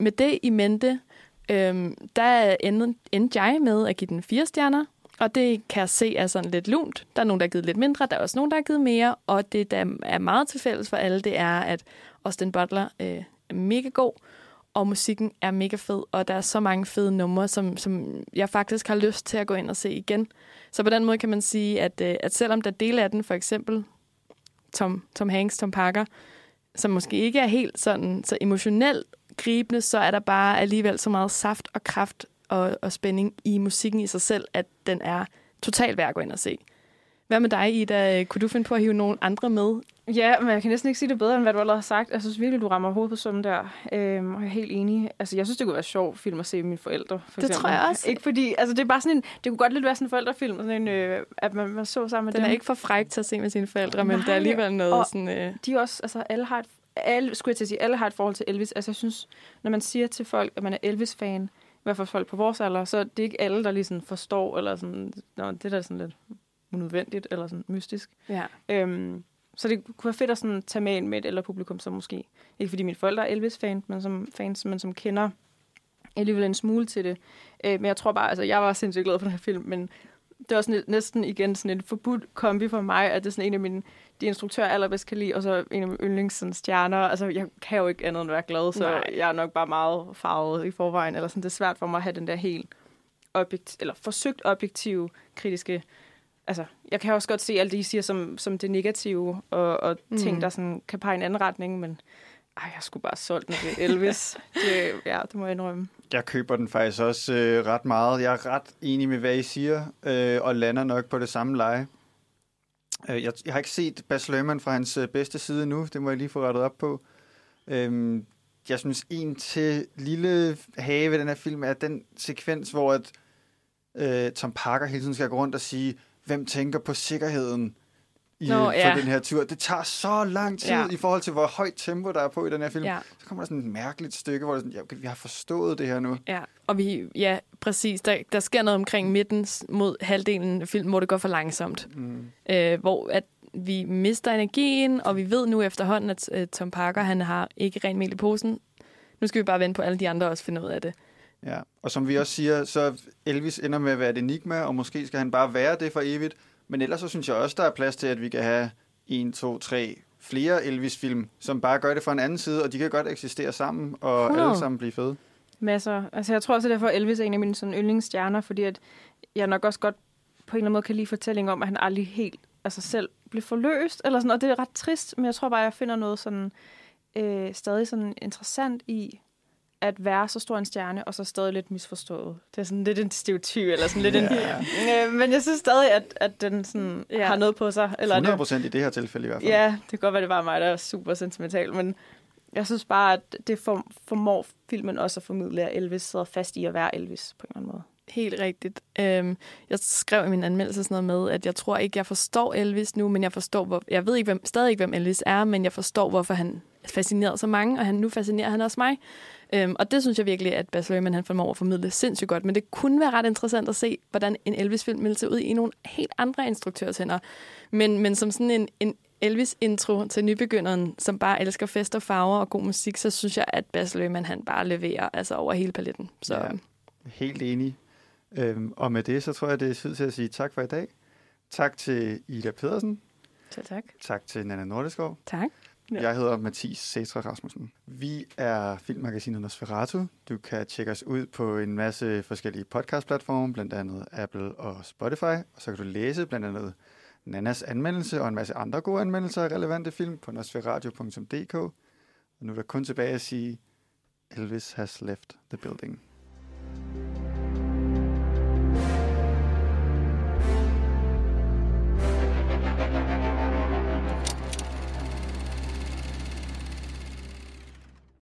med det i mente, øhm, der endte, endte jeg med at give den fire stjerner, og det kan jeg se er sådan lidt lunt. Der er nogen, der har givet lidt mindre, der er også nogen, der har givet mere, og det, der er meget til fælles for alle, det er, at Austin Butler øh, er mega god, og musikken er mega fed, og der er så mange fede numre, som, som jeg faktisk har lyst til at gå ind og se igen. Så på den måde kan man sige, at, øh, at selvom der er dele af den, for eksempel Tom, Tom Hanks, Tom Parker, som måske ikke er helt sådan så emotionelt gribende, så er der bare alligevel så meget saft og kraft og, og spænding i musikken i sig selv, at den er totalt værd at gå ind og se. Hvad med dig, Ida? Kunne du finde på at hive nogle andre med? Ja, men jeg kan næsten ikke sige det bedre, end hvad du allerede har sagt. Jeg synes virkelig, du rammer hovedet på summen der. Øhm, og jeg er helt enig. Altså, jeg synes, det kunne være sjov film at se med mine forældre. For Det tror jeg også. Ikke fordi, altså, det er bare sådan en, det kunne godt lidt være sådan en forældrefilm, sådan en, øh, at man, man så sammen med Den dem. er ikke for fræk til at se med sine forældre, men Nej, der er alligevel noget og sådan... Øh, De også, altså alle har et, alle, skulle jeg til at sige, alle har et forhold til Elvis. Altså jeg synes, når man siger til folk, at man er Elvis-fan, i hvert fald folk på vores alder, så er det ikke alle, der lige sådan forstår, eller sådan, Nå, det der er sådan lidt unødvendigt, eller sådan mystisk. ja. Øhm, så det kunne være fedt at sådan tage med ind med et eller publikum, som måske, ikke fordi mine forældre er Elvis-fan, men som fans, men som kender alligevel en smule til det. Øh, men jeg tror bare, altså jeg var sindssygt glad for den her film, men det er også næ- næsten igen sådan en forbudt kombi for mig, at det er sådan en af mine, de instruktører, allerbedst kan lide, og så en af mine yndlings sådan, stjerner. Altså, jeg kan jo ikke andet end at være glad, så Nej. jeg er nok bare meget farvet i forvejen. Eller sådan, det er svært for mig at have den der helt objekt, eller forsøgt objektive, kritiske altså, jeg kan også godt se alt det, I siger som, som det negative, og, og mm. ting, der sådan, kan pege i en anden retning, men ej, jeg skulle bare solgt, det er Elvis. <laughs> det, ja, det må jeg indrømme. Jeg køber den faktisk også øh, ret meget. Jeg er ret enig med, hvad I siger, øh, og lander nok på det samme leje. Øh, jeg, jeg har ikke set Bas Luhrmann fra hans øh, bedste side nu. Det må jeg lige få rettet op på. Øh, jeg synes, en til lille have ved den her film er den sekvens, hvor at, øh, Tom Parker hele tiden skal gå rundt og sige, hvem tænker på sikkerheden i, Nå, ja. for den her tur. Det tager så lang tid Ja. i forhold til, hvor højt tempo der er på i den her film. Ja. Så kommer der sådan et mærkeligt stykke, hvor det sådan, ja, okay, vi har forstået det her nu. Ja, og vi, ja, præcis. Der, der sker noget omkring midten mod halvdelen af filmen, hvor det går for langsomt. Mm. Øh, hvor at vi mister energien, og vi ved nu efterhånden, at øh, Tom Parker, han har ikke rent mel i posen. Nu skal vi bare vente på, at alle de andre også finder ud af det. Ja, og som vi også siger, så Elvis ender med at være et enigma, og måske skal han bare være det for evigt. Men ellers så synes jeg også, der er plads til, at vi kan have en, to, tre flere Elvis-film, som bare gør det fra en anden side, og de kan godt eksistere sammen, og 100. alle sammen blive fede. Masser. Altså, jeg tror også, at derfor Elvis er en af mine sådan, yndlingsstjerner, fordi at jeg nok også godt på en eller anden måde kan lide fortælling om, at han aldrig helt altså selv blev forløst, eller sådan, og det er ret trist, men jeg tror bare, at jeg finder noget sådan, øh, stadig sådan interessant i, at være så stor en stjerne, og så stadig lidt misforstået. Det er sådan lidt en stereotyp, eller sådan lidt Ja. en... Øh, men jeg synes stadig, at, at den sådan Ja. har noget på sig. Eller 100 det, procent i det her tilfælde i hvert fald. Ja, det kan godt være, det var mig, der er super sentimental, men jeg synes bare, at det for, formår filmen også at formidle, at Elvis sidder fast i at være Elvis på en eller anden måde. Helt rigtigt. Øhm, jeg skrev i min anmeldelse sådan noget med, at jeg tror ikke, jeg forstår Elvis nu, men jeg forstår, hvor, jeg ved ikke, hvem, stadig ikke, hvem Elvis er, men jeg forstår, hvorfor han fascinerede så mange, og han, nu fascinerer han også mig. Øhm, og det synes jeg virkelig, at Baz Luhrmann han formår at formidle sindssygt godt. Men det kunne være ret interessant at se, hvordan en Elvis-film ville se ud i nogle helt andre instruktørs hænder. Men, men som sådan en, en Elvis-intro til nybegynderen, som bare elsker fest og farver og god musik, så synes jeg, at Baz Luhrmann han bare leverer altså over hele paletten. Så Ja. Helt enig. Øhm, og med det, så tror jeg, det er tid til at sige tak for i dag. Tak til Ida Pedersen. Selv tak. Tak til Nana Nordeskov. Tak. Ja. Jeg hedder Mathis Cetra Rasmussen. Vi er filmmagasinet Nosferatu. Du kan tjekke os ud på en masse forskellige podcastplatforme, blandt andet Apple og Spotify. Og så kan du læse blandt andet Nannas anmeldelse og en masse andre gode anmeldelser af relevante film på nosferadio.dk. Og nu er der kun tilbage at sige, Elvis has left the building.